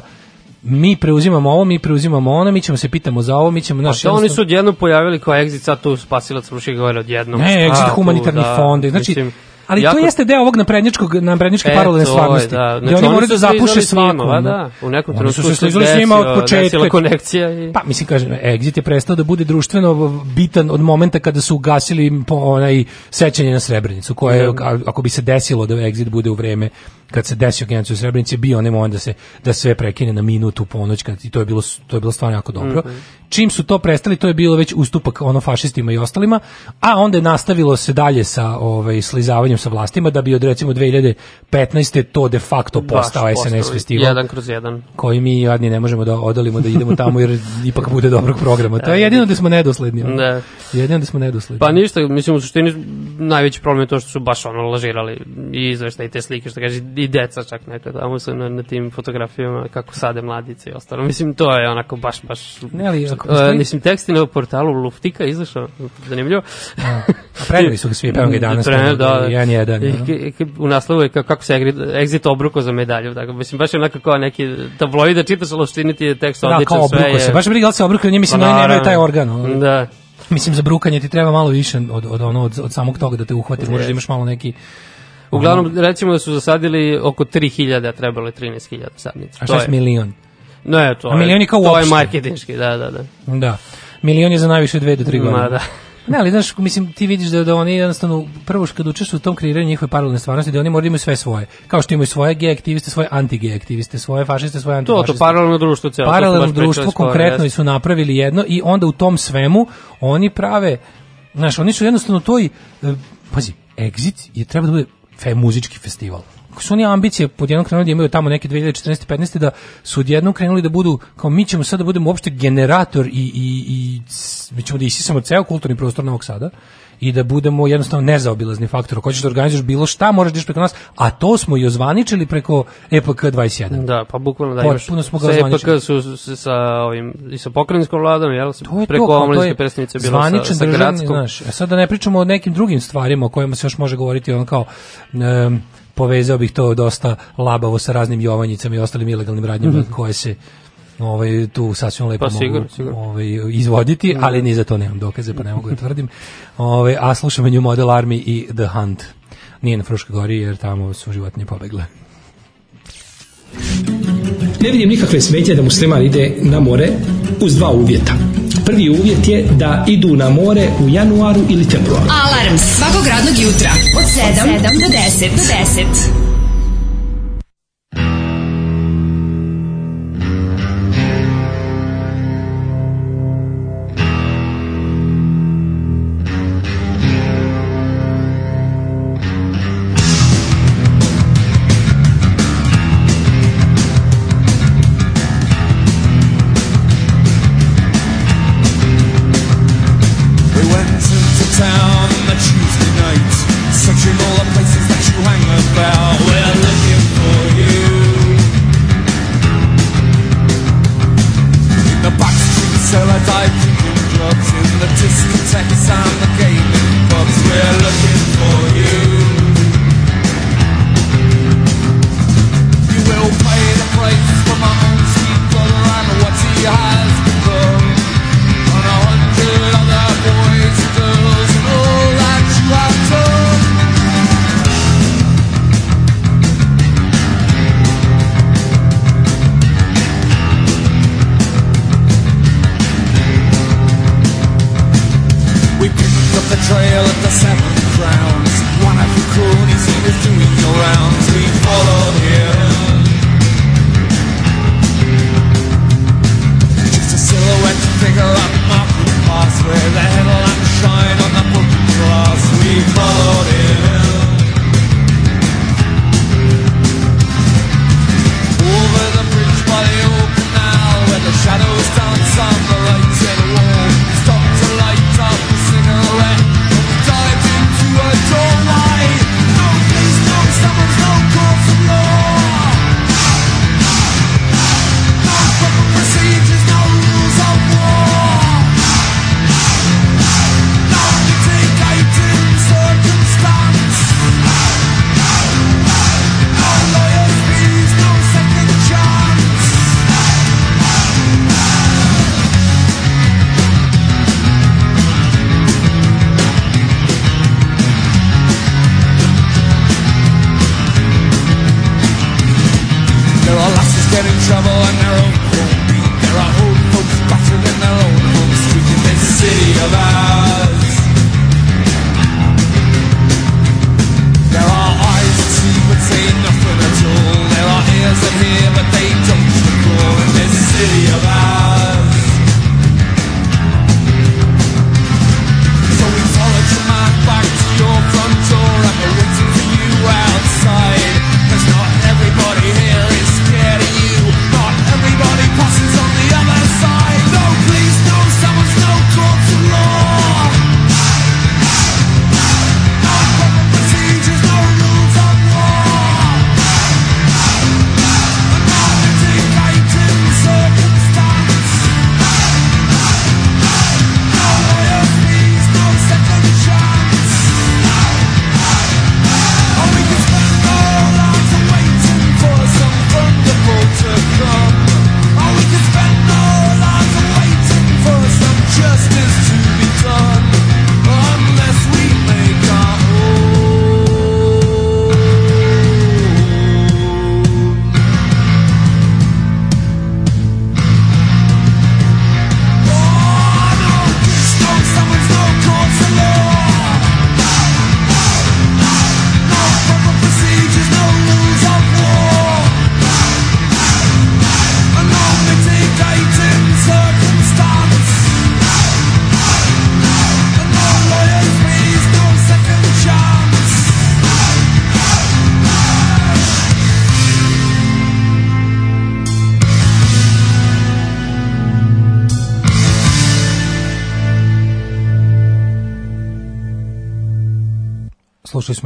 mi preuzimamo ovo, mi preuzimamo ono, mi ćemo se pitamo za ovo, mi ćemo A naš to oni su odjednom pojavili kao exit sad tu spasilac Fruške gore odjednom. Ne, exit humanitarni da, fond. Znači, mislim, ali jako- to jeste deo ovog naprednjačkog naprednjačke E, paralelne stvarnosti. Da. Znači, oni moraju da zapuše slizali s njima, svakom. a Da, u nekom trenutku su se slizali s njima od početka. konekcija i... Pa mislim kažem, Exit je prestao da bude društveno bitan od momenta kada su ugasili po onaj sećanje na Srebrenicu, koje Da. ako bi se desilo da Exit bude u vreme kad se desio genocid u Srebrenici bio onaj moment da se da sve prekine na minutu ponoć kad i to je bilo to je bilo stvarno jako dobro. Mhm. Čim su to prestali, to je bilo već ustupak ono fašistima i ostalima, a onda je nastavilo se dalje sa ovaj slizavanjem sa vlastima da bi od recimo 2015. to de facto postao Baš SNS postao, festival Jedan kroz jedan. koji mi jadni ne možemo da odolimo da idemo tamo jer ipak bude dobrog programa. To je jedino da smo nedosledni. ono. Da. Jedino da smo nedosledni. Pa ništa, mislim u suštini najveći problem je to što su baš ono lažirali i izveštaj i te slike što kaže i deca čak neka tamo su na, na tim fotografijama kako sade mladice i ostalo. Mislim to je onako baš baš Ne, ali ako postoji- mislim tekst je na portalu Luftika izašao zanimljivo. A preneli su ga svi, pevamo ga i <laughs> danas. Preneli, tamo, da, da. Jedan jedan. I k- u naslovu je kao, kako se Exit, obruko za medalju. Tako, mislim, baš je onako kao neki tabloid da čitaš, ali ti je tekst Da, odličan. kao sve obruko je- se. Baš briga da li se obruko, nije mislim Pa da oni nemaju taj organ. Da. Mislim, za brukanje ti treba malo više od, od, ono, od, od samog toga da te uhvati. Možeš da imaš malo neki... Uglavnom, recimo da su zasadili oko 3000, a trebalo je 13.000 sadnica. A šta je milion? Ne, to A milion je kao To je marketinški, da, da, da. Da. Milion je za najviše dve do tri godine. Ma da. Ne, ali znaš, mislim, ti vidiš da, da oni jednostavno, prvo što kad učestvuju u tom kreiranju njihove paralelne stvarnosti, da oni moraju da imaju sve svoje. Kao što imaju svoje gej aktiviste, svoje anti-gej aktiviste, svoje fašiste, svoje To, antifašiste. to paralelno društvo cijelo. to paralelno društvo konkretno jeste. su napravili jedno i onda u tom svemu oni prave znaš, oni su jednostavno toj e, pazi, Exit je treba da bude fe, muzički festival Ako su oni ambicije pod jednom krenuli da imaju tamo neke 2014. 15. da su odjednom krenuli da budu kao mi ćemo sad da budemo uopšte generator i, i, i mi ćemo da isisamo ceo kulturni prostor Novog Sada i da budemo jednostavno nezaobilazni faktor. Ako hoćeš da organizuješ bilo šta, moraš da preko nas, a to smo i ozvaničili preko E EPK 21. Da, pa bukvalno da imaš. Potpuno smo ga sa ozvaničili. EPK su sa ovim, i sa pokrajinskom vladom, jel? To je Preko to, kao to omladinske je predstavnice bilo sa, sa gradskom. znaš. A sad da ne pričamo o nekim drugim stvarima o kojima se još može govoriti, on kao em, povezao bih to dosta labavo sa raznim jovanjicama i ostalim ilegalnim radnjama koje se ovaj tu sasvim lepo Pa mogu sigurno. ovaj izvoditi, ali ni za to nemam dokaze, pa ne mogu da tvrdim. Ovaj a slušamo New Model Army i The Hunt. Nije na Fruškoj gori jer tamo su životinje pobegle. Ne vidim nikakve smetnje da musliman ide na more uz dva uvjeta. Prvi uvjet je da idu na more u januaru ili februaru. Alarm svakog radnog jutra od 7, do 10. Do 10.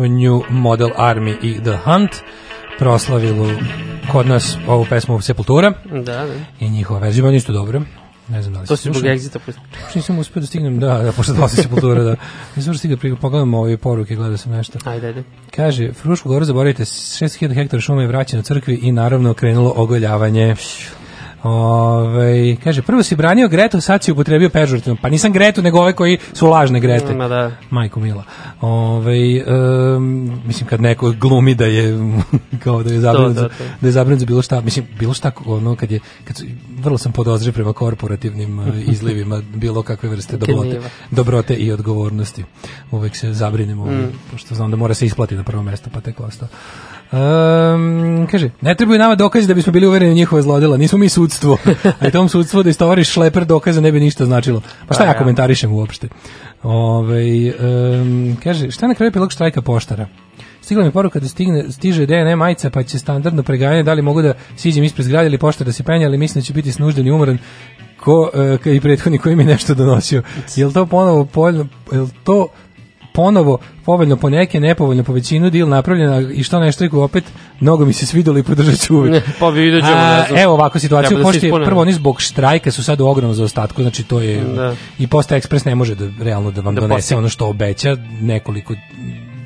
New Model Army i The Hunt, proslavilu kod nas ovu pesmu Sepultura Da, da. i njihova verzija, meni isto dobro. Ne znam da li To si zbog egzita. Još nisam uspio da stignem, da, da, pošto dva Sepultura, da. Nisam stigao da pogledam ove poruke, gledao sam nešto. Ajde, ajde. Kaže, Frušku goru zaboravite, 6000 hektara šume je vraćeno crkvi i naravno krenulo ogoljavanje. Ove, kaže, prvo si branio Gretu, sad si upotrebio pežurativno. Pa nisam Gretu, nego ove koji su lažne Grete. Ma da. Majko Mila. Ove, em, mislim, kad neko glumi da je <laughs> kao da je zabranut, To, za- to, to. da je zabranut za bilo šta, mislim, bilo šta, ono, kad je, kad su, vrlo sam podozriv prema korporativnim e, <laughs> izlivima bilo kakve vrste dobrote, dobrote i odgovornosti. Uvek se zabrinem, ovaj, Mm. pošto znam da mora se isplati na prvo mesto, pa tek ostao. Um, kaže, ne trebaju nama dokazi da bismo bili uvereni u njihove zlodela, nismo mi sudstvo. <laughs> A i tom sudstvo da istovariš šleper dokaza ne bi ništa značilo. Pa šta Pa ja ja. komentarišem uopšte? Ove, um, kaže, šta je na kraju pilog štrajka poštara? Stigla mi poruka da stigne, stiže DNA majica pa će standardno preganjanje da li mogu da siđem ispred zgrade ili poštar da se penja, ali mislim da će biti snužden i umoran ko, ka i prethodni koji mi nešto donosio. Jel to ponovo povoljno, jel to ponovo povoljno po neke, nepovoljno po većinu dil napravljena i što nešto reku opet mnogo mi se svidelo i podržat ću uvijek. Pa vidjet ćemo, ne znam. Evo ovako situaciju, Treba da pošto je prvo oni zbog štrajka su sad u ogromnom zaostatku, znači to je Da. i Posta Ekspres ne može da realno da vam Da donese postigne. ono što obeća nekoliko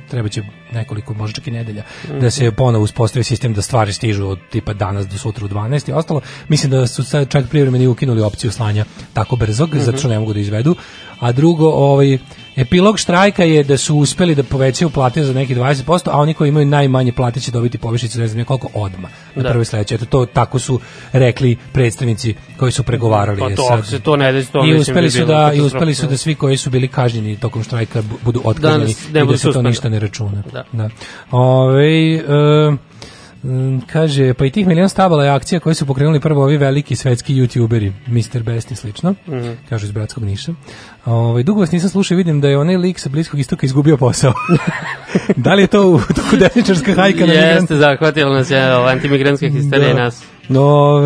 treba će nekoliko, možda čak i nedelja, Mhm. da se ponovo uspostavi sistem da stvari stižu od tipa danas do sutra u 12 i ostalo. Mislim da su sad čak privremeni ukinuli opciju slanja tako brzog, Mhm. zato što ne mogu da izvedu. A drugo, ovaj, Epilog štrajka je da su uspeli da povećaju plate za neki 20%, a oni koji imaju najmanje plate će dobiti povišice, ne znam koliko odma na Da. prvoj sledeće. Eto, to tako su rekli predstavnici koji su pregovarali. Pa E to, sad- se to ne desi, to I uspeli bi su da i uspeli su da svi koji su bili kažnjeni tokom štrajka bu- budu otkazani Danas ne i da se to ništa ne računa. Da. Da. Ovaj, e, Mm, kaže, pa i tih milion stabala je akcija koje su pokrenuli prvo ovi veliki svetski youtuberi, Mr. Best i slično, Mhm. kažu iz Bratskog Niša. Ovaj dugo vas nisam slušao i vidim da je onaj lik sa Bliskog istoka izgubio posao. <laughs> da li je to u toku desničarska hajka na? Jeste, zahvatilo nas je ovo, antimigrantska histerija Da. nas. No,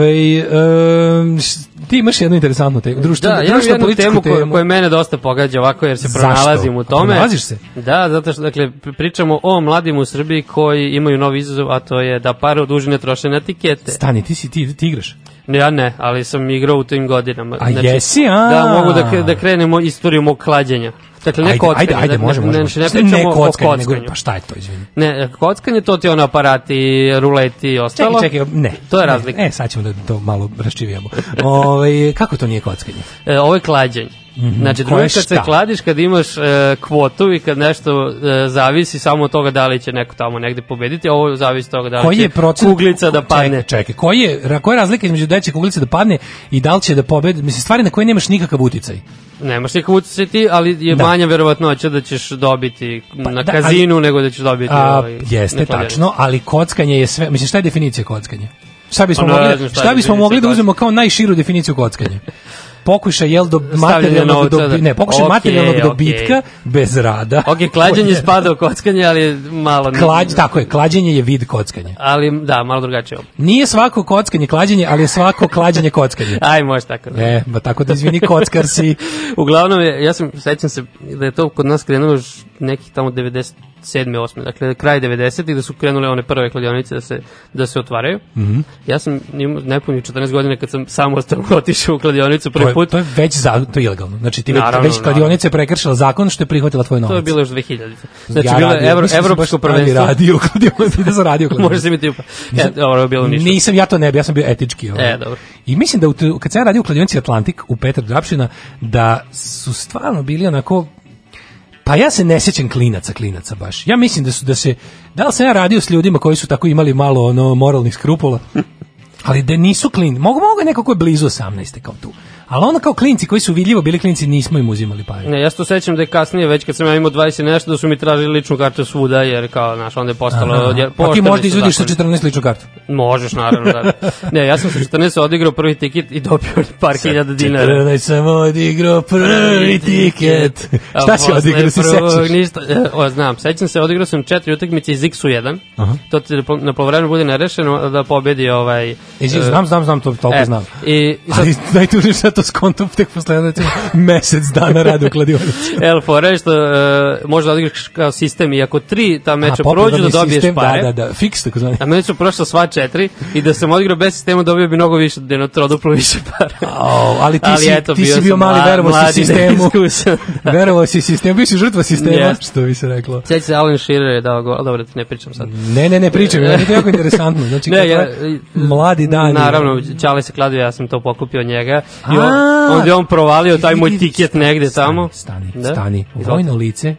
em, š- ti imaš jednu interesantnu temu, društvenu, Da, ja imam društveno jednu temu koja, koja mene dosta pogađa ovako jer se Zašto? pronalazim u A tome. pronalaziš se? Da, zato što dakle pri- pričamo o mladim u Srbiji koji imaju novi izazov, a to je da pare od užine troše na etikete. Stani, ti si ti, ti igraš. Ne, ja ne, ali sam igrao u tim godinama. Znači, A jesi, a? Da, mogu da, da krenemo istoriju mog klađenja. Dakle, ne ajde, kockanje. ajde, ajde, može, ne, može. Ne, ne, Šta pričamo ne o kockanju. nego, pa šta je to, izvini? Ne, kockanje to ti je ono aparati, ruleti i ostalo. Čekaj, čekaj, ne. To je Ne, razlika. E, sad ćemo da to malo raščivijamo. Ovaj kako to nije kockanje? E, ovo je klađenje. Mhm. Znači, drugo kad se kladiš, kad imaš e, kvotu i kad nešto e, zavisi samo od toga da li će neko tamo negde pobediti, a ovo zavisi od toga da li Koji će je procent kuglica da padne. Čekaj, čekaj, koji je koja je razlika između da će kuglica da padne i da li će da pobedi? Mislim stvari na koje nemaš nikakav uticaj. Nemaš nikakav utjecaj ti, ali je Da. manja verovatnoća da ćeš dobiti na da, kazinu nego da ćeš dobiti A, ovaj, jeste tačno, ali kockanje je sve, mislim šta je definicija kockanja? Šta bismo Pa ne mogli, šta bismo mogli da uzmemo kao najširu definiciju kockanja? <laughs> Pokušaj jel do materijalnog da. dobi, ne, pokušaj Okej, materijalnog okej. dobitka bez rada. Ok, klađenje <laughs> spada u kockanje, ali je malo... Klađ, tako je, klađenje je vid kockanja. Ali, da, malo drugačije. Nije svako kockanje klađenje, ali je svako klađenje kockanje. <laughs> Aj, može tako. Da. E, ba tako da izvini kockar si. <laughs> Uglavnom, ja sam, sećam se da je to kod nas krenulo nekih tamo 97. 8. Dakle, kraj 90. da su krenule one prve kladionice da se, da se otvaraju. Mhm. Ja sam imao nepunih 14 godina kad sam samostalno <laughs> otišao u kladionicu To prvi je, put. to je već za, to je ilegalno. Znači ti Naravno, već kladionica je prekršila zakon što je prihvatila tvoj novac. To je bilo još 2000. Znači, Ja bilo je evro, da evropsko prvenstvo. Radio u kladionici, da sam radio u <laughs> kladionici. Može se mi ti upa. E, dobro, je bilo ništa. Nisam ja to ne bi, ja sam bio etički. Ovaj. E, dobro. I mislim da u, kad sam ja radio u kladionici Atlantik u Petar Drapšina, da su stvarno bili onako Pa ja se ne sjećam klinaca, klinaca baš. Ja mislim da su da se da li sam ja radio s ljudima koji su tako imali malo ono moralnih skrupula. <laughs> Ali da nisu klin, mogu mogu neko ko je blizu 18 kao tu. Ali ono kao klinci koji su vidljivo bili klinci nismo im uzimali pare. Ne, ja se to sećam da je kasnije, već kad sam ja imao 20 i nešto, da su mi tražili ličnu kartu svuda, jer kao, znaš, onda je postalo... Aha. jer Pa ti možda izvodiš sa zakoni. 14 ličnu kartu. Možeš, naravno, da. <laughs> Ne, ja sam sa 14 odigrao prvi tiket i dobio par hiljada dinara. 14 sam odigrao prvi tiket. A Šta si odigrao, se prvog sećaš? Ništa, e, o, znam, sećam se, odigrao sam četiri utakmice iz X-u 1. Aha. To ti po- na polovremenu bude nerešeno da pobedi ovaj... E, znam, znam, znam, to toliko e, znam. I, sad, Ali najtužnije što to skontom tek posle jedno, recimo, mesec dana rada u kladionici. <laughs> El fora je što e, može da odigraš kao sistem i ako tri ta meča A, prođu da dobiješ sistem, pare. Da, da, da, fiks tako zvani. A meni su prošla sva četiri i da sam odigrao bez sistema dobio bi mnogo više, da je troduplo više para. Au, ali ti si, eto, ti si bio mali, mla- verovao si <laughs> sistemu. da. Verovao si sistemu, bio si žrtva sistema, Jeste. što bi se reklo. Sjeća se Alan Shearer je dao gol, dobro, ne pričam sad. Ne, ne, ne pričam, je to jako interesantno. Znači, Ne, ja, mladi dan. Naravno, Čale se kladio, ja sam to pokupio njega. I on, onda je on provalio taj moj tiket negde tamo. Stani, Da? stani. Vojno lice,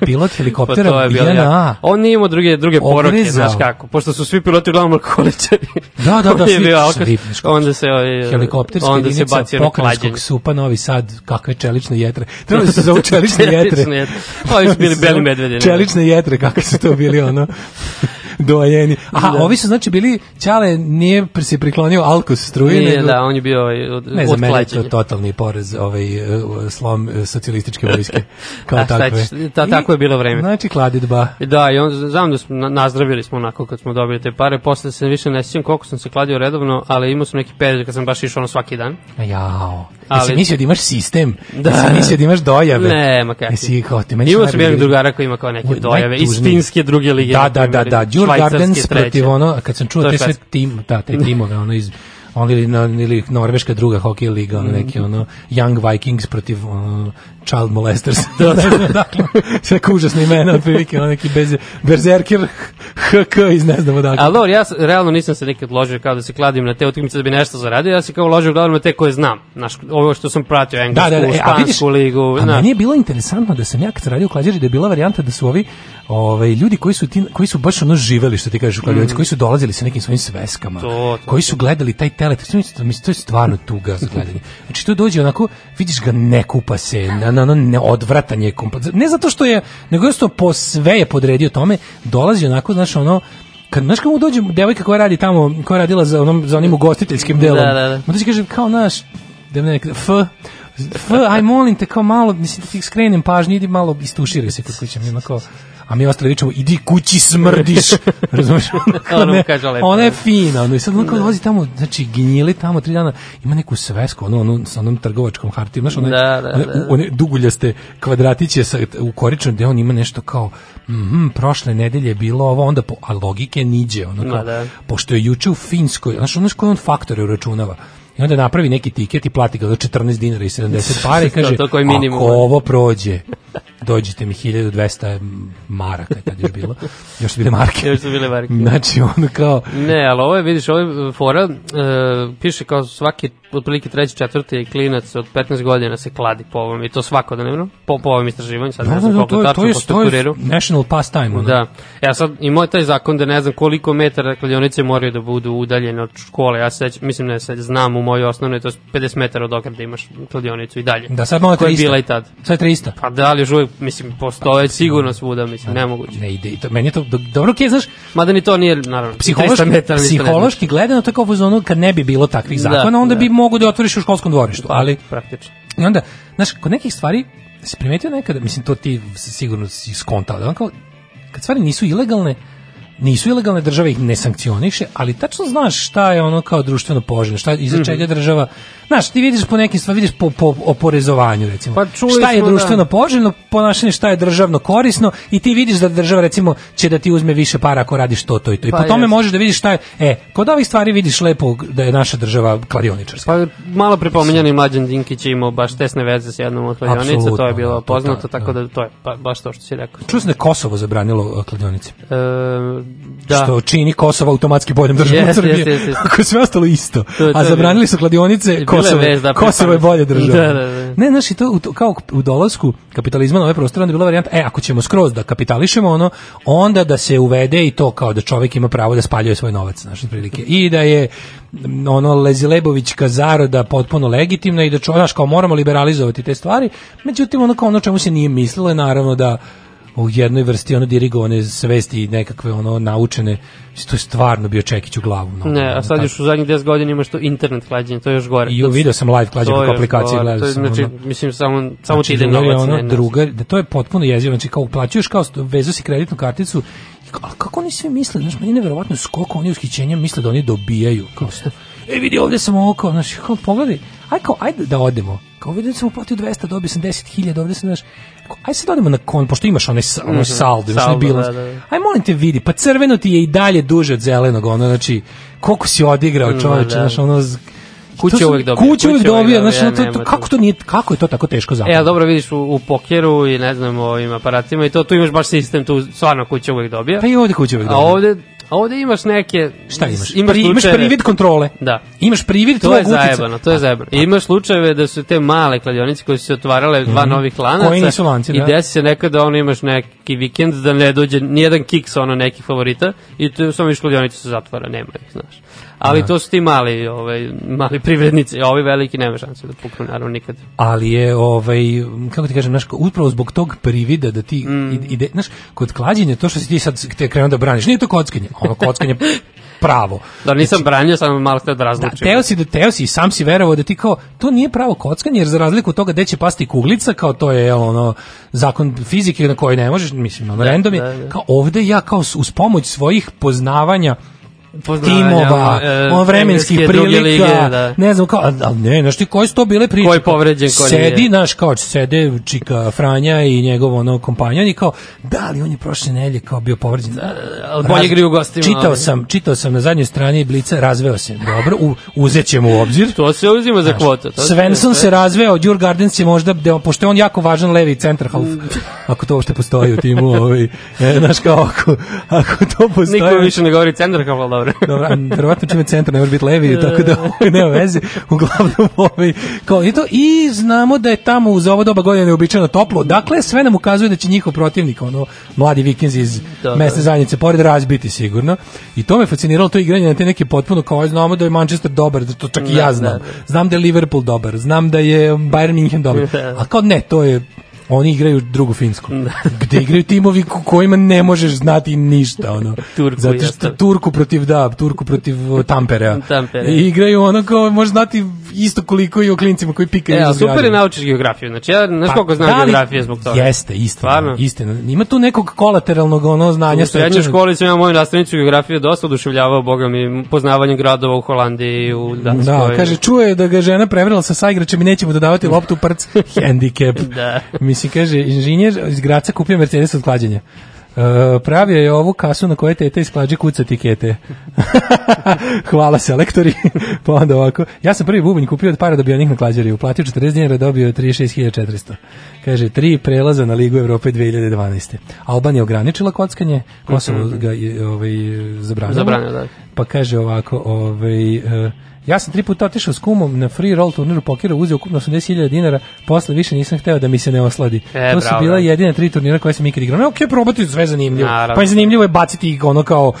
pilot <laughs> Pa helikoptera, bilo JNA. ja. On nije imao druge, druge poroke, znaš kako. Pošto su svi piloti uglavnom alkoholičari. Da, da, <laughs> da, svi- bio alkohol- svi. Onda se, ovaj, Helikopterska onda se bacio na klađenje. supa Novi Sad, kakve čelične jetre. <laughs> Treba da se zovu čelične jetre. Jetre. Ovi su bili beli medvedi, ne? Čelične jetre, kakve su to bili, ono, dojeni. Aha, Da. ovi su znači bili, Ćale nije se priklonio alkos struje, Nije, nego... da, on je bio ovaj, od, Ne, za od mene to totalni porez, ovaj, uh, slom uh, socijalističke vojske, <laughs> kao A šta takve. ćeš, ta- tako je bilo vreme. Znači, kladidba. Da, i on, znam da smo, na- nazdravili smo onako kad smo dobili te pare, posle se više ne sjećam koliko sam se kladio redovno, ali imao sam neki period kad sam baš išao ono svaki dan. Jao. Ali- Jesi mislio da imaš sistem? Da. Jesi mislio da imaš dojave? Ne, ma kakvi. Jesi kao ti meni Imao sam jednog drugara koji ima kao neke Oj, dojave iz finske druge lige. Da, da, da, da, Djur Gardens protiv ono, kad sam čuo To te sve tim, da, te timove, ono iz on ili, ili norveška druga hokej liga, ono neki ono Young Vikings protiv ono, Child Molesters. <laughs> da, da, dakle, <laughs> sve neka užasna imena, otprilike, ono neki bez, Berserker HK iz ne znam odakle. Ali dobro, ja realno nisam se nikad ložio kao da se kladim na te utakmice da bi nešto zaradio, ja se kao ložio uglavnom na te koje znam. Znaš, ovo što sam pratio, englesku, Da, da, da, e, a vidiš, ligu, a znaš. meni je bilo interesantno da sam ja kad sam radio u klađeri da je bila varijanta da su ovi ovaj ljudi koji su ti, koji su baš ono živeli što ti kažeš u kladionici, koji su dolazili sa nekim svojim sveskama, Mm. To, to, koji su gledali taj telet, to, to je stvarno tuga za gledanje. Znači to dođe onako, vidiš ga ne kupa se, na, na ono neodvratan je komplet. Ne zato što je, nego jednostavno po sve je podredio tome, dolazi onako, znaš, ono, kad znaš kako mu dođe devojka koja radi tamo, koja radila za onom za onim ugostiteljskim delom. Da, da, da. Dođe kaže kao naš da nekada, f, f, aj molim te kao malo, mislim da ti skrenem pažnju, idi malo istuširaj se kod kuće, mi onako, a mi ostali vičemo, idi kući smrdiš, <laughs> razumiješ? Ona lepo, Ona je da. fina, ono, i sad ono kao dolazi tamo, znači, ginjili tamo tri dana, ima neku svesku, ono, ono, sa onom trgovačkom hartijom, znaš, one, Da, da, one, da. one duguljaste kvadratiće sa, u koričnom gde on ima nešto kao, mhm, prošle nedelje je bilo ovo, onda, po, a logike niđe, ono kao, da. pošto je juče u Finskoj, znaš, ono koji on faktore uračunava, i onda napravi neki tiket i plati ga do 14 dinara i 70 para i <laughs> kaže, To- ako ovo prođe, dođite mi 1200 maraka, je tad još bilo, <laughs> još su bile marke. Još su bile marke. Znači, ono kao, Ne, ali ovo je, vidiš, ovo je fora, e, piše kao svaki, otprilike treći, četvrti klinac od 15 godina se kladi po ovom, i to svakodnevno, po, po ovom istraživanju, sad da, ne da, znam da, koliko to je, tačno to je, to je national pastime, ono. Da. Ja sad i moj taj zakon da ne znam koliko metara kladionice moraju da budu udaljene od škole. Ja seć- mislim ne se znam u mojoj osnovnoj to je 50 metara od ograde imaš kladionicu i dalje. Da, sad malo Koja je 300. bila i tad. Sad je 300. Pa da li još uvijek, mislim, postoje sigurno svuda, mislim, nemoguće. Ne ide, to, meni je to, do- dobro, okej, znaš, Mada ni to nije, naravno, psihološki, 300 metara ne psihološki gledano tako u zonu kad ne bi bilo takvih Da, zakona, onda da. bi mogu da otvoriš u školskom dvorištu, ali znači. Praktično. i onda, znaš, kod nekih stvari si primetio nekada, mislim to ti sigurno si skontao, da on kao, kad stvari nisu ilegalne, nisu ilegalne države ih ne sankcioniše, ali tačno znaš šta je ono kao društveno poželjno, šta Mhm. iza čega država, znaš, ti vidiš po nekim stvarima, vidiš po, po oporezovanju recimo. Pa šta je smo, društveno da. poželjno ponašanje, šta je državno korisno i ti vidiš da država recimo će da ti uzme više para ako radiš to, to i to. I Pa po tome jest. možeš da vidiš šta je, e, kod ovih stvari vidiš lepo da je naša država kladioničarska. Pa malo prepominjani Mlađan Dinkić je imao baš tesne veze s jednom od kladionica, to je bilo da, to poznato, da, tako da. da to je pa, baš to što si rekao. Čuo sam da je Kosovo zabranilo uh, kladionice. E, da. Što čini Kosovo automatski boljom državom Jeste, Srbije. jeste, jeste, jeste. Ako je sve ostalo isto. To to A zabranili su kladionice, Kosovo, da, Kosovo je pripadnost. bolja država. Da, da, da. Ne, znaš, i to, to- kao u dolasku kapitalizma na ove prostore, onda je bila varijanta, e, ako ćemo skroz da kapitališemo ono, onda da se uvede i to kao da čovjek ima pravo da spaljuje svoj novac, znaš, otprilike. I da je ono Lezilebovićka zaroda potpuno legitimna i da znaš, kao moramo liberalizovati te stvari, međutim, ono kao ono čemu se nije mislilo je naravno da u jednoj vrsti ono dirigovane svesti i nekakve ono naučene, to je stvarno bio čekić u glavu. No, Ne, a sad još u zadnjih 10 godina imaš to internet klađenje, to je još gore. I video sam live klađe To je preko još aplikacije, gledao to je. Znači, ono. mislim, samo, samo ti Znači, ide drugar je novac. ono, ne, drugar, da to je potpuno jezivo, znači kao uplaćuješ kao vezu si kreditnu karticu, ali kako oni svi misle, znaš, meni je neverovatno skoliko oni ushićenja misle da oni dobijaju, kao e vidi ovde sam ovo, kao, znaš, kao, pogledaj, aj kao, ajde da odemo, kao vidi da sam uplatio 200, dobio sam 10.000, ovde sam, znaš, aj sad odemo na kon, pošto imaš onaj, onaj Mhm, saldo, imaš onaj bilans, da, da, aj molim te vidi, pa crveno ti je i dalje duže od zelenog, ono, znači, koliko si odigrao Ma, čoveče, da. znaš, ono, su- uvek dobija, Kuća uvek dobija, znaš, ono, to- to- kako to nije, kako je to tako teško E, zapravo? a dobro vidiš u, u pokeru i ne znam, ovim aparatima i to, tu imaš baš sistem, tu stvarno kuća uvek dobija. Pa i ovde kuća uvek A dobija. ovde, a ovde imaš neke... Šta imaš? Imaš, Pri, imaš privid kontrole. Da. Imaš privid To je zajebano, to je zajebano. I imaš slučajeve da su te male kladionice koje su se otvarale dva Mhm. novih lanaca. Koji nisu lanci, I da. desi se nekada ono imaš neki vikend da ne dođe nijedan kiks ono nekih favorita i tu samo iš kladionice se zatvara, nema ih, znaš. Ali Da. to su ti mali, ovaj, mali privrednici, a ovi veliki nema šanse da puknu, naravno nikad. ali je ovaj kako ti kažem znaš upravo zbog tog privida da ti Mm. ide, ide znaš kod klađenja to što si ti sad te krenuo da braniš nije to kockanje ono kockanje <laughs> pravo Da nisam branio, samo malo htio da Da, razlučim. teo si da teo si sam si verovao da ti kao to nije pravo kockanje jer za razliku od toga gde će pasti kuglica kao to je ono zakon fizike na koji ne možeš mislim ono random je da, da. kao ovde ja kao uz pomoć svojih Poznavanja, timova, e, on vremenskih prilika, lige, da. ne znam kao, ali ali ne, znaš ti koji su to bile priče? Ko je povređen, ko nije. Sedi, naš kao sede Čika Franja i njegov ono kompanjan i kao, da li on je prošle nedelje kao bio povređen? Da, ali bolje igraju u gostima, Čitao ali- sam, čitao sam na zadnjoj strani Blica, razveo se. Dobro, u, uzet ćemo u obzir. To se uzima za se- Svensson se razveo, Djur Gardens je možda, da, pošto je on jako važan levi centar half, <laughs> ako to uopšte postoji u timu, ovaj, e, znaš kao, ako, ako to postoji... Niko više ne govori centar kao dobro. <laughs> Dobro, a verovatno čime centar ne može biti levi, tako da ovaj, nema veze. Uglavnom, ovaj, kao i to, i znamo da je tamo uz ovo doba godine neobičajno toplo. Dakle, sve nam ukazuje da će njihov protivnik, ono, mladi vikinzi iz Da, da. mesne zajednice, pored razbiti sigurno. I to me fasciniralo, to igranje na te neke potpuno, kao "Aj, znamo da je Manchester dobar, da to čak i ja znam. Znam da je Liverpool dobar, znam da je Bayern München dobar. <laughs> A kao ne, to je oni igraju drugu Finsku. Gde igraju timovi ko- kojima ne možeš znati ništa, ono. Turku Zato i što. Turku protiv da, Turku protiv Tamperea. Tampere. I igraju ono kao može znati isto koliko i o klincima koji pikaju. E, ali iza super je naučiš geografiju. Znači, ja znaš Pa, koliko znam da li- geografije zbog toga. Jeste, istina, istina. Ima tu nekog kolateralnog ono znanja U srednjoj školi sam ja moju nastavnicu geografije dosta oduševljavao, boga mi, poznavanje gradova u Holandiji, u Danskoj. Da, kaže, čuje da ga žena prevrela sa saigračem i neće mu dodavati loptu prc, <laughs> handicap. Da. Mislim, kaže, inženjer iz Graca kupio Mercedes od klađenja. Uh, pravio je ovu kasu na kojoj teta iz klađe kuca tikete. <laughs> Hvala selektori. <laughs> pa onda ovako. Ja sam prvi bubanj kupio od para da bi onih na klađari. Uplatio 40 dinara, dobio 36.400. Kaže, tri prelaza na Ligu Evrope 2012. Albanija ograničila kockanje, Kosovo ga je ovaj, zabranilo. Zabranio, da. Pa kaže ovako, ovaj, e, ja sam tri puta otišao s kumom na free roll turniru pokera, uzeo ukupno 80.000 dinara, posle više nisam hteo da mi se ne osladi. E, to su bravo, bila jedina tri turnira koje sam ikad igrao. Ne, okej, probati sve zanimljivo. Naravno. Pa je zanimljivo je baciti ih ono kao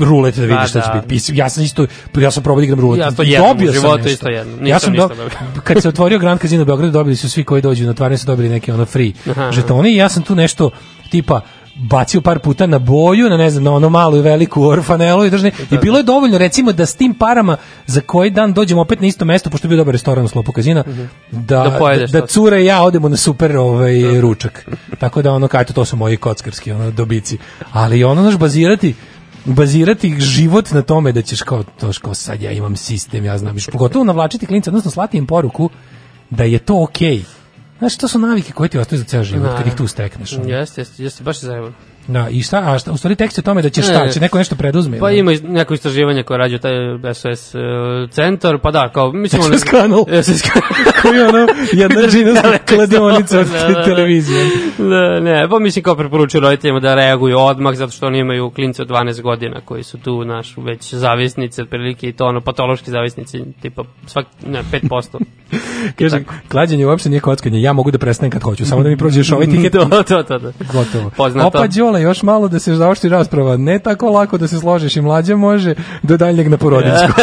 rulet da vidiš Pa šta će da. biti. Ja sam isto, ja sam probao da igram rulet. Ja to u dobio sam životu nešto. isto jednom. Ja Nisam sam ništa do, kad se otvorio Grand Casino u Beogradu, dobili su svi koji dođu na otvaranje su dobili neke ono free Aha. žetone i ja sam tu nešto tipa bacio par puta na boju, na ne znam, na ono malu i veliku orfanelu i držne. I bilo je dovoljno recimo da s tim parama za koji dan dođemo opet na isto mesto pošto je bio dobar restoran u sklopu kazina, da Da da, pojedeš da, to. cure i ja odemo na super ovaj ručak. Tako da ono kao eto to su moji kockarski ono dobici. Ali ono naš bazirati bazirati život na tome da ćeš kao to kao sad ja imam sistem, ja znam, pogotovo navlačiti klinca, odnosno slati im poruku da je to okej. Znaš, to su navike koje ti ostaju za ceo život, kad ih tu stekneš. Jeste, jeste, jeste, baš je zajebano. Da, i šta, a šta, u stvari tekst je tome da će šta, Ne. će neko nešto preduzme. Pa da? ima neko istraživanje koje rađe taj SOS uh, centar, pa da, kao, mislim... <laughs> SOS kanal. <laughs> SOS kanal. <laughs> koji je ono jedna džinovska kladionica od Da, da, da. televizije. Da, ne, pa mislim kao preporučuju roditeljima da reaguju odmah zato što oni imaju klince od 12 godina koji su tu naš već zavisnici otprilike i to ono patološki zavisnici tipa svak ne 5%. Kaže, klađenje uopšte nije kockanje, ja mogu da prestanem kad hoću, samo da mi prođeš ovaj tiket. to, to, to, da. Gotovo. Poznato. Opa Đole, još malo da se zaoštri rasprava. Ne tako lako da se složiš i mlađa može do daljnjeg na porodičku.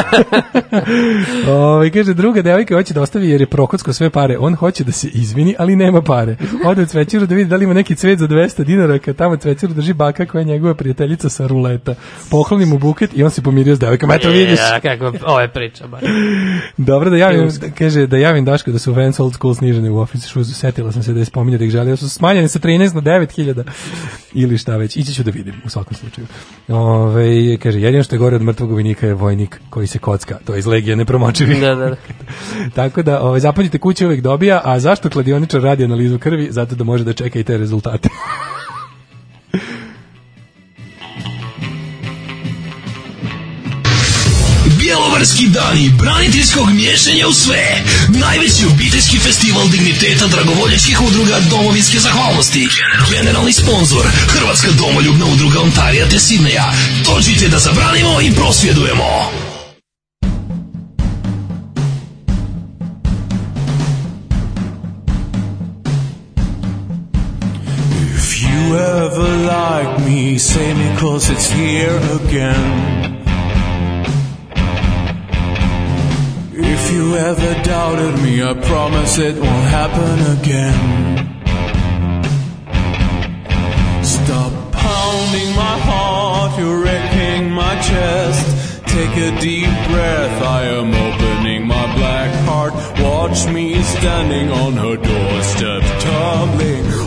<laughs> Ovaj kaže, druga devojka hoće da ostavi jer je prokocko sve pare. On hoće da se izvini, ali nema pare. Ode u cvećiru da vidi da li ima neki cvet za 200 dinara, kad tamo cvećiru drži baka koja je njegova prijateljica sa ruleta. Pokloni mu buket i on se pomirio s devojkom. Eto vidiš. Ja, kako, ovo je priča, baš. Dobro da javim, da, kaže da javim Daško da su Vans Old School snižene u Office Shoes. Setila sam se da je spominjao da ih želio. Su smanjene sa 13 na 9000 ili šta već. Ići ću da vidim u svakom slučaju. Ove, kaže, jedino što je gore od mrtvog vojnika je vojnik koji se kocka. To je iz Legije nepromočivi. Da, da, da. <laughs> Tako da, ovaj, zapamćite kuće uvijek dobija, a zašto kladioničar radi analizu krvi? Zato da može da čeka i te rezultate. <laughs> Bjelovarski dani braniteljskog miješanja u sve. Najveći obiteljski festival digniteta dragovoljačkih udruga domovinske zahvalnosti. Generalni sponsor Hrvatska domoljubna udruga Ontarija te Sidneja. Dođite da zabranimo i prosvjedujemo. If you ever like me, say me cause it's here again. If you ever doubted me, I promise it won't happen again. Stop pounding my heart, you're wrecking my chest. Take a deep breath, I am opening my black heart. Watch me standing on her doorstep, tumbling.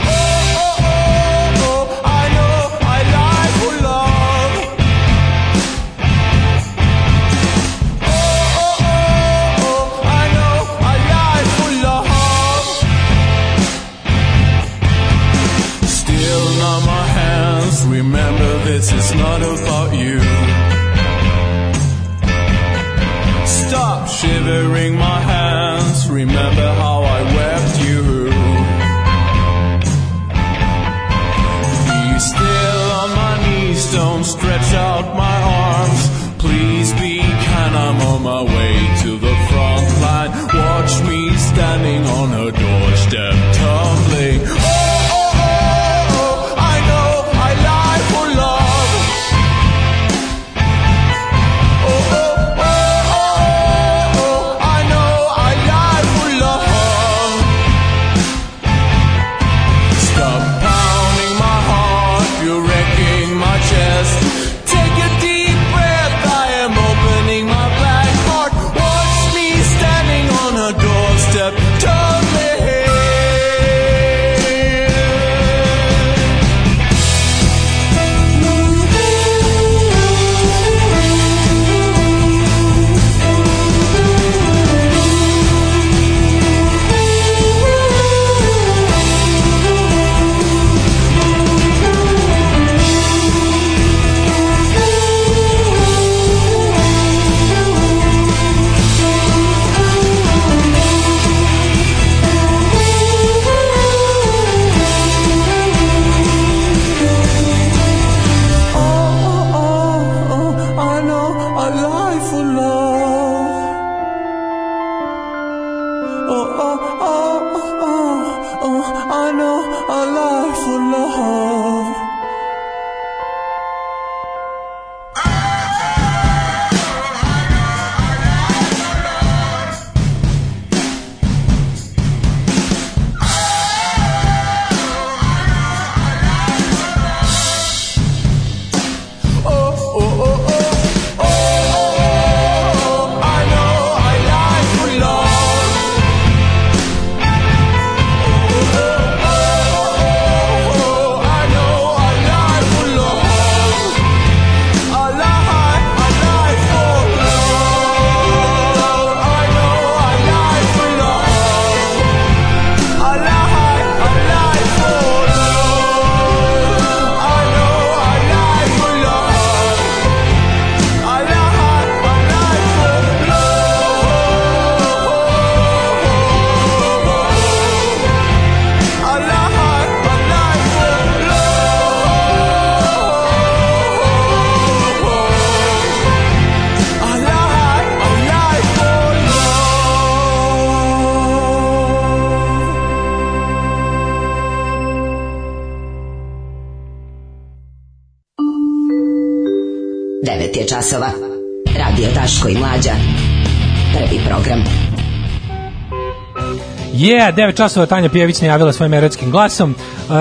Yeah, 9 časova Tanja Pjević najavila svojim erotskim glasom. E,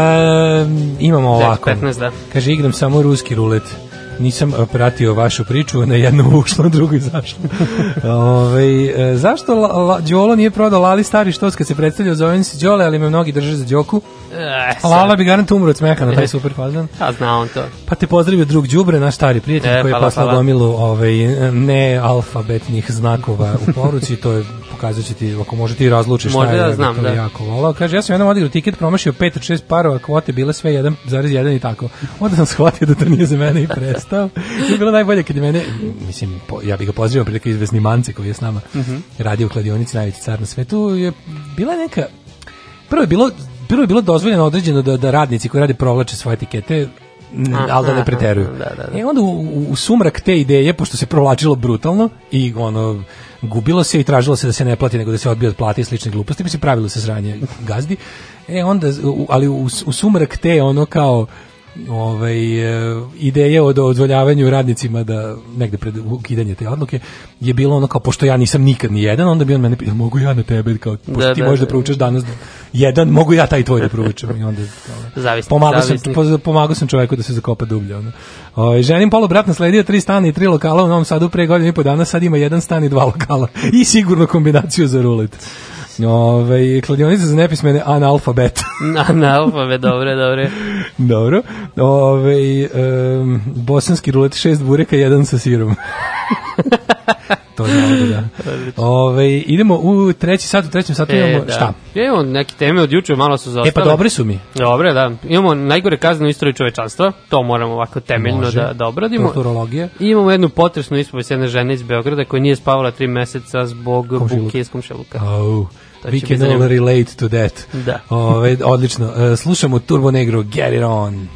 imamo ovako. 15, da. Kaže, igram samo ruski rulet. Nisam e, pratio vašu priču, na jedno ušlo, na <laughs> drugo izašlo. Ove, e, zašto la, la, Đolo nije prodao Lali stari štos kad se predstavljao zovem se Đole, ali me mnogi drže za Đoku? E, Lala bi garant umro od smeha na taj <laughs> super fazan. A zna on to. Pa te pozdravio drug Đubre, naš stari prijatelj E, koji je poslao gomilu ovaj, nealfabetnih znakova u poruci, to je pokazat će ti, ako može ti razlučiš Možda šta je, bi znam, da. jako volao. Kaže, ja sam jednom odigrao tiket, promašio 5 od 6 parova, kvote bile sve 1,1 i tako. Onda sam shvatio da to nije za mene i prestao. I bilo najbolje kad je mene, mislim, po, ja bih ga pozdravio prilike izvesni Mance koji je s nama Mhm. radio u kladionici, najveći car na svetu, je bila neka, prvo je bilo prvo je bilo dozvoljeno određeno da, da radnici koji rade provlače svoje Aha, ali da ne preteruju. da, da, da. E onda u, u sumrak te ideje, pošto se provlačilo brutalno i ono gubilo se i tražilo se da se ne plati nego da se odbije od plate i slične gluposti, mislim pravilo se sranje gazdi. E onda ali u, u sumrak te ono kao ovaj e, ideje o dozvoljavanju radnicima da negde pred ukidanje te odluke je bilo ono kao pošto ja nisam nikad ni jedan onda bi on mene pitao mogu ja na tebe kao pošto Da, ti da, možeš da, da. proučaš danas jedan mogu ja taj tvoj da proučam i onda <laughs> kao, Zavisnik, pomagao sam zavisnik. pomagao sam čoveku da se zakopa dublje ono. Ovaj ženim polu brat nasledio tri stana i tri lokala u Novom Sadu pre godinu i po dana sad ima jedan stan i dva lokala <laughs> i sigurno kombinaciju za rulet. Ove, kladionica za nepismene analfabet. <laughs> Na, na alfabe, dobre, dobre. Dobro. Ove, um, bosanski rulet, šest bureka, jedan sa sirom. To dobro, da. Ove, idemo u treći sat, u trećem satu imamo, da. šta? Ja imamo neke teme od juče, malo su zaostale. E pa dobre su mi. Dobre, da. Imamo najgore kazne u istoriji čovečanstva, to moramo ovako temeljno Može. da, da obradimo. Kulturologija. I imamo jednu potresnu ispovest jedne žene iz Beograda koja nije spavala tri meseca zbog Komšiluka. buke iz komšiluka. Oh, we can all relate to that. Da. Ove, odlično. E, slušamo Turbo Negro, Get It On.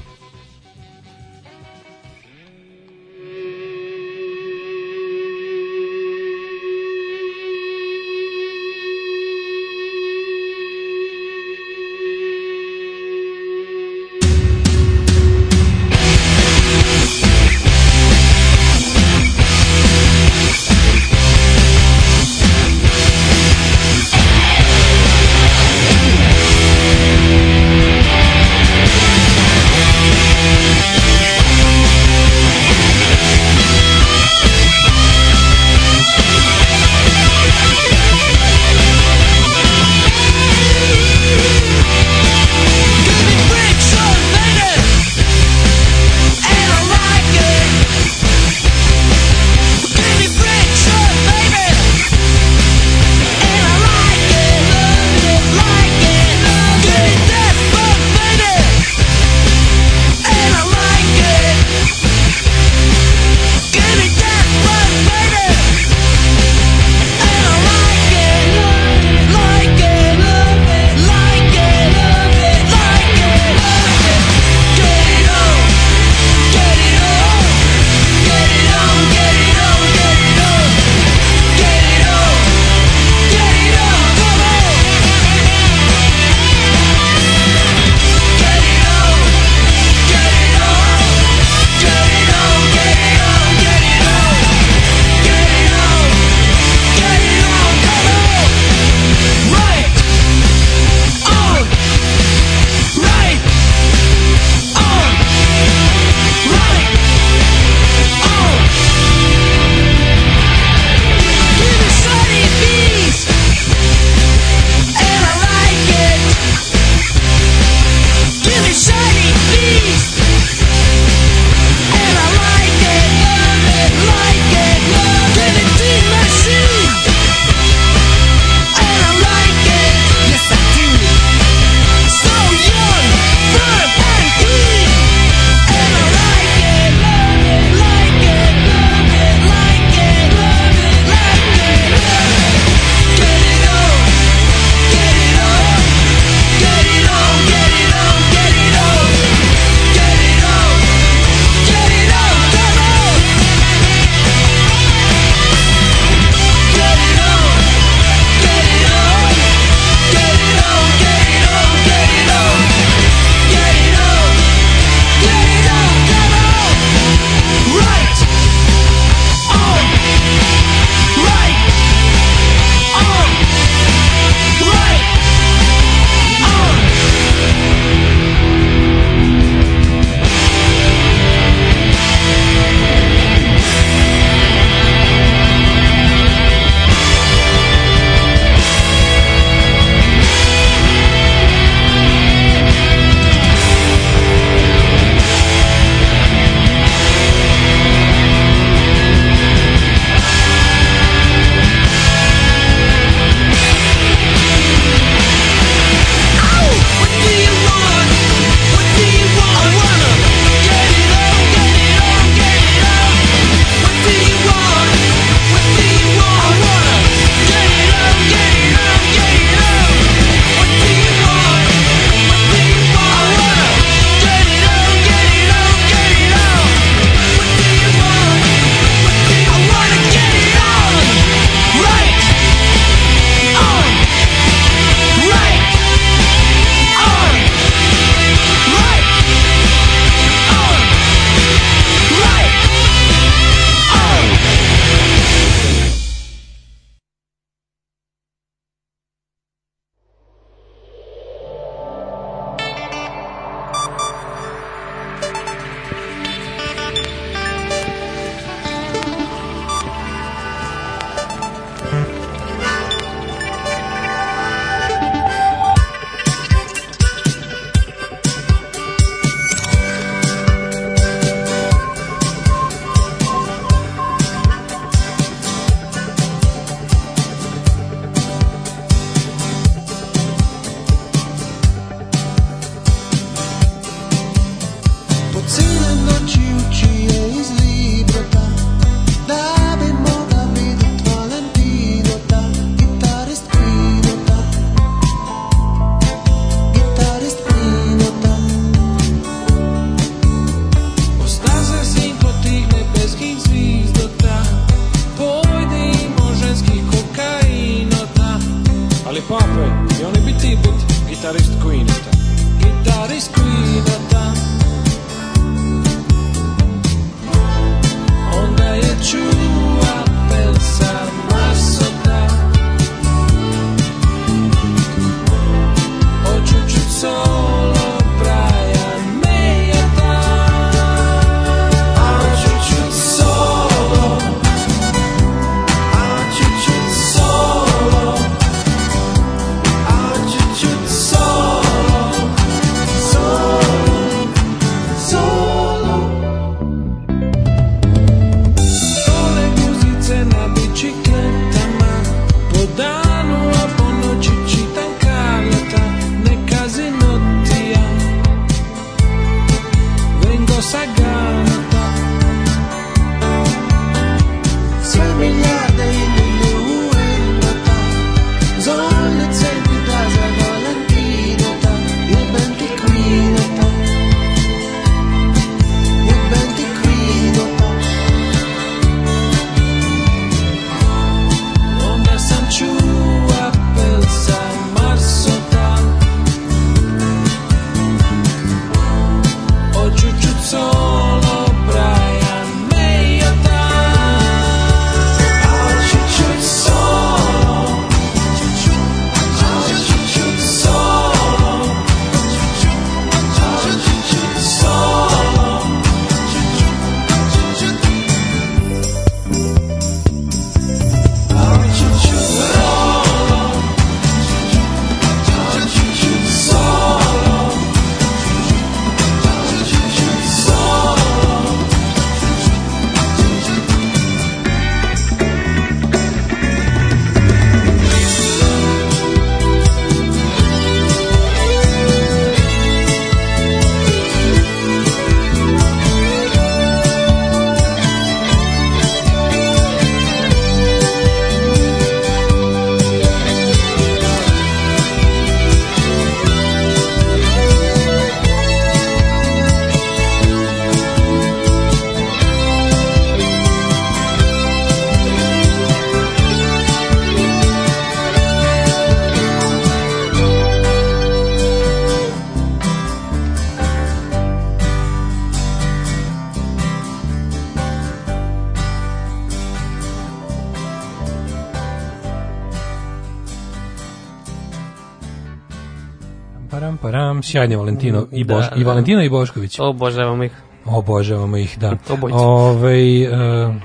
Sjajni Valentino i, Boš, Da, i da. Valentino i Bošković. Obožavam ih. Obožavamo ih, da. Ovaj, mm,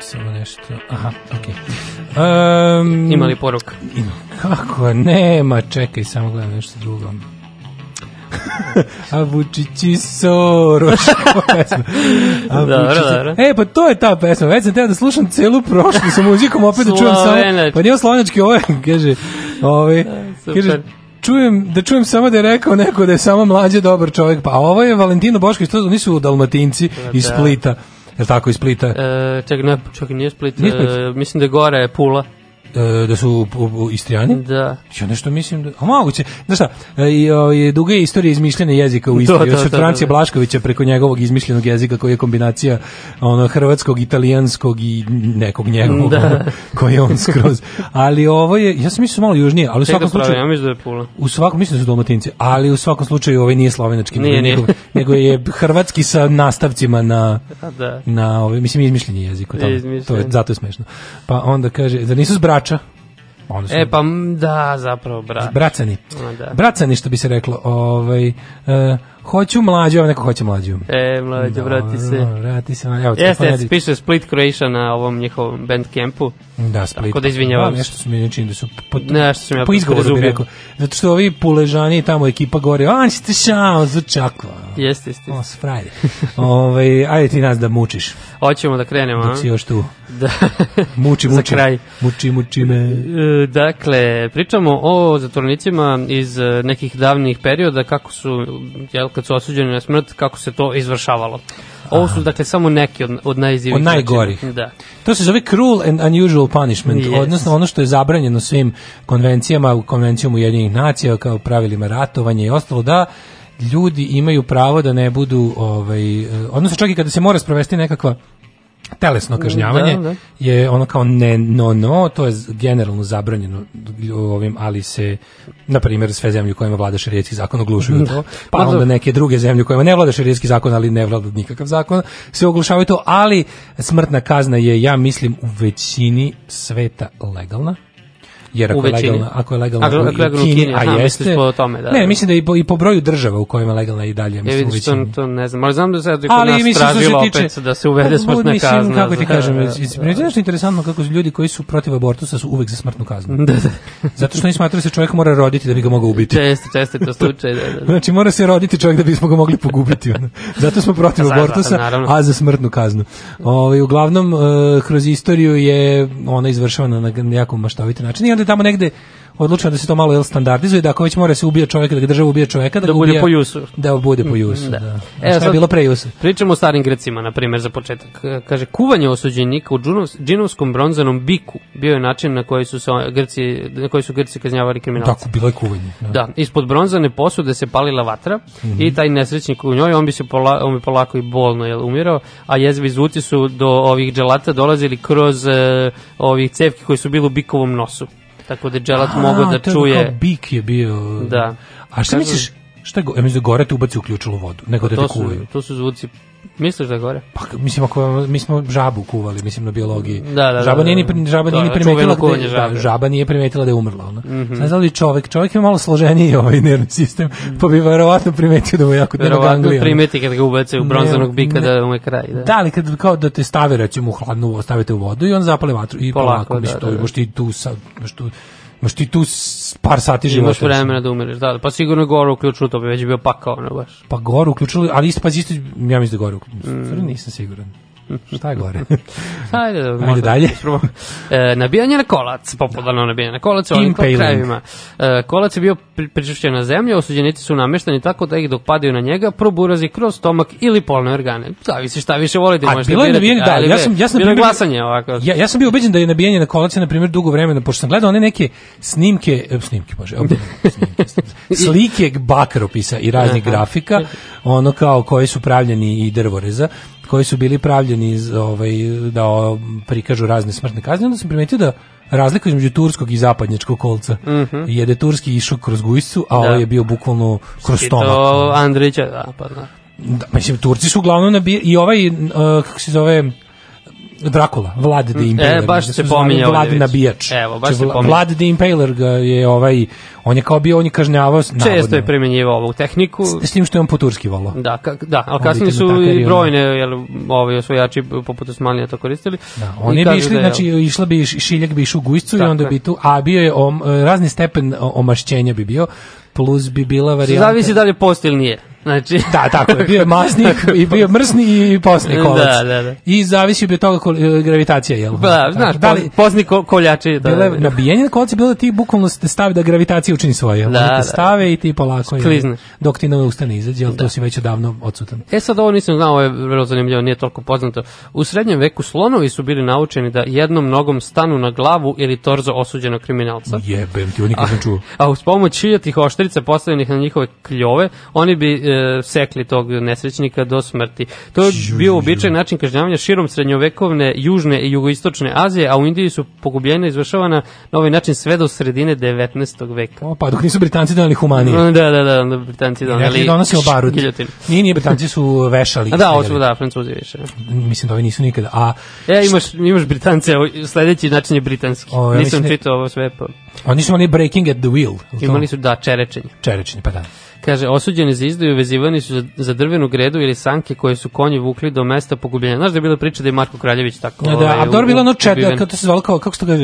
samo nešto, aha, okej. Um, Ima li poruka? Kako nema, čekaj, samo gledam nešto drugo. <laughs> A Vučići Soroš. <laughs> A Vučići-. E, pa to je ta pesma. Već sam teo da slušam celu prošlu sa muzikom, opet da čujem samo... Pa nije slovenački, ovo je, kaže, ovaj, super. kaže, čujem, da čujem samo da je rekao neko da je samo mlađe dobar čovjek. Pa ovo je Valentino Bošković, to nisu dalmatinci iz da. Splita. Je li tako iz Splita? E, ček, ne, čak nije Split. Nije Split. E, mislim da je gore Pula. E, da su Istrijani? Da. Ja nešto mislim da... A moguće. Znaš šta, i, o, je duga je istorija izmišljena jezika u <laughs> Istri. Da, Još da, od da, Francija. Blaškovića preko njegovog izmišljenog jezika koji je kombinacija ono, hrvatskog, italijanskog i nekog njegovog Da. koji je on skroz. Ali ovo je, ja sam mislio malo južnije, ali u svakom slučaju... ja mislim da je Pula. U svakom, mislim da su dalmatinci, ali u svakom slučaju ovaj nije slovenački, Nije, nego, nije. <laughs> nego je hrvatski sa nastavcima na da. na ovaj mislim izmišljeni jezik o tome. Izmišljen. To je zato je smešno. Pa onda kaže da nisu s brača. Onda su E, pa da, zapravo, brat. bracani. Da. Bracani što bi se reklo, ovaj e, hoću mlađu, evo neko hoće mlađu. E, mlađe, vrati se. Vrati se. Evo, Jeste, piše Split Croatia na ovom njihovom bandcampu. Da, Split. Tako da izvinjavam Da, se. nešto su mi čini da su po, Nešto sam ja po izgovoru bi prezubio. rekao. Zato što ovi puležani tamo ekipa gore, a ste šao za čakva. Jeste, jeste. O, s frajde. ovaj, ajde ti nas da mučiš. Hoćemo da krenemo? Dok si još tu. Da. <laughs> Muči, Za muči. kraj. Muči, muči me. E, Dakle, pričamo o zatvornicima iz e, nekih davnih perioda, kako su, jel, kad su osuđeni na smrt, kako se to izvršavalo. Ovo su, dakle, samo neki od, od najizivih Od najgorih. Da. To se zove cruel and unusual punishment, Yes. odnosno ono što je zabranjeno svim konvencijama, konvencijom Ujedinjenih nacija, kao pravilima ratovanja i ostalo, da ljudi imaju pravo da ne budu, ovaj, odnosno čak i kada se mora sprovesti nekakva telesno kažnjavanje Da, da. je ono kao ne no no to je generalno zabranjeno ovim ali se na primjer sve zemlje u kojima vlada šerijski zakon oglušuju to pa Ma, onda da. neke druge zemlje u kojima ne vlada šerijski zakon ali ne vlada nikakav zakon se oglušavaju to ali smrtna kazna je ja mislim u većini sveta legalna jer ako je legalna, ako je legalna Ako je u legalna u Kini, Kini, a aha, jeste, po tome, da, ne, da. mislim da i po, i po broju država u kojima je legalna i dalje, Ja mislim u vidiš, to, većini. to ne znam, ali znam da se kod Ali nas mislim tražilo se tiče opet da se uvede smrtna mislim, kazna. kako ti za- kažem, da, da, nešto interesantno kako ljudi koji su protiv abortusa su uvek za smrtnu kaznu. <laughs> Da, da. Zato što oni smatraju da se čovjek mora roditi da bi ga mogao ubiti. Često, često je to slučaj. Da, da. <laughs> Znači mora se roditi čovjek da bismo ga mogli pogubiti. Zato smo protiv Pa, abortusa, a za smrtnu kaznu. Ovaj uglavnom e, kroz istoriju je ona izvršavana na jako maštovit način i onda je tamo negde odlučeno da se to malo jel standardizuje da ako već mora se ubija čovjeka da ga država ubije čovjeka da, Da bude ubija, po jusu. da bude po jusu da. Da. Evo šta je sad- bilo pre jusa Pričamo o starim Grecima, na primjer, za početak. E, Kaže, kuvanje osuđenika u džinovskom bronzanom biku bio je način na koji su, se Grci, na koji su Grci kažnjavali kriminalce. tako bilo je kuvanje Da, ispod bronzane posude se palila vatra Mhm. i taj nesrećnik u njoj, on bi se pola, on bi polako i bolno jel, umirao, a jezvi zvuci su do ovih dželata dolazili kroz e, ovih cevki koji su bili u bikovom nosu. Tako da je dželat mogao da to je čuje... kao bik je bio Da. a šta Kažu- misliš šta je ja mislim da gore te ubaci uključilo vodu nego da te kuvaju to su zvuci... Misliš da gore? Pa mislim ako mi smo žabu kuvali, mislim na biologiji. Da, da, žaba da, nije ni da. žaba nije je ni primetila da, da, žaba nije primetila da je umrla, ona. Mm Znaš da li čovek, čovek je malo složeniji ovaj nervni sistem, pa bi verovatno primetio da mu je jako Verovatno ganglija. primeti kad ga ubace u bronzanog Ne, bika ne. da mu je kraj. Da. Da, ali kad kao da te stave recimo u hladnu stavite u vodu i on zapale vatru i Polako, polako, da, mislim, to da, da. imaš ti tu sa, imaš tu, imaš ti tu par sati života. Imaš vremena da umireš, da, da. Pa sigurno je gore uključeno, to bi već bio pakao, ono baš. Pa gore uključili, ali isto, pa isto, ja mislim da gore uključili. Mm. Nisam siguran. <laughs> Šta je gore? <laughs> Ajde, da, Ajde možda dalje. isprobamo. E, nabijanje na kolac, popularno nabijanje na kolac u ovim krajevima. E, kolac je bio pri- pričvršćen na zemlju, osuđenici su namešteni tako da ih dok padaju na njega proburazi kroz stomak ili polne organe. Zavisi šta više volite, A bilo je nabijanje, da, ali ja sam, ja sam bilo je primjer- glasanje ovako. Ja, ja sam bio ubeđen da je nabijanje na kolac na primjer dugo vremena, pošto sam gledao one neke snimke, e, snimke, bože, ob- <laughs> snimke, snimke, slike bakropisa i raznih grafika, ono kao koji su pravljeni i drvoreza, koji su bili pravljeni iz, ovaj, da prikažu razne smrtne kazne, onda sam primetio da razlika između turskog i zapadnjačkog kolca Mhm. je da turski išao kroz gujscu, a Da. ovaj je bio bukvalno kroz stomak. to Andrića, da, pa da. Da, mislim, Turci su uglavnom nabije, i ovaj, uh, kako se zove, Drakula, Vlad the Impaler. E, baš se ovdje Vlad nabijač. Evo, baš Znači, pominje. Vlad the Impaler ga je ovaj, on je kao bio, on je kažnjavao, Često navodno. je primjenjivao ovu tehniku. S tim što je on po turski volao. Da, kak, da, ali kasnije su i brojne jel, ovi osvojači poput Osmanlija to koristili. Da, oni bi išli, da je- znači išla bi šiljak bi išao u gujscu i onda bi tu, a bio je om, razni stepen omašćenja bi bio, plus bi bila varijanta. Zavisi da li je post ili nije. Znači, Da, tako je, bio je masni <laughs> i bio je mrsni i posni kolac. Da, da, da. I zavisi bi od toga kol- gravitacija, jel? Tako, znaš, da li, posni ko, koljači. Da, Bile, da, nabijanje na kolce bilo da ti bukvalno te stavi da gravitacija učini svoje. Da, Da, da. te stave i ti polako. jel, Sklizneš. Dok ti ne ustane izađe, ali to si već odavno odsutan. E sad ovo nisam znao, ovo je vrlo zanimljivo, nije toliko poznato. U srednjem veku slonovi su bili naučeni da jednom nogom stanu na glavu ili torzo osuđenog kriminalca. Jebem ti, ovo nikad ne čuo. A uz pomoć hiljatih oštrica postavljenih na njihove kljove, oni bi e, sekli tog nesrećnika do smrti. To je bio običaj način kažnjavanja širom srednjovekovne, južne i jugoistočne Azije, a u Indiji su pogubljena izvršavana na ovaj način sve do sredine 19. veka. O, pa dok nisu Britanci donali humanije. Da, da, da, onda Britanci Rekli doneli donosimo barut. giljotinu. Nije, nije, Britanci su vešali. A da, ovo su, da, Francuzi više. Mislim da ovi nisu nikada. A E, imaš, imaš Britance, sledeći način je britanski. O, ja Nisam da- čitao ovo sve, pa oni su oni breaking at the wheel. imali su, da, čerečenje. Čerečni, pa da. Kaže, osuđeni za izdaju vezivani su za, za drvenu gredu ili sanke koje su konji vukli do mesta pogubljenja. Znaš da je bila priča da je Marko Kraljević tako... Da, da, ovaj, a dobro bilo ono čet, kako to se zvalo, kao, kako ste ga e,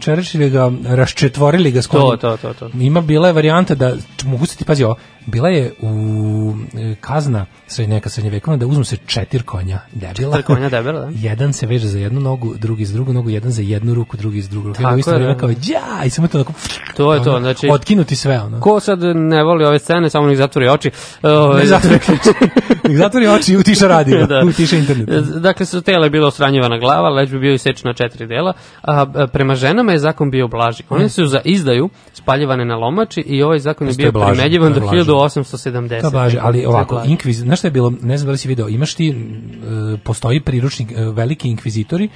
čerečili ga, raščetvorili ga s To, to, to, to. Ima bila je varijanta da, mogu se ti pazi ovo, bila je u e, kazna sred, neka srednjevekovna da uzmu se četir konja debila. Četir konja debela, da. <laughs> Jedan se veže za jednu nogu, drugi za drugu nogu, jedan za jednu ruku, drugi za drugu ruku. Tako Tako isto je, vreme da. kao ja, i samo to onako, To je to, ono, znači... otkinuti sve ono. Ko sad ne voli ove scene, samo nek zatvori oči. Ovaj, Ne zatvori, <laughs> nek zatvori oči i utiša radio, Da. utiša internet. Dakle, sa tela je bila osranjivana glava, leđ bi bio isečen na četiri dela, a prema ženama je zakon bio blaži. One su za izdaju spaljivane na lomači i ovaj zakon je bio primenjivan to do. 1870. To blaže, ali ovako, inkviz, znaš šta je bilo, ne znam da li si video, imaš ti, e, postoji priručnik, e, veliki inkvizitori,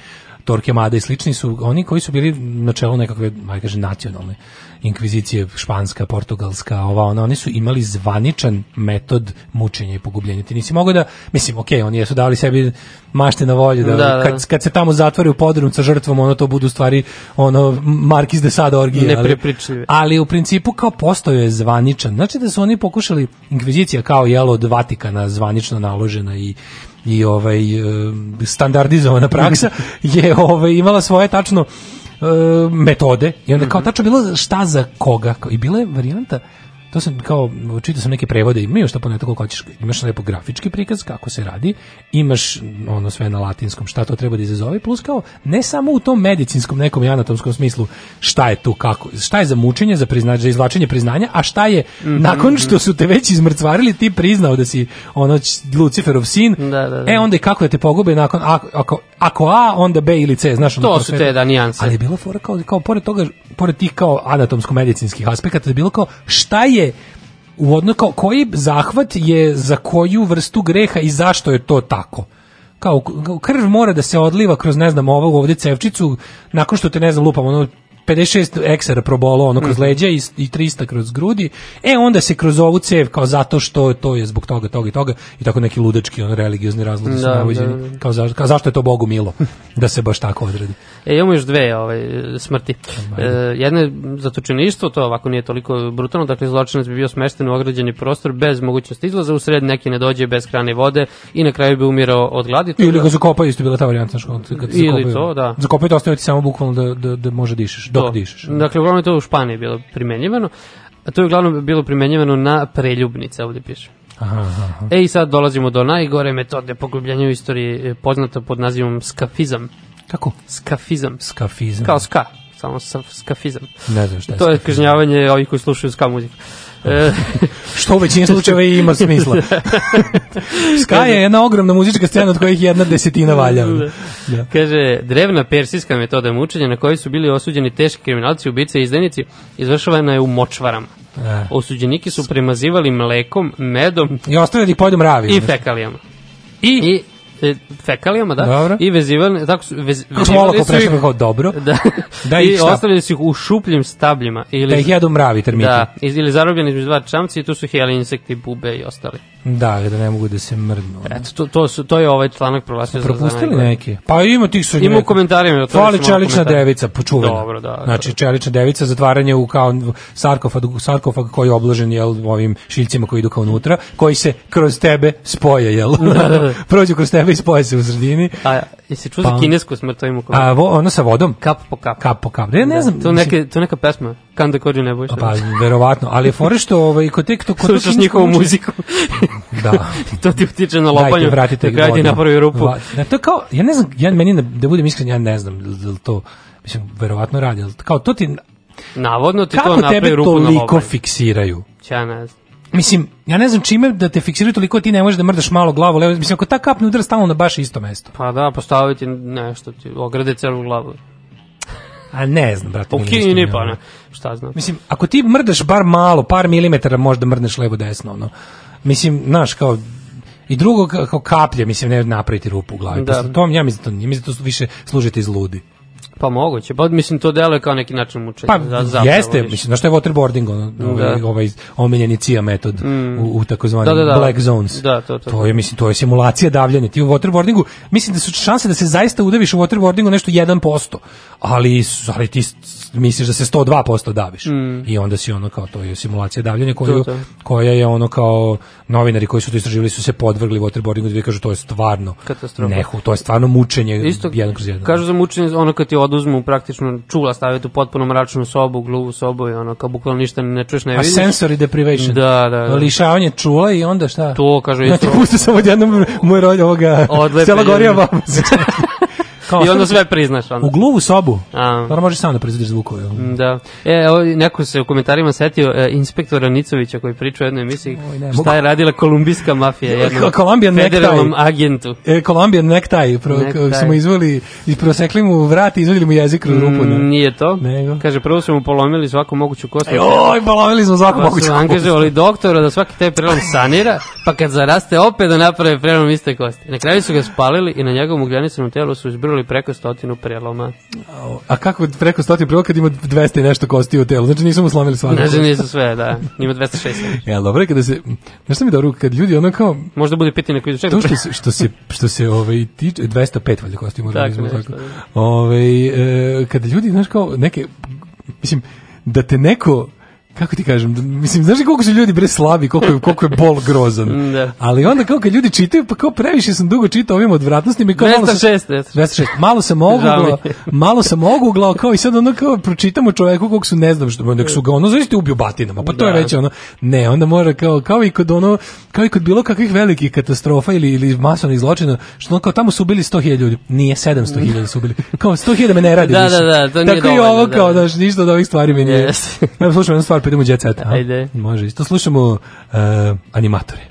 Torquemada i slični su oni koji su bili na čelu nekakve, aj kaže, nacionalne inkvizicije, španska, portugalska, ova, ona, oni su imali zvaničan metod mučenja i pogubljenja. Ti nisi mogao da, mislim, okej, oni jesu dali sebi mašte na volju, da, Da, da. Kad, kad se tamo zatvori u podrum sa žrtvom, ono to budu stvari ono Markiz de Sade orgije. ali- ali u principu kao postao je zvaničan. Znači da su oni pokušali inkvizicija kao jelo od Vatikana zvanično naložena i i ovaj e, standardizovana praksa <laughs> je ovaj imala svoje tačno metode. I onda kao tačno bilo šta za koga. I bila je varijanta to sam kao čitao sam neke prevode ima što po neto koliko hoćeš imaš lepo grafički prikaz kako se radi imaš ono sve na latinskom šta to treba da izazove plus kao ne samo u tom medicinskom nekom i anatomskom smislu šta je tu kako šta je za mučenje za priznanje za izvlačenje priznanja a šta je nakon što su te već izmrcvarili ti priznao da si ono Luciferov sin Da, da, da. e onda i kako da te pogube nakon ako, ako, ako A onda B ili C znaš ono To kao su sve- te da nijanse. ali je bilo fora kao, kao pored toga, pored tih kao anatomsko-medicinskih aspekata, je bilo kao šta je u odno, kao koji zahvat je za koju vrstu greha i zašto je to tako? Kao krv mora da se odliva kroz ne znam ovu ovdje cevčicu nakon što te ne znam lupam ono 56 eksera probolo ono kroz leđa i, i 300 kroz grudi e onda se kroz ovu cev kao zato što to je zbog toga toga i toga i tako neki ludački on religiozni razlozi su Da, navođeni da, da. kao, za, kao zašto je to Bogu milo da se baš tako odredi E, imamo još dve ovaj, smrti. E, jedna je zatočeništvo, to ovako nije toliko brutalno, dakle zločinac bi bio smešten u ograđeni prostor bez mogućnosti izlaza, u sred neki ne dođe bez hrane vode i na kraju bi umirao od gladi. To Ili da- ga zakopaju, isto je bila ta varijanta. Ili to, da. Zakopaju te ostaviti samo bukvalno da, da, da može dišeš, dok to. dišeš. Dakle, uglavnom je to u Španiji bilo primenjivano. A to je uglavnom bilo primenjivano na preljubnice, ovdje piše. Aha, aha. E i sad dolazimo do najgore metode pogubljenja u istoriji, e, poznata pod nazivom skafizam. Kako? Skafizam. Skafizam. Kao ska, samo sa, skafizam. Ne znam šta je To je skafizam. kažnjavanje ovih koji slušaju ska muziku. E, <laughs> Što u većini slučajeva i ima smisla. <laughs> Ska je jedna ogromna muzička scena od kojih jedna desetina valja. Da. Kaže, drevna persijska metoda mučenja na kojoj su bili osuđeni teški kriminalci, ubice i izdajnici, izvršavana je u močvarama. E. Osuđeniki su premazivali mlekom, medom I ostavili da ih pojedu mravi. i znaš. fekalijama. I, e, fekalijama, da. Dobro. I vezivali, tako su, vez, vezivali su prešli ih- kao dobro. <laughs> Da. Da I šta? ostavljali su ih u šupljim stabljima. Ili, Da ih jedu mravi termiti. Da, ili zarobljeni između dva čamci i tu su heli insekti, bube i ostali. Da, da ne mogu da se mrdnu. Eto, to, to, su, to je ovaj članak proglasio za- za Propustili najgore. neke. Pa ima tih su Ima u komentarima. otvorili Fali čelična devica, počuvena. Dobro, da. Znači čelična devica, zatvaranje u kao sarkofag, sarkofag koji je obložen jel, ovim šiljcima koji idu kao unutra, koji se kroz tebe spoje, jel? <laughs> Prođu kroz tebe i spoje se u sredini. A, jesi čuo Pa za on- kinesku smrt, to ima u A vo, ono sa vodom? Kap po kap. Kap po kap. Ja ne znam. To, neke, to neka pesma. Kan da kođu ne bojiš. Pa, verovatno. Ali je fore što ovaj, kod tek to... Kod Slušaš njihovu muziku. Da. <laughs> to ti utiče na lopanju. Dajte, vratite na ti vodu. napravi rupu. Va- Da, to kao, ja ne znam, ja, meni, da, da budem iskren, ja ne znam da to, mislim, verovatno radi, ali kao to ti, Navodno ti to kako napravi tebe rupu na toliko lopanju. fiksiraju? Ja ne znam. Mislim, ja ne znam čime da te fiksiraju toliko da ti ne možeš da mrdaš malo glavu, levo, mislim, ako ta kap ne udara stalno na baš isto mesto. Pa da, postaviti nešto, ti ograde celu glavu. A ne znam, brate. U Kini pa ne. Šta znam. Mislim, ako ti mrdaš bar malo, par milimetara, možda mrdneš levo desno, ono. Mislim, znaš, kao, i drugo, ka- kao kaplje, mislim, ne napraviti rupu u glavi. Da. Da. tom, ja mislim, da to, nije, mislim da to više služite iz ludi. Pa moguće. Pa mislim to deluje kao neki način mučenja. Pa za- jeste, vidiš. mislim, znaš što je waterboarding, ono, ovaj, Da. ovaj omiljeni CIA metod u, u takozvanim Da, da, da. black zones. Da, to, to. To je, mislim, to je simulacija davljanja. Ti u waterboardingu, mislim da su šanse da se zaista udaviš u waterboardingu nešto 1%, ali, ali ti misliš da se 102% daviš. I onda si ono kao, to je simulacija davljanja koju, Mm. To, to. koja je ono kao novinari koji su to istraživali su se podvrgli waterboardingu da kažu to je stvarno Katastrofa. nehu, to je stvarno mučenje Isto, jedan kroz jedan. kažu za mučenje, ono kad ti oduzmu praktično čula staviti u potpuno mračnu sobu, gluvu sobu i ono kao bukvalno ništa ne čuješ, ne A vidiš. sensory deprivation. Da, da, da. Lišavanje čula i onda šta? To, kažu Ja ti isto. pusti samo odjednom moj rolj ovoga Odlepe Sela Gorija ljudi. <laughs> Kao, I onda sve priznaš. Onda. U gluvu sobu. A. Dobro, možeš sam da proizvodiš zvukove. Da. E, neko se u komentarima setio e, inspektora Nicovića koji priča u jednoj emisiji ne, šta mogu- je radila kolumbijska mafija jednom Colombian federalnom necktie. agentu. E, Colombian necktie, pro, Necktie. smo izvoli i prosekli mu vrat i izvadili mu jezik kroz rupu. Mm, Ne. nije to. Nego. Kaže, prvo su mu polomili svaku moguću kostu. Oj, polomili smo svaku Pa moguću su kost. angažovali doktora da svaki taj prelom sanira, pa kad zaraste opet da naprave prelom iste kosti. Na kraju su ga spalili i na njegovom ugljenisanom telu su izbrali preko stotinu preloma. A kako preko stotinu prvo kad ima 200 i nešto kosti u telu? Znači nisu mu slomili svaku. Znači nisu sve, da. Ima 206. Ja, dobro je kada se, znaš šta mi dobro, kad ljudi ono kao, Možda bude pitanje koji čekaj. to što se, što se, što se ovaj, tiče, 205 valjda kosti u Tako organizmu. nešto, Tako, da. Ovaj, e, kada ljudi, znaš kao, neke, mislim, da te neko, kako ti kažem, da- mislim, znaš li koliko su ljudi bre slabi, koliko je, koliko je bol grozan. <laughs> Da. Ali onda kao kad ljudi čitaju, pa kao previše sam dugo čitao ovim odvratnostima i kao malo sam, 206, 206. 206. Malo sam <laughs> oguglao, je. <laughs> malo sam oguglao, kao i sad ono kao pročitamo čoveku kog su ne znam što, nek su ga ono zaista ubiju batinama, pa to je Da. već ono, ne, onda mora kao, kao i kod ono, kao i kod bilo kakvih velikih katastrofa ili, ili masovnih zločina, što ono kao tamo su ubili 100.000 ljudi, nije 700.000 su ubili, kao 100.000 me ne radi Da, više. da, da, to nije Tako i dovoljno, ovo da, kao, da. znaš, ništa od ovih stvari mi nije. Jeste. Evo slušamo jednu stvar, pa idemo u jet set. Ajde. Može, isto slušamo uh, animatore.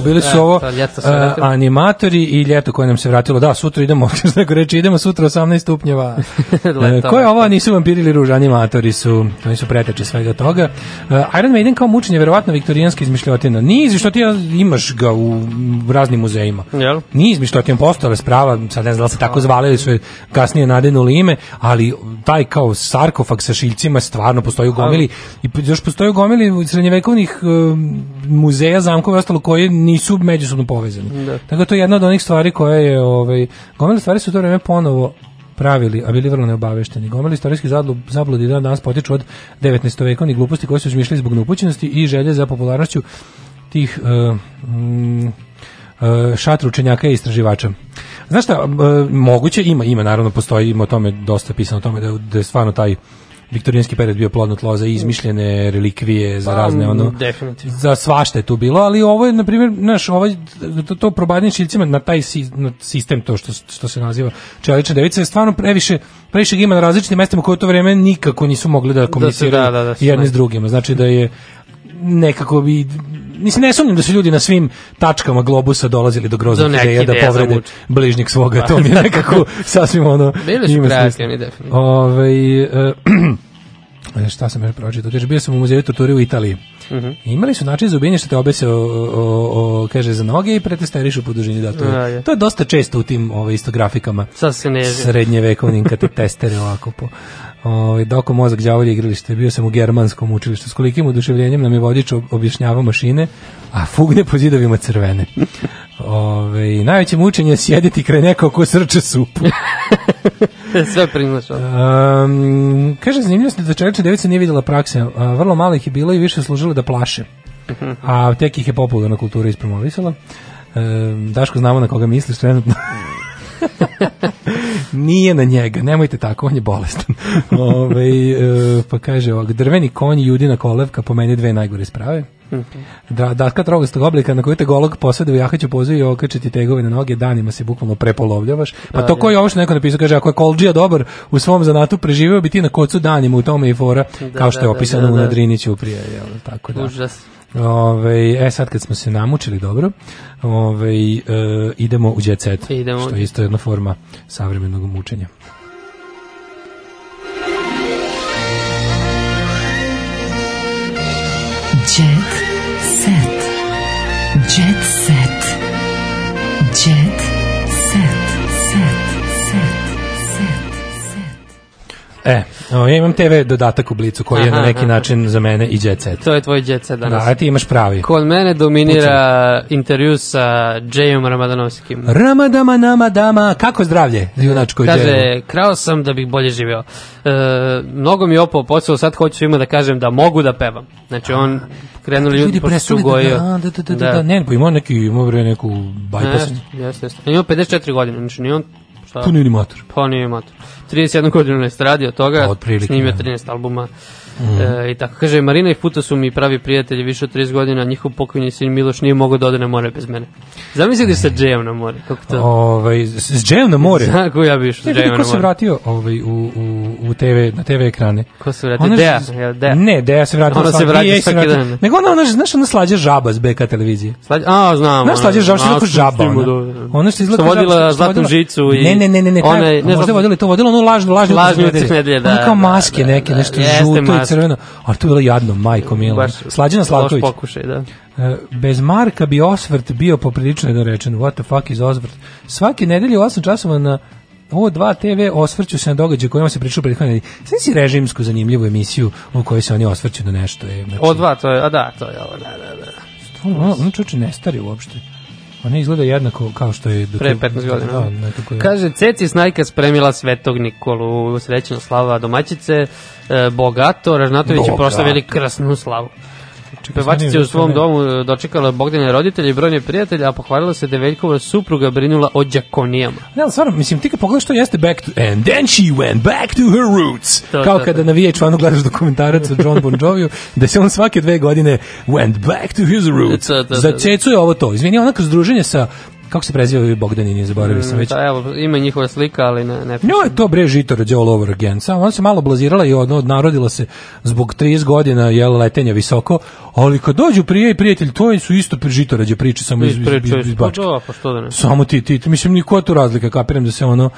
Bili su E, ovo ljeto se e, animatori i ljeto koje nam se vratilo. Da, sutra idemo, <laughs> neko reći, idemo sutra 18 stupnjeva. <laughs> E, ko je leto. ovo, nisu vampiri ili ruž, animatori su, oni su preteče svega toga. Iron Maiden kao mučenje, verovatno viktorijanska izmišljotina. Nije izmišljotina, imaš ga u raznim muzejima. Jel? Nije izmišljotina, postala sprava, sad ne znam da se tako zvali ili su je kasnije nadenuli ime, ali taj kao sarkofag sa šiljcima stvarno postoji u gomili i još postoji u gomili srednjevekovnih muzeja, zamkova i ostalo koje nisu međusobno povezani. Da. Tako da to je jedna od onih stvari koje je, ovaj, gomile stvari su u to vreme ponovo pravili, a bili vrlo neobavešteni. Gomili istorijski zabludi dan danas potiču od 19. vekovnih gluposti koje su izmišljali zbog neupućenosti i želje za popularnošću tih uh, mm, uh, šatru učenjaka i istraživača. Znaš šta, uh, moguće ima, ima naravno postoji, ima o tome dosta pisano o tome da, je- da je stvarno taj viktorijanski period bio plodno tlo za izmišljene relikvije, za Pa, razne ono definitivno. za svašta je tu bilo, ali ovo je na primjer, znaš, ovaj to, to probadanje šiljcima na taj si, na sistem to što što se naziva čelična devica je stvarno previše previše ima na različitim mestima koje u to vreme nikako nisu mogli da komuniciraju da, da, da, jedni s drugima. Znači da je nekako bi mislim ne sumnjam da su ljudi na svim tačkama globusa dolazili do groznih ideja da povrede bližnjeg svoga, to mi je <laughs> nekako sasvim ono Bili su kreativni, smisla. definitivno. Ovaj <clears throat> E, šta sam još pročitao? Kaže, bio sam u muzeju torture u Italiji. Mhm. Imali su način za ubijenje što te obese o, o, o, kaže, za noge i pretesterišu po dužini. Da, to, A, je, to je dosta često u tim ovaj, istografikama Sad se ne srednjevekovnim kad te testere ovako po ovaj doko mozak đavolje igralište bio sam u germanskom učilištu s kolikim oduševljenjem nam je vodič ob- objašnjavao mašine a fugne po zidovima crvene <laughs> Ove, najveće mučenje je sjediti kraj nekog ko srče supu. <laughs> Sve priznaš. ono. Um, kaže, zanimljivo je da čelična devica nije vidjela prakse. A, vrlo malo ih je bilo i više služilo da plaše. A tek ih je popularna kultura ispromovisala. Um, Daško, znamo na koga misliš trenutno. <laughs> <laughs> Nije na njega, nemojte tako, on je bolestan. <laughs> Ove, e, pa kaže ovak, drveni konj i judina kolevka po meni dve najgore sprave. Da, datka trogastog oblika na koju te golog posade u jahaću pozu i okačiti tegove na noge, danima se bukvalno prepolovljavaš. Pa to koji je ovo što neko napisao, kaže, ako je Kolđija dobar u svom zanatu, preživeo bi ti na kocu danima u tome i fora, kao što je da, opisano da, u da. Nadriniću prije, jel, tako da. Užas. Ove, e sad kad smo se namučili dobro, ove, e, idemo u jet set, Idemo. što je isto jedna forma savremenog mučenja. Jet set. Jet set. E, o, ja imam TV dodatak u Blicu koji je na Aha, neki aha. način za mene i jet set. To je tvoj jet set danas. Da, a ti imaš pravi. Kod mene dominira intervju sa Jayom Ramadanovskim. Ramadama nama dama, kako zdravlje, junačko? Kaže, krao sam da bih bolje živeo. E, mnogo mi je opao posao, sad hoću svima da kažem da mogu da pevam. Znači on krenuli ljudi, Ljudi pošto su da, gojio. da, da, da, da, da, ne, pa ima neki, ima neku bypass. Jeste, jeste, ima 54 godine, znači nije on... Šta? To nije ni mator. Pa nije mator. 31 godinu ne radi od toga, Pa, snimio da. 13 albuma. E, I tako kaže, Marina i Futa su mi pravi prijatelji više od 30 godina, njihov pokojni sin Miloš nije mogao da ode na more bez mene. Zamisli da sa Jayom na more, kako to? Ovaj, s, s dževom na more. Zna ko ja bi išao Ne, vidi Jayom ko na se more. vratio ovaj, u, u, u TV, na TV ekrane. Ko se vratio? Ona Deja, s- jel, Deja? Ne, Deja se vratila. Ona se vraća se svaki dan. Nego ona, ona, znaš, ona slađa žaba s BK televizije. Slađa, a, znam. Znaš, slađa žaba, što je tako s- žaba. s Ona, ona što izgleda vodila Zlatnu žicu i... Ne, ne, ne, ne, ne, Ona a možda vodila to, vodila ono lažno, lažno utisne nedelje, da, Ono kao da, maske da, neke, da, nešto žuto i. crveno. Ali to je bilo jadno, majko milo. Slađana Slavković. pokušaj, da. E, Bez Marka bi osvrt bio poprilično nedorečen. What the fuck is osvrt? Svake nedelje u 8 časova na O2 TV osvrću se na događaje kojima se pričao prethodne. Sve si režimsku zanimljivu emisiju u kojoj se oni osvrću na nešto. Je, znači, O dva, to je, a da, to je ovo, da, da, da. Ono, ono čoče ne stari uopšte. Ona izgleda jednako kao što je... dok Pre je- 15 godina. Da, nekako je. Kaže, Ceci Snajka spremila Svetog Nikolu, srećna slava domaćice, e, Bogato, Ražnatović je proslavili krasnu slavu. Pevačica je u svom domu e, dočekala Bogdane roditelje i brojne prijatelje, a pohvalila se da je Veljkova supruga brinula o đakonijama. Ne, ali stvarno, mislim, ti kad pogledaš to jeste back to... And then she went back to her roots. To, Kao to, kada na VH1 gledaš dokumentarac o John Bon Joviju, <laughs> da se on svake dve godine went back to his roots. To, to, to. Za Cecu je ovo to. Izvini, ona kroz druženje sa kako se preziva ovi Bogdanini, zaboravio sam Mm, već. Da, evo, ima njihova slika, ali ne, ne. Njoj je to bre žitorođe all over again. Samo ona se malo blazirala i od, odnarodila se zbog 30 godina jel, letenja visoko, ali kad dođu prije i prijatelj, to su isto žitorađe priče samo iz, iz, iz, Ispričaju iz se, pa Bačke. da, pa što da ne. Samo ti, ti, mislim, niko je tu razlika, kapiram da se ono,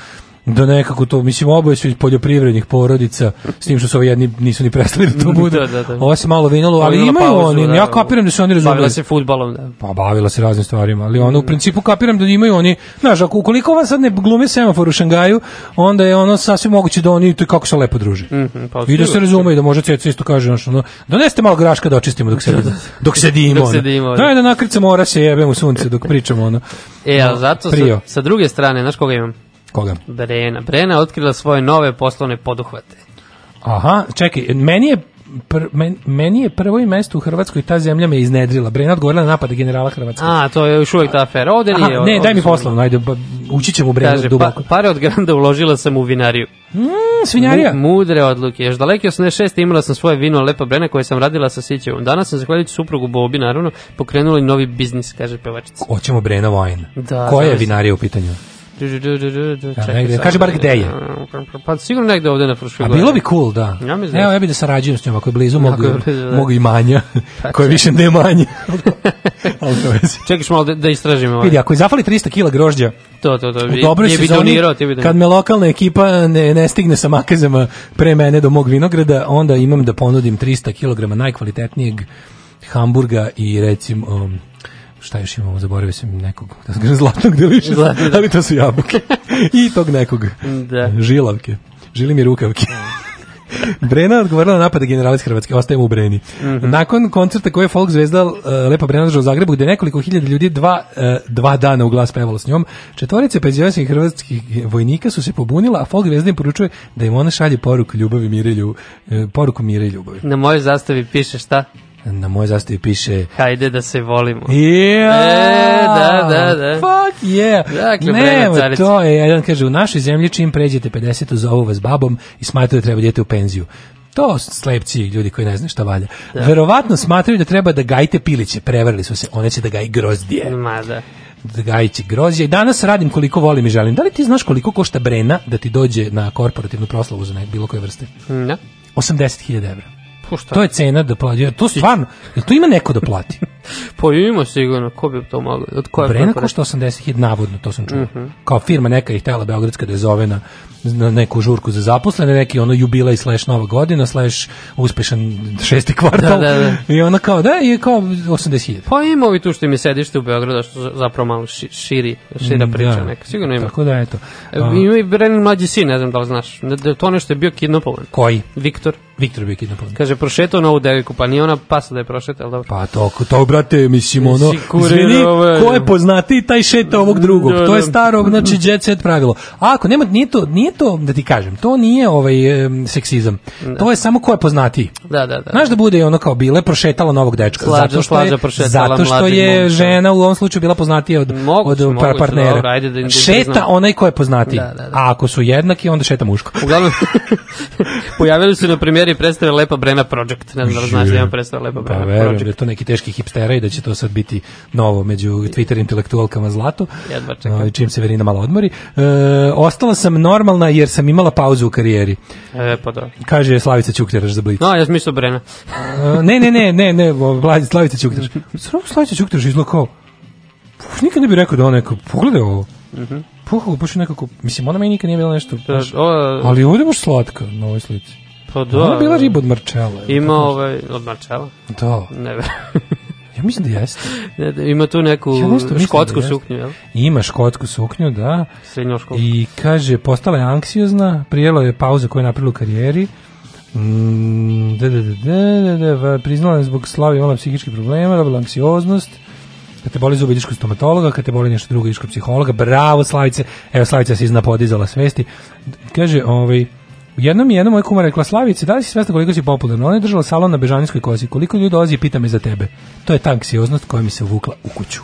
da nekako to, mislim, oboje su iz poljoprivrednih porodica, s tim što su ovi jedni nisu ni prestali da to <laughs> bude. Da, da, da. Ovo se malo vinalo, ali imaju pauzu, oni, da, ja da. kapiram da su oni razumeli. Bavila se futbalom, da. Pa bavila se raznim stvarima, ali ono u principu kapiram da imaju oni, znaš, ako ukoliko vas sad ne glume semafor u Šangaju, onda je ono sasvim moguće da oni to kako se lepo druže. Mhm, pa I da se sigurno. razume i da može Ceca isto kaže, znaš, ono, donesite malo graška da očistimo dok se <laughs> dok sedimo. Dok sedimo, da. Daj da nakricamo mora se jebem u sunce dok pričamo ono. E, a zato sa, sa druge strane, znaš koga imam? Koga? Brena. Brena otkrila svoje nove poslovne poduhvate. Aha, čekaj, meni je pr, men, meni je prvo i mesto u Hrvatskoj ta zemlja me iznedrila. Brena odgovorila na napad generala Hrvatske. A, to je još uvijek ta afera. Ovde Aha, nije. ne, daj mi poslovno, ajde, ba, ući ćemo u Brenu Kaže, pa, duboko. pare od granda uložila sam u vinariju. Mm, svinjarija. Mu- mudre odluke. Još daleke 86. imala sam svoje vino Lepa Brena koje sam radila sa Sićevom. Danas sam, zahvaljujući suprugu Bobi, naravno, pokrenula i novi biznis, kaže pevačica. Hoćemo Brena Wine. Da, Koja je vinarija u pitanju? Negde, samo kaži bar da- gde je. Pa sigurno negde ovde na Fruškoj A gori. bilo bi cool, da. Ja da Evo, ja bi da sarađujem s njom, ako je blizu mog, blizu, da. mog imanja, <laughs> Pa koje će. više ne manje. <laughs> Čekaj malo da, da istražimo. Ovaj. Vidi, ako je zafali 300 kila grožđa, To, to, to. u dobroj sezoni, donirao, bi donirao. kad me lokalna ekipa ne, ne stigne sa makazama pre mene do mog vinograda, onda imam da ponudim 300 kg najkvalitetnijeg hamburga i recimo um, šta još imamo, zaboravio sam nekog, da zlatnog deliša, da. ali to su jabuke. <laughs> I tog nekog, Da. žilavke, žili mi rukavke. <laughs> Brena odgovorila na napade generala iz Hrvatske, ostajemo u Breni. Mhm. Nakon koncerta koje je folk zvezda uh, Lepa Brena držala u Zagrebu, gde nekoliko hiljada ljudi dva, uh, dva dana u glas pevalo s njom, četvorice penzionerskih hrvatskih vojnika su se pobunila, a folk zvezda im poručuje da im ona šalje poruku ljubavi, mire, i lju, e, poruku mire i ljubavi. Na mojoj zastavi piše šta? Na mojoj zastavi piše Hajde da se volimo. Ja, E, da, da, da. Fuck yeah. Dakle, ne, to je, jedan kaže, u našoj zemlji čim pređete 50 zovu vas babom i smatraju da treba idete u penziju. To slepci, ljudi koji ne znaju šta valja. Verovatno smatraju da treba da gajite piliće, prevarili su se, one će da gaji grozdje. Ma da. Da gajiće grozdje. I danas radim koliko volim i želim. Da li ti znaš koliko košta Brena da ti dođe na korporativnu proslavu za nek, bilo koje vrste? Da. 80.000 evra. Pa šta? To je cena da plati. To stvarno, jel to ima neko da plati? <laughs> Pa ima sigurno, ko bi to mogao? Od koje Brena košta 80.000 navodno, to sam čuo. Mhm. Kao firma neka je htjela Beogradska da je zove na, na neku žurku za zaposlene, neki ono jubilej slash nova godina, slash uspešan šesti kvartal. Da, da, da. I ona kao, da, je kao 80.000. Pa ima ovi tu što im je sedište u Beogradu, što za- zapravo malo ši- širi, šira Mm, priča da. neka. Sigurno ima. Tako da, eto. E, A, Ima i Brenin mlađi sin, ne znam da li znaš. Da, da to nešto je bio kidnapovan. koji? Viktor. Viktor bio kidnapovan. Kaže, prošetao na ovu devojku, pa nije ona pasa da je prošetao, dobro. Pa to, to brate, mislim, ono, izvini, ovaj. ko je poznati, taj šeta ovog drugog. Da, To je da. staro, znači, jet set pravilo. A ako nema, nije to, nije to, da ti kažem, to nije ovaj em, seksizam. To je samo ko je poznatiji. Da, da, da. Znaš da bude i ono kao bile prošetala novog dečka Slađa- zato što je zato što je žena u ovom slučaju bila poznatija od od partnera. dobro, ajde da da Šeta onaj ko je poznatiji. Da, da, da. A ako su jednaki onda šeta muško. Uglavnom, <laughs> pojavili su na premijeri predstave Lepa Brena Project. Ne znam da li znaš da ima predstava Lepa Pa Brena verujem da je Project. to neki teški hipstera i da će to sad biti novo među Twitter intelektualkama zlato. Jedva čekam. Ovaj, čim se Verina malo odmori. E, ostala sam normalna jer sam imala pauzu u karijeri. E, pa da. Kaže Slavica Ćukteraš za Blic. No, ja sam mislio Brena. E, ne, ne, ne, ne, ne, Vlad- Slavica Ćukteraš. Slavica Ćukteraš izgleda kao nikad ne bih rekao da ona neko, pogledaj ovo. Mhm. Puh, baš nekako, mislim, ona meni nikad nije bila nešto, Da, baš, o, ali ovdje je baš slatka na ovoj slici. Pa da. Ona je bila riba od Marčela. Ima ovaj, od Marčela. Da, Ne, <laughs> ja mislim da jeste. <laughs> ne, da, ima tu neku Ja škotsku da suknju, jel? Ima škotsku suknju, da. Srednjoškolsku. I kaže, postala je anksiozna, prijela je pauza koju je napravila u karijeri. Mm, da, da, da, da, da, da, priznala je zbog slavi imala psihičkih problema, dobila anksioznost. Kad te boli zub, ideš kod stomatologa, kad te boli nešto drugo, ideš kod psihologa. Bravo, Slavice. Evo, Slavica se izna podizala svesti. Kaže, ovaj, jednom i jednom moj kuma rekla, Slavice, da li si svesna koliko si popularna? Ona je držala salon na Bežanijskoj kosi. Koliko ljudi dolazi i pita me za tebe. To je ta anksioznost koja mi se uvukla u kuću.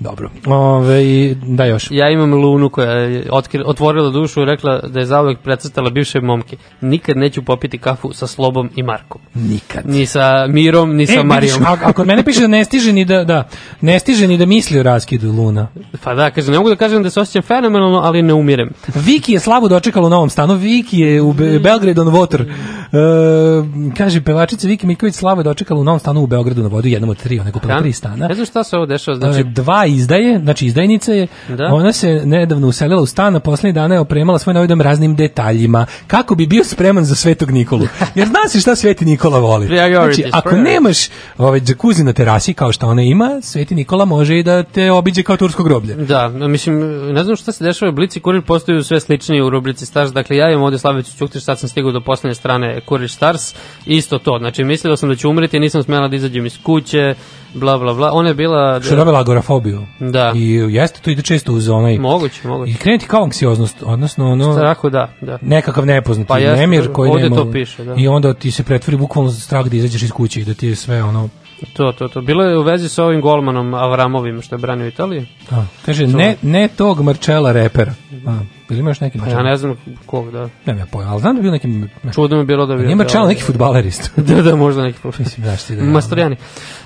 Dobro. Ove, i da još. Ja imam Lunu koja je otkri, otvorila dušu i rekla da je zauvek precrtala bivše momke. Nikad neću popiti kafu sa Slobom i Markom. Nikad. Ni sa Mirom, ni sa E, vidiš, Marijom. a, a kod mene piše da ne stiže ni da, da, ne stiže ni da misli o raskidu Luna. Pa da, kaže, ne mogu da kažem da se osjećam fenomenalno, ali ne umirem. Viki je slavu dočekala u novom stanu. Viki je u Be Belgrade on Water. E, kaže, pevačica Viki Miković slavu je dočekala u novom stanu u Beogradu na vodu, jednom od tri, ona je kupila tri stana. Ne znam šta se ovo dešava, Znači, znači, izdaje, znači izdajnica je, Da. ona se nedavno uselila u stan, a poslednjih dana je opremala svoj novi dom raznim detaljima, kako bi bio spreman za Svetog Nikolu. Jer zna se šta Sveti Nikola voli. Znači, ako nemaš ovaj džakuzi na terasi, kao što ona ima, Sveti Nikola može i da te obiđe kao tursko groblje. Da, mislim, ne znam šta se dešava, Blici Kurir postaju sve sličniji u rubrici Stars, dakle ja imam ovde Slavicu Ćuktić, sad sam stigao do poslednje strane Kurir Stars, isto to, znači mislila sam da ću umreti, nisam smela da izađem iz kuće, bla bla bla, ona je bila... Što je dobila agorafobiju. Da. I jeste, to ide često uz onaj... Moguće, moguće. I krenuti kao anksioznost, odnosno ono... Tako da, da. nekakav nepoznati Pa nemir koji ovde nema to piše, da. i onda ti se pretvori bukvalno strah da izađeš iz kuće i da ti je sve ono To, to, to. Bilo je u vezi sa ovim golmanom Avramovim što je branio Italiju. a, kaže ne, ne tog Marčela repera a, ili imaš neki Marčela ja ne znam kog, da. nemam ja pojma, ali znam da je bio neki Čudno je bilo da bi... nije Marčela neki futbalerist <laughs> da, da, možda neki profesor. mislim znaš ti da Mastorijani.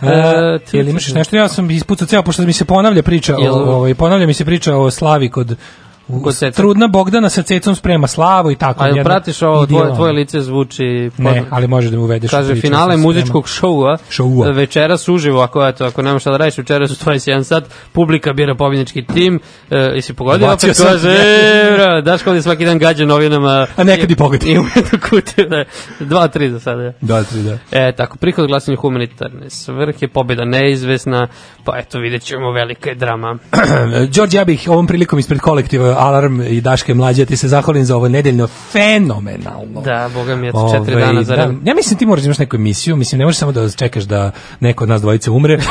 E, jel imaš nešto? Ja sam ispucao ceo, pošto mi se ponavlja priča, o, ovaj, ponavlja mi se priča o Slavi kod Kod. Trudna Bogdana sa Cecom sprema slavu i tako. A jel jedna pratiš ovo, tvoje, tvoje lice zvuči... Ne, poznat- ali može da mu uvedeš Kaže, finale muzičkog šoua, Šoua. večeras uživo, ako, eto, ako nemaš šta da radiš, večeras u 21 sat, publika bira pobjednički tim, e, jesi pogodio, Bacio opet sam. kaže, e, bro, Daško ovdje svaki dan gađa novinama. A nekad i pogodi. Ima jednu kutiju, da, dva, tri za sada. Da, tri, da. E, tako, prihod glasanja humanitarne svrhe, pobjeda neizvesna, pa eto, vidjet ćemo, velika je drama. <clears throat> Đorđe, ja bih ovom prilikom ispred kolektiva Alarm i Daške mlađe ti se zahvalim za ovo nedeljno fenomenalno. Da, boga mi je to četiri Ovaj, dana za da, ja mislim ti moraš da imaš neku emisiju, mislim ne možeš samo da čekaš da neko od nas dvojice umre. <laughs>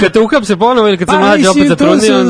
Kad te uhapse ponovo ili kad se Pa, mlađe opet zatrudnio,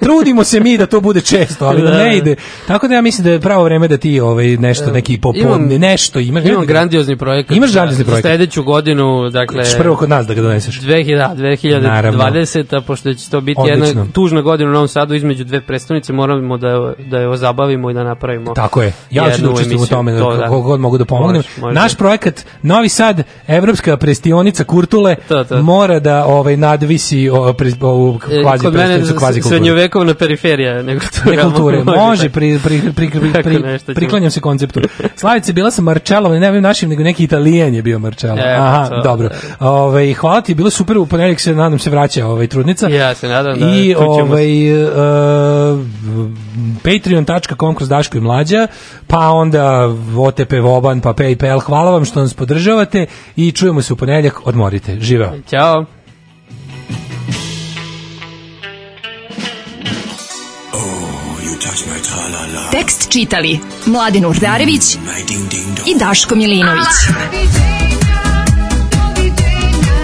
trudimo se mi da to bude često, ali da, Da. ne ide. Tako da ja mislim da je pravo vreme da ti ovaj nešto neki popodne nešto imaš. Imam grandiozni projekat. Imaš grandiozni projekat? Za sledeću godinu, dakle... Ćeš prvo kod nas da ga doneseš. 2000, da, 2020, pošto će to biti Odlično. jedna tužna godina u Novom Sadu između dve prestonice, moramo da je, da je ozabavimo i da napravimo Tako je. Ja ću da učestvujem u tome, To, da, kako god mogu da pomognem. Može, može. Naš projekat Novi Sad, Evropska prestionica Kurtule, To, to. mora da ovaj nadvisi ovu E, kvazi Kod mene prestonicu, kvazi srednjovekovna periferija, nego <laughs> Ne kulture, <laughs> može, pri, pri, pri, pri, <laughs> priklanjam se konceptu. Slavice, bila sam Marčelov, ne ovim našim, nego neki italijan je bio Marčelov. E, Aha, to, dobro. Ove, hvala ti, bilo super, u ponedjeljak se, nadam se, vraća ovaj, trudnica. Ja se nadam da I ovaj, uh, patreon.com kroz Daško i Mlađa, pa onda OTP Voban, pa Paypal. Hvala vam što nas podržavate i čujemo se u ponedjeljak. Odmorite. Živeo. Ćao. Tekst čitali Mladin Urdarević i Daško Milinović.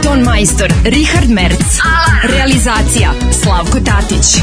Ton majstor Richard Merc. Realizacija Slavko Tatić.